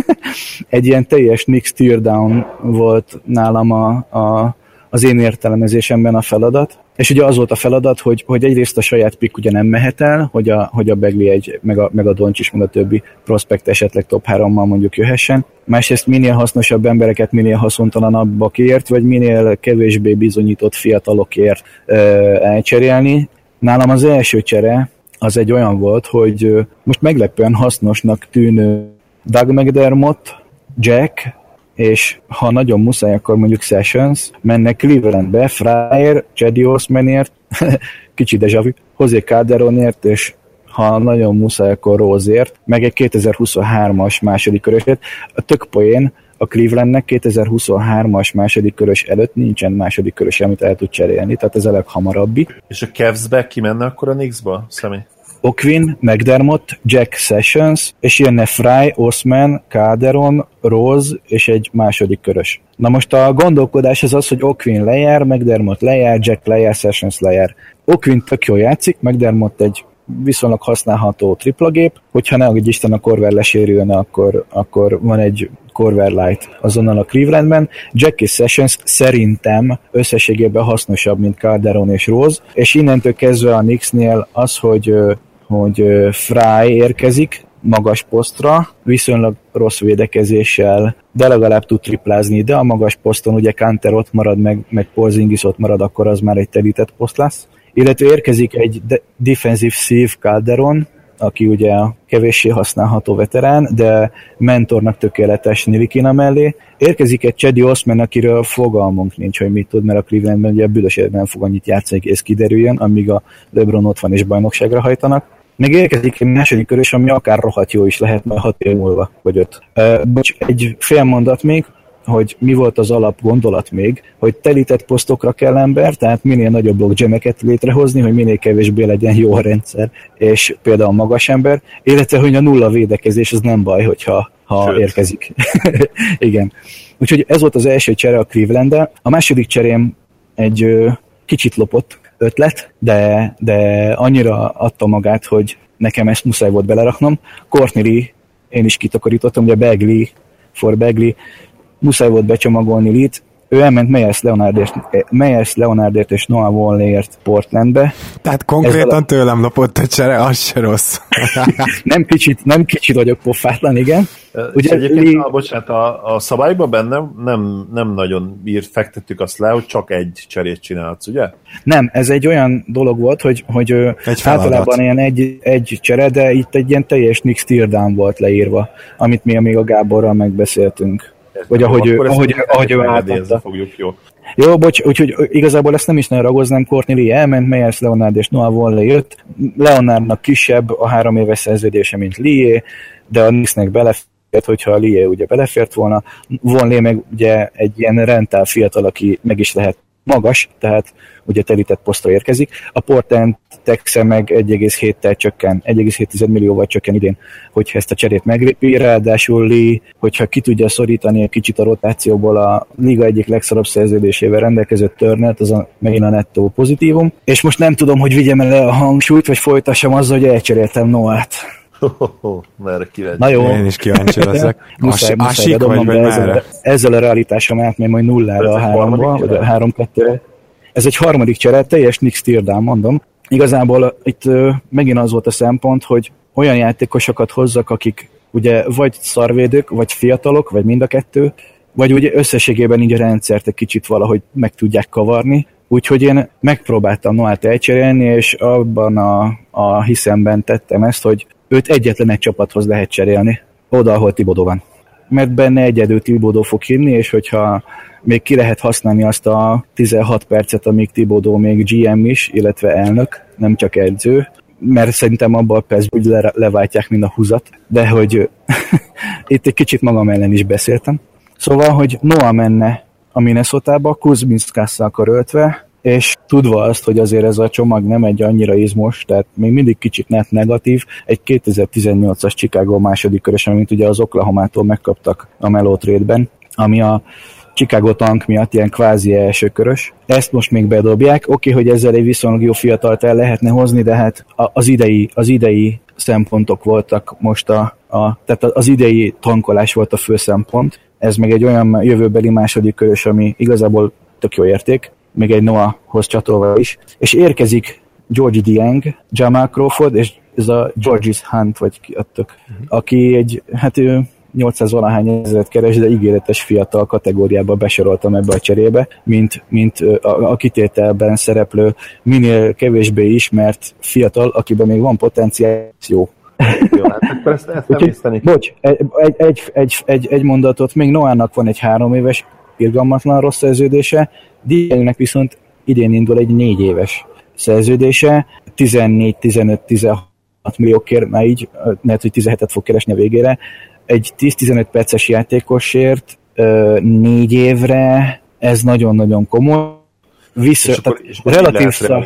egy ilyen teljes Nix teardown volt nálam a, a, az én értelmezésemben a feladat. És ugye az volt a feladat, hogy, hogy egyrészt a saját pick ugye nem mehet el, hogy a, hogy a Begli egy, meg a, meg a is, meg a többi prospekt esetleg top 3-mal mondjuk jöhessen. Másrészt minél hasznosabb embereket minél haszontalanabbakért, vagy minél kevésbé bizonyított fiatalokért ö, elcserélni. Nálam az első csere az egy olyan volt, hogy most meglepően hasznosnak tűnő Doug McDermott, Jack, és ha nagyon muszáj, akkor mondjuk Sessions, mennek Clevelandbe, Fryer, Chedi Osmanért, kicsi deja vu, José Calderonért, és ha nagyon muszáj, akkor Rózért, meg egy 2023-as második körösét. A tök poén, a Clevelandnek 2023-as második körös előtt nincsen második körös, amit el tud cserélni, tehát ez a leghamarabbi. És a Cavs-be ki menne akkor a Knicks-ba, Személy? Oquin, McDermott, Jack Sessions, és jönne Fry, Osman, Calderon, Rose és egy második körös. Na most a gondolkodás az az, hogy Oquin lejár, McDermott lejár, Jack lejár, Sessions lejár. Oquin tök jól játszik, McDermott egy viszonylag használható triplagép, hogyha ne hogy Isten a Corver lesérülne, akkor, akkor van egy Corver Light azonnal a Clevelandben. Jackie Sessions szerintem összességében hasznosabb, mint Calderon és Rose, és innentől kezdve a Knicksnél az, hogy hogy Fry érkezik magas posztra, viszonylag rossz védekezéssel, de legalább tud triplázni, de a magas poszton ugye Kanter ott marad, meg, meg Porzingis ott marad, akkor az már egy telített poszt lesz. Illetve érkezik egy de- defensive szív Calderon, aki ugye a kevéssé használható veterán, de mentornak tökéletes Nilikina mellé. Érkezik egy Chedi Osman, akiről fogalmunk nincs, hogy mit tud, mert a Clevelandben ugye büdös nem fog annyit játszani, és kiderüljön, amíg a LeBron ott van és bajnokságra hajtanak. Még érkezik egy második körös, ami akár rohadt jó is lehet majd hat év múlva, vagy öt. Uh, bocs, egy fél mondat még, hogy mi volt az alap gondolat még, hogy telített posztokra kell ember, tehát minél nagyobb blockjameket létrehozni, hogy minél kevésbé legyen jó a rendszer, és például magas ember, illetve hogy a nulla védekezés az nem baj, hogyha ha Sőt. érkezik. Igen. Úgyhogy ez volt az első csere a cleveland. A második cserém egy ö, kicsit lopott ötlet, de, de annyira adta magát, hogy nekem ezt muszáj volt beleraknom. Courtney én is kitakarítottam, ugye Bagley, for Bagley muszáj volt becsomagolni Lit, ő elment Meyers Leonardért, Meyers Leonardért és Noah Wallért Portlandbe. Tehát konkrétan a... tőlem lopott a csere, az se rossz. nem, kicsit, nem kicsit vagyok pofátlan, igen. Ugye, egyébként, li... a, bocsánat, a, a szabályban benne nem, nem nagyon írt, fektettük azt le, hogy csak egy cserét csinálsz, ugye? Nem, ez egy olyan dolog volt, hogy, hogy egy általában ilyen egy, egy csere, de itt egy ilyen teljes Nick Steerdown volt leírva, amit mi még a Gáborral megbeszéltünk. Vagy ahogy, ő, ahogy, ahogy ő átadta. fogjuk, jó. Jó, bocs, úgyhogy igazából ezt nem is nagyon ragoznám, Courtney elment, Meyers Leonard és Noah Wall jött. Leonardnak kisebb a három éves szerződése, mint Lee, de a Knicksnek belefért, hogyha a Lie ugye belefért volna. Vonlé meg ugye egy ilyen rentál fiatal, aki meg is lehet magas, tehát ugye telített posztra érkezik. A Portland Texe meg 1,7-tel csökken, 1,7 millióval csökken idén, hogyha ezt a cserét meglépi, ráadásul Lee, hogyha ki tudja szorítani egy kicsit a rotációból a liga egyik legszorabb szerződésével rendelkező törnet, az a, megint a nettó pozitívum. És most nem tudom, hogy vigyem el a hangsúlyt, vagy folytassam azzal, hogy elcseréltem Noát. Merre kíváncsi. Na jó. Én is kíváncsi leszek. muszáj, muszáj, vagy, vagy ezzel, ezzel a realitásom átmegy majd nullára a háromba, vagy a három kettőre. Ez egy harmadik csere, teljes Nick Stirdán mondom. Igazából itt uh, megint az volt a szempont, hogy olyan játékosokat hozzak, akik ugye vagy szarvédők, vagy fiatalok, vagy mind a kettő, vagy ugye összességében így a rendszert egy kicsit valahogy meg tudják kavarni. Úgyhogy én megpróbáltam Noát elcserélni, és abban a, a hiszemben tettem ezt, hogy őt egyetlen egy csapathoz lehet cserélni, oda, ahol Tibodó van. Mert benne egyedül Tibodó fog hinni, és hogyha még ki lehet használni azt a 16 percet, amíg Tibodó még GM is, illetve elnök, nem csak edző, mert szerintem abban a percben úgy le, leváltják, mint a húzat, de hogy itt egy kicsit magam ellen is beszéltem. Szóval, hogy Noah menne a Minnesota-ba, Kuzminszkásszal karöltve, és tudva azt, hogy azért ez a csomag nem egy annyira izmos, tehát még mindig kicsit net negatív, egy 2018-as Chicago második körös, amit ugye az Oklahoma-tól megkaptak a Melo trade-ben, ami a Chicago tank miatt ilyen kvázi első körös. Ezt most még bedobják. Oké, okay, hogy ezzel egy viszonylag jó fiatalt el lehetne hozni, de hát az idei, az idei szempontok voltak most a, a, tehát az idei tankolás volt a fő szempont. Ez meg egy olyan jövőbeli második körös, ami igazából tök jó érték, még egy Noahhoz csatolva is. És érkezik George Dieng, Jamal Crawford, és ez a Georges Hunt, vagy ki adtok, uh-huh. aki egy, hát ő 800 valahány ezeret keres, de ígéretes fiatal kategóriába besoroltam ebbe a cserébe, mint, mint a, a kitételben szereplő, minél kevésbé ismert fiatal, akiben még van potenciál, jó. Jó, hát akkor ezt, ezt Úgyhogy, Bocs, egy, egy, egy, egy, egy, egy mondatot, még Noának van egy három éves irgalmatlan rossz szerződése, Diengnek viszont idén indul egy négy éves szerződése, 14-15-16 milliókért, már így, lehet, hogy 17-et fog keresni a végére, egy 10-15 perces játékosért négy évre, ez nagyon-nagyon komoly. Vissza, és akkor, és relatív szar,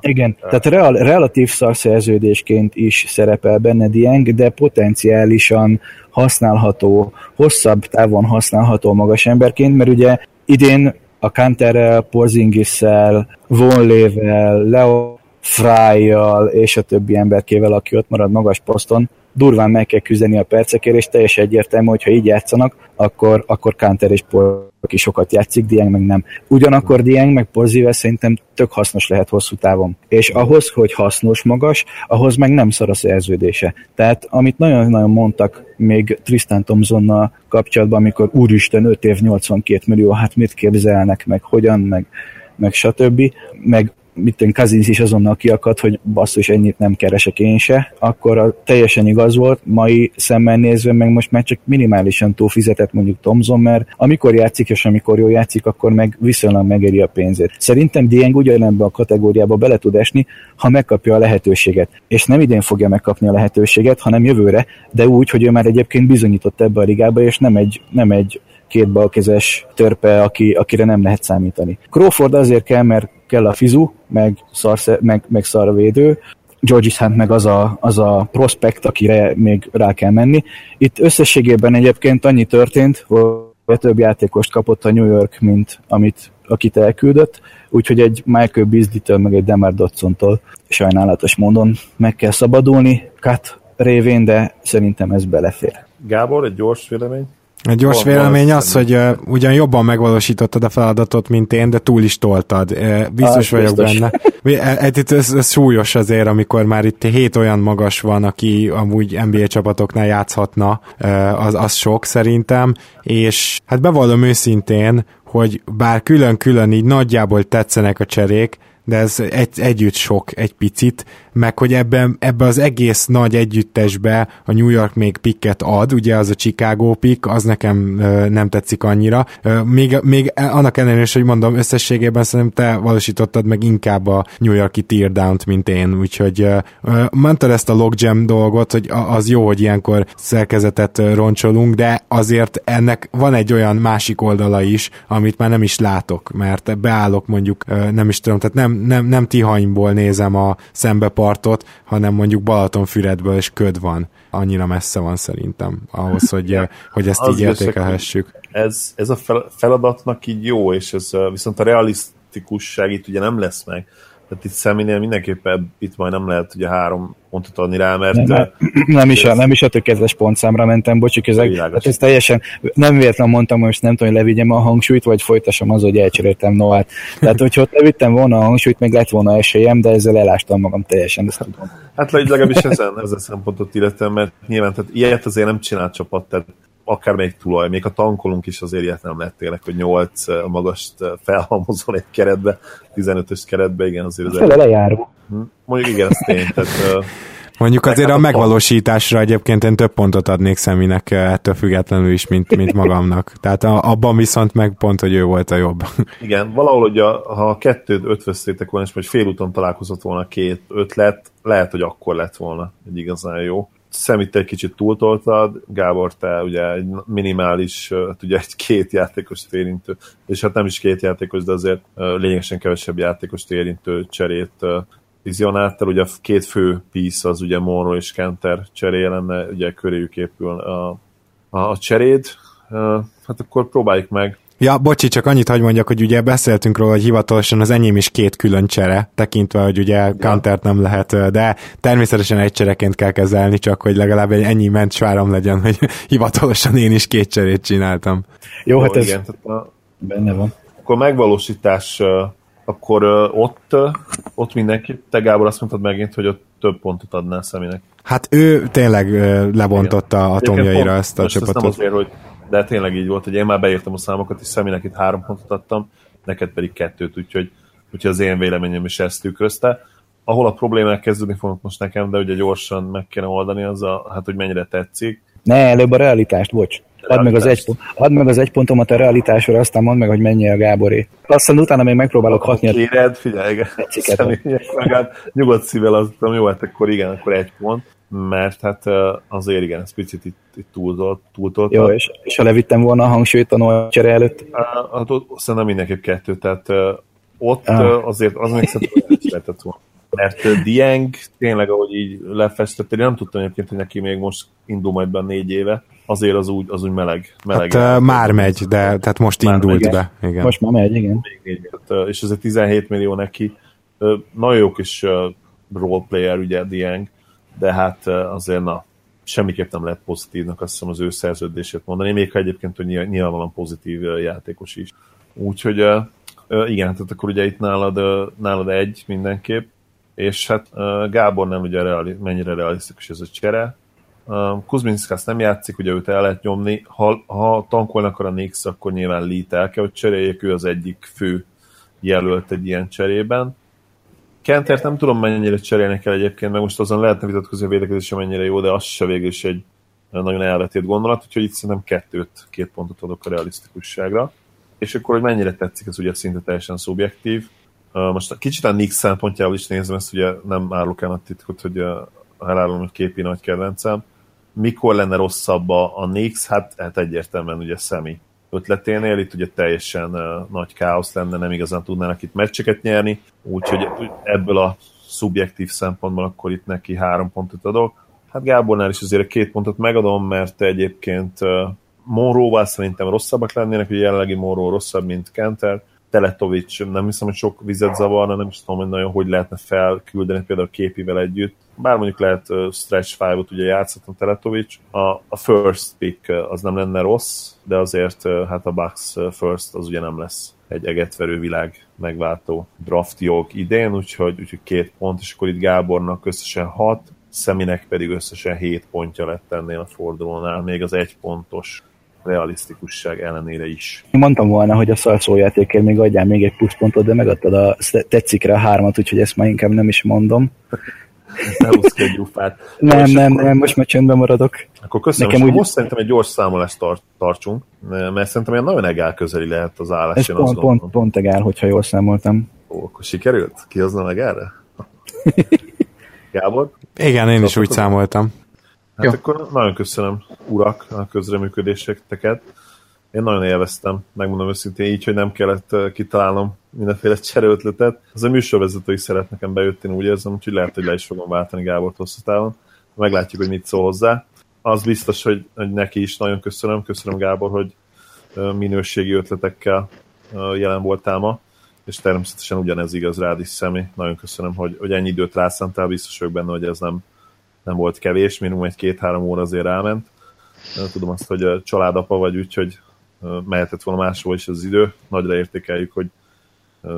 igen, ja. tehát real, relatív szar szerződésként is szerepel benne Dieng, de potenciálisan használható, hosszabb távon használható magas emberként, mert ugye idén a Kanterrel, Porzingissel, Vonlével, Leo Fry-jal és a többi emberkével, aki ott marad magas poszton, durván meg kell küzdeni a percekért, és teljesen egyértelmű, hogy ha így játszanak, akkor, akkor Kanter és Por aki sokat játszik, Dieng meg nem. Ugyanakkor Dieng meg Porzivel szerintem tök hasznos lehet hosszú távon. És ahhoz, hogy hasznos magas, ahhoz meg nem szar a szerződése. Tehát amit nagyon-nagyon mondtak még Tristan Thompsonnal kapcsolatban, amikor úristen 5 év 82 millió, hát mit képzelnek, meg hogyan, meg, meg stb. Meg mit én Kazinsz is azonnal kiakadt, hogy basszus, ennyit nem keresek én se, akkor a, teljesen igaz volt, mai szemmel nézve meg most már csak minimálisan túl fizetett mondjuk Tomzon, mert amikor játszik és amikor jól játszik, akkor meg viszonylag megéri a pénzét. Szerintem Dieng ugyanebben a kategóriába bele tud esni, ha megkapja a lehetőséget. És nem idén fogja megkapni a lehetőséget, hanem jövőre, de úgy, hogy ő már egyébként bizonyított ebbe a ligába, és nem egy, nem egy két balkezes törpe, aki, akire nem lehet számítani. Crawford azért kell, mert kell a fizu, meg, szar, meg, meg szarvédő, George Hunt meg az a, az a prospekt, akire még rá kell menni. Itt összességében egyébként annyi történt, hogy több játékost kapott a New York, mint amit, akit elküldött, úgyhogy egy Michael Beasley-től, meg egy Demar Dodson-tól sajnálatos módon meg kell szabadulni, cut révén, de szerintem ez belefér. Gábor, egy gyors vélemény? Egy gyors vélemény az, hogy uh, ugyan jobban megvalósítottad a feladatot, mint én, de túl is toltad. Uh, biztos ah, vagyok biztos. benne. Ez, ez, ez súlyos azért, amikor már itt hét olyan magas van, aki amúgy NBA csapatoknál játszhatna, uh, az, az sok szerintem, és hát bevallom őszintén, hogy bár külön-külön így nagyjából tetszenek a cserék, de ez egy, együtt sok egy picit, meg hogy ebben, ebbe az egész nagy együttesbe a New York még picket ad, ugye az a Chicago pick, az nekem ö, nem tetszik annyira. Ö, még, még annak ellenére is, hogy mondom, összességében szerintem te valósítottad meg inkább a New Yorki teardown-t, mint én, úgyhogy ö, mondtad ezt a logjam dolgot, hogy az jó, hogy ilyenkor szerkezetet roncsolunk, de azért ennek van egy olyan másik oldala is, amit már nem is látok, mert beállok mondjuk, nem is tudom, tehát nem, nem, nem Tihanyból nézem a szembe partot, hanem mondjuk Balatonfüredből és köd van. Annyira messze van szerintem ahhoz, hogy, hogy ezt így értékelhessük. Ez, ez a feladatnak így jó, és ez viszont a realisztikusság itt ugye nem lesz meg. Tehát itt személynél mindenképpen itt majd nem lehet ugye három pontot adni rá, mert... Nem, nem, is, a, nem is a tökéletes pontszámra mentem, bocsi, közeg. Hát ez teljesen, nem véletlen mondtam, hogy most nem tudom, hogy levigyem a hangsúlyt, vagy folytassam az, hogy elcseréltem Noát. Tehát, hogyha ott levittem volna a hangsúlyt, meg lett volna esélyem, de ezzel elástam magam teljesen, ezt tudom. Hát legalábbis ezen, ezen szempontot illetve, mert nyilván tehát ilyet azért nem csinál csapat, tehát akármelyik tulaj, még a tankolunk is azért ilyet nem lett tényleg, hogy 8 magast felhalmozol egy keretbe, 15-ös keretbe, igen, azért az... Fele lejáró. Hm? Mondjuk igen, ez tény, tehát Mondjuk azért a megvalósításra egyébként én több pontot adnék Szeminek ettől függetlenül is, mint, mint magamnak. Tehát abban viszont meg pont, hogy ő volt a jobb. Igen, valahol, hogy a, ha a kettőt ötvöztétek volna, és vagy félúton találkozott volna két ötlet, lehet, hogy akkor lett volna egy igazán jó. Szemit egy kicsit túltoltad, Gábor, te ugye egy minimális, hát ugye egy két játékos érintő, és hát nem is két játékos, de azért lényegesen kevesebb játékos érintő cserét vizionáltál, ugye a két fő piece az ugye Monroe és Kenter cseréje lenne, ugye köréjük épül a, a, a cseréd, hát akkor próbáljuk meg. Ja, bocsi, csak annyit hagy mondjak, hogy ugye beszéltünk róla, hogy hivatalosan az enyém is két külön csere, tekintve, hogy ugye ja. Kantert nem lehet, de természetesen egy csereként kell kezelni, csak hogy legalább egy ennyi ment svárom legyen, hogy hivatalosan én is két cserét csináltam. Jó, Jó hát ez igen, tehát a, benne van. Akkor megvalósítás akkor ott, ott mindenki, te Gábor azt mondtad megint, hogy ott több pontot adnál személynek. Hát ő tényleg lebontotta Igen. atomjaira ezt a csapatot. nem azért, hogy, de tényleg így volt, hogy én már beírtam a számokat, és személynek itt három pontot adtam, neked pedig kettőt, úgyhogy, úgyhogy az én véleményem is ezt tükrözte. Ahol a problémák kezdődni fognak most nekem, de ugye gyorsan meg kéne oldani, az a, hát hogy mennyire tetszik. Ne, előbb a realitást, bocs. Add meg, az egy, add meg az egy pontomat a realitásra, aztán mondd meg, hogy mennyi a Gáboré. Aztán utána még megpróbálok hatni. A kéred, figyelj, igen. nyugodt szívvel az, jó, hát akkor igen, akkor egy pont mert hát azért igen, ez picit itt, itt túlzolt, túltolt. Jó, és, és ha levittem volna a hangsúlyt a nagy csere előtt? Hát ott szerintem mindenképp kettő, tehát ott ah. azért az még szerintem lehetett volna mert Dieng tényleg, ahogy így lefestett, én nem tudtam egyébként, hogy neki még most indul majd be négy éve, azért az úgy, az úgy meleg. meleg hát, uh, már megy, de tehát most már indult megy, be. Igen. Most már megy, igen. Hát, és ez egy 17 millió neki. Nagyon jó kis roleplayer, ugye Dieng, de hát azért na, semmiképp nem lehet pozitívnak azt hiszem az ő szerződését mondani, még ha egyébként hogy nyilvánvalóan pozitív játékos is. Úgyhogy igen, tehát akkor ugye itt nálad, nálad egy mindenképp, és hát Gábor nem ugye reali, mennyire realisztikus ez a csere. Kuzminskas nem játszik, ugye őt el lehet nyomni. Ha, ha tankolnak a Nix, akkor nyilván Lee el kell, hogy cseréljék, ő az egyik fő jelölt egy ilyen cserében. Kentert nem tudom mennyire cserélni kell egyébként, meg most azon lehetne vitatkozni a védekezés mennyire jó, de az se végül is egy nagyon elvetét gondolat, úgyhogy itt szerintem kettőt, két pontot adok a realisztikusságra. És akkor, hogy mennyire tetszik, ez ugye szinte teljesen szubjektív. Most kicsit a Nix szempontjából is nézem ezt, ugye nem árulok el a titkot, hogy a elárulom, hogy képi nagy kedvencem. Mikor lenne rosszabb a, a Nix? Hát, hát egyértelműen ugye Szemi ötleténél, itt ugye teljesen uh, nagy káosz lenne, nem igazán tudnának itt meccseket nyerni, úgyhogy ebből a szubjektív szempontból akkor itt neki három pontot adok. Hát Gábornál is azért két pontot megadom, mert egyébként uh, Monróval szerintem rosszabbak lennének, hogy jelenlegi Monró rosszabb, mint Kenter, Teletovics nem hiszem, hogy sok vizet zavarna, nem is tudom, hogy nagyon hogy lehetne felküldeni például a képivel együtt. Bár mondjuk lehet uh, stretch five-ot ugye játszhatom Teletovics. A, a first pick az nem lenne rossz, de azért uh, hát a Bucks first az ugye nem lesz egy egetverő világ megváltó draft jog idén, úgyhogy, úgyhogy két pont, és akkor itt Gábornak összesen hat, Szeminek pedig összesen 7 pontja lett ennél a fordulónál, még az egy pontos realisztikusság ellenére is. Én mondtam volna, hogy a szarszójátékért még adjál még egy pluszpontot, de megadtad a tetszikre a hármat, úgyhogy ezt már inkább nem is mondom. Ne egy gyufát. nem, nem, akkor... nem, most már csöndben maradok. Akkor köszönöm, Nekem úgy... most szerintem egy gyors számolást tar- tartsunk, mert szerintem ilyen nagyon egál közeli lehet az állás. Ez pont, pont, pont egál, hogyha jól számoltam. Ó, akkor sikerült? Ki hozna meg erre? Gábor? Igen, én is úgy számoltam. Hát Jó. akkor nagyon köszönöm, urak, a közreműködéseteket. Én nagyon élveztem, megmondom őszintén így, hogy nem kellett kitalálnom mindenféle csereötletet. Az a műsorvezető is szeret nekem bejött, én úgy érzem, úgyhogy lehet, hogy le is fogom váltani Gábor hosszú távon. Meglátjuk, hogy mit szól hozzá. Az biztos, hogy, hogy neki is nagyon köszönöm. Köszönöm Gábor, hogy minőségi ötletekkel jelen voltál ma és természetesen ugyanez igaz rád is személy. Nagyon köszönöm, hogy, hogy ennyi időt rászántál, biztos vagyok benne, hogy ez nem, nem volt kevés, minimum egy-két-három óra azért ráment. Tudom azt, hogy családapa vagy, úgyhogy mehetett volna máshol is az idő. Nagyra értékeljük, hogy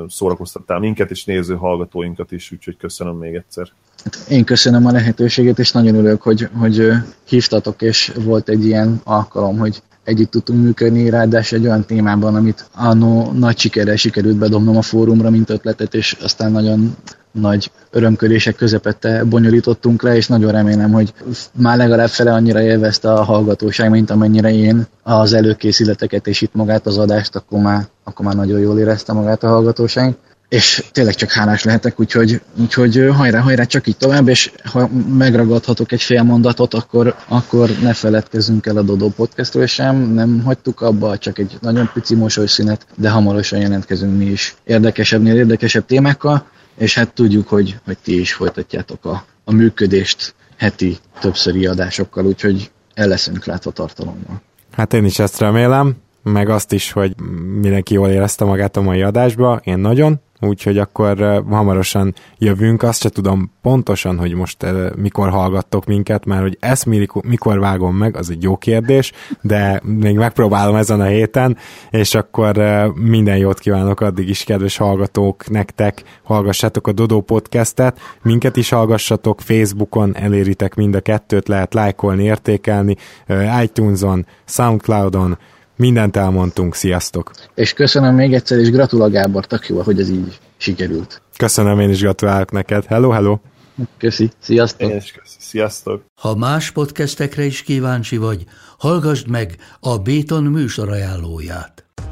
szórakoztattál minket, és néző hallgatóinkat is, úgyhogy köszönöm még egyszer. Én köszönöm a lehetőséget, és nagyon örülök, hogy, hogy hívtatok, és volt egy ilyen alkalom, hogy együtt tudtunk működni, ráadásul egy olyan témában, amit annó nagy sikerrel sikerült bedobnom a fórumra, mint ötletet, és aztán nagyon nagy örömködések közepette bonyolítottunk le, és nagyon remélem, hogy már legalább fele annyira élvezte a hallgatóság, mint amennyire én az előkészületeket és itt magát az adást, akkor már, akkor már nagyon jól érezte magát a hallgatóság. És tényleg csak hálás lehetek, úgyhogy, úgyhogy hajrá, hajrá, csak így tovább, és ha megragadhatok egy fél mondatot, akkor, akkor ne feledkezzünk el a Dodó podcastról sem, nem hagytuk abba, csak egy nagyon pici mosolyszünet, de hamarosan jelentkezünk mi is érdekesebbnél érdekesebb témákkal, és hát tudjuk, hogy, hogy ti is folytatjátok a, a működést heti többszöri adásokkal, úgyhogy el leszünk látva tartalommal. Hát én is ezt remélem, meg azt is, hogy mindenki jól érezte magát a mai adásba, én nagyon, úgyhogy akkor hamarosan jövünk, azt se tudom pontosan, hogy most mikor hallgattok minket, mert hogy ezt mikor vágom meg, az egy jó kérdés, de még megpróbálom ezen a héten, és akkor minden jót kívánok addig is, kedves hallgatók, nektek, hallgassátok a Dodó podcastet, minket is hallgassatok, Facebookon eléritek mind a kettőt, lehet lájkolni, értékelni, iTunes-on, Soundcloud-on, Mindent elmondtunk, sziasztok! És köszönöm még egyszer, és gratulál Gábor Takival, hogy ez így sikerült. Köszönöm, én is gratulálok neked. Hello, hello! Köszi, sziasztok! Én is köszi, sziasztok! Ha más podcastekre is kíváncsi vagy, hallgassd meg a Béton műsor ajánlóját.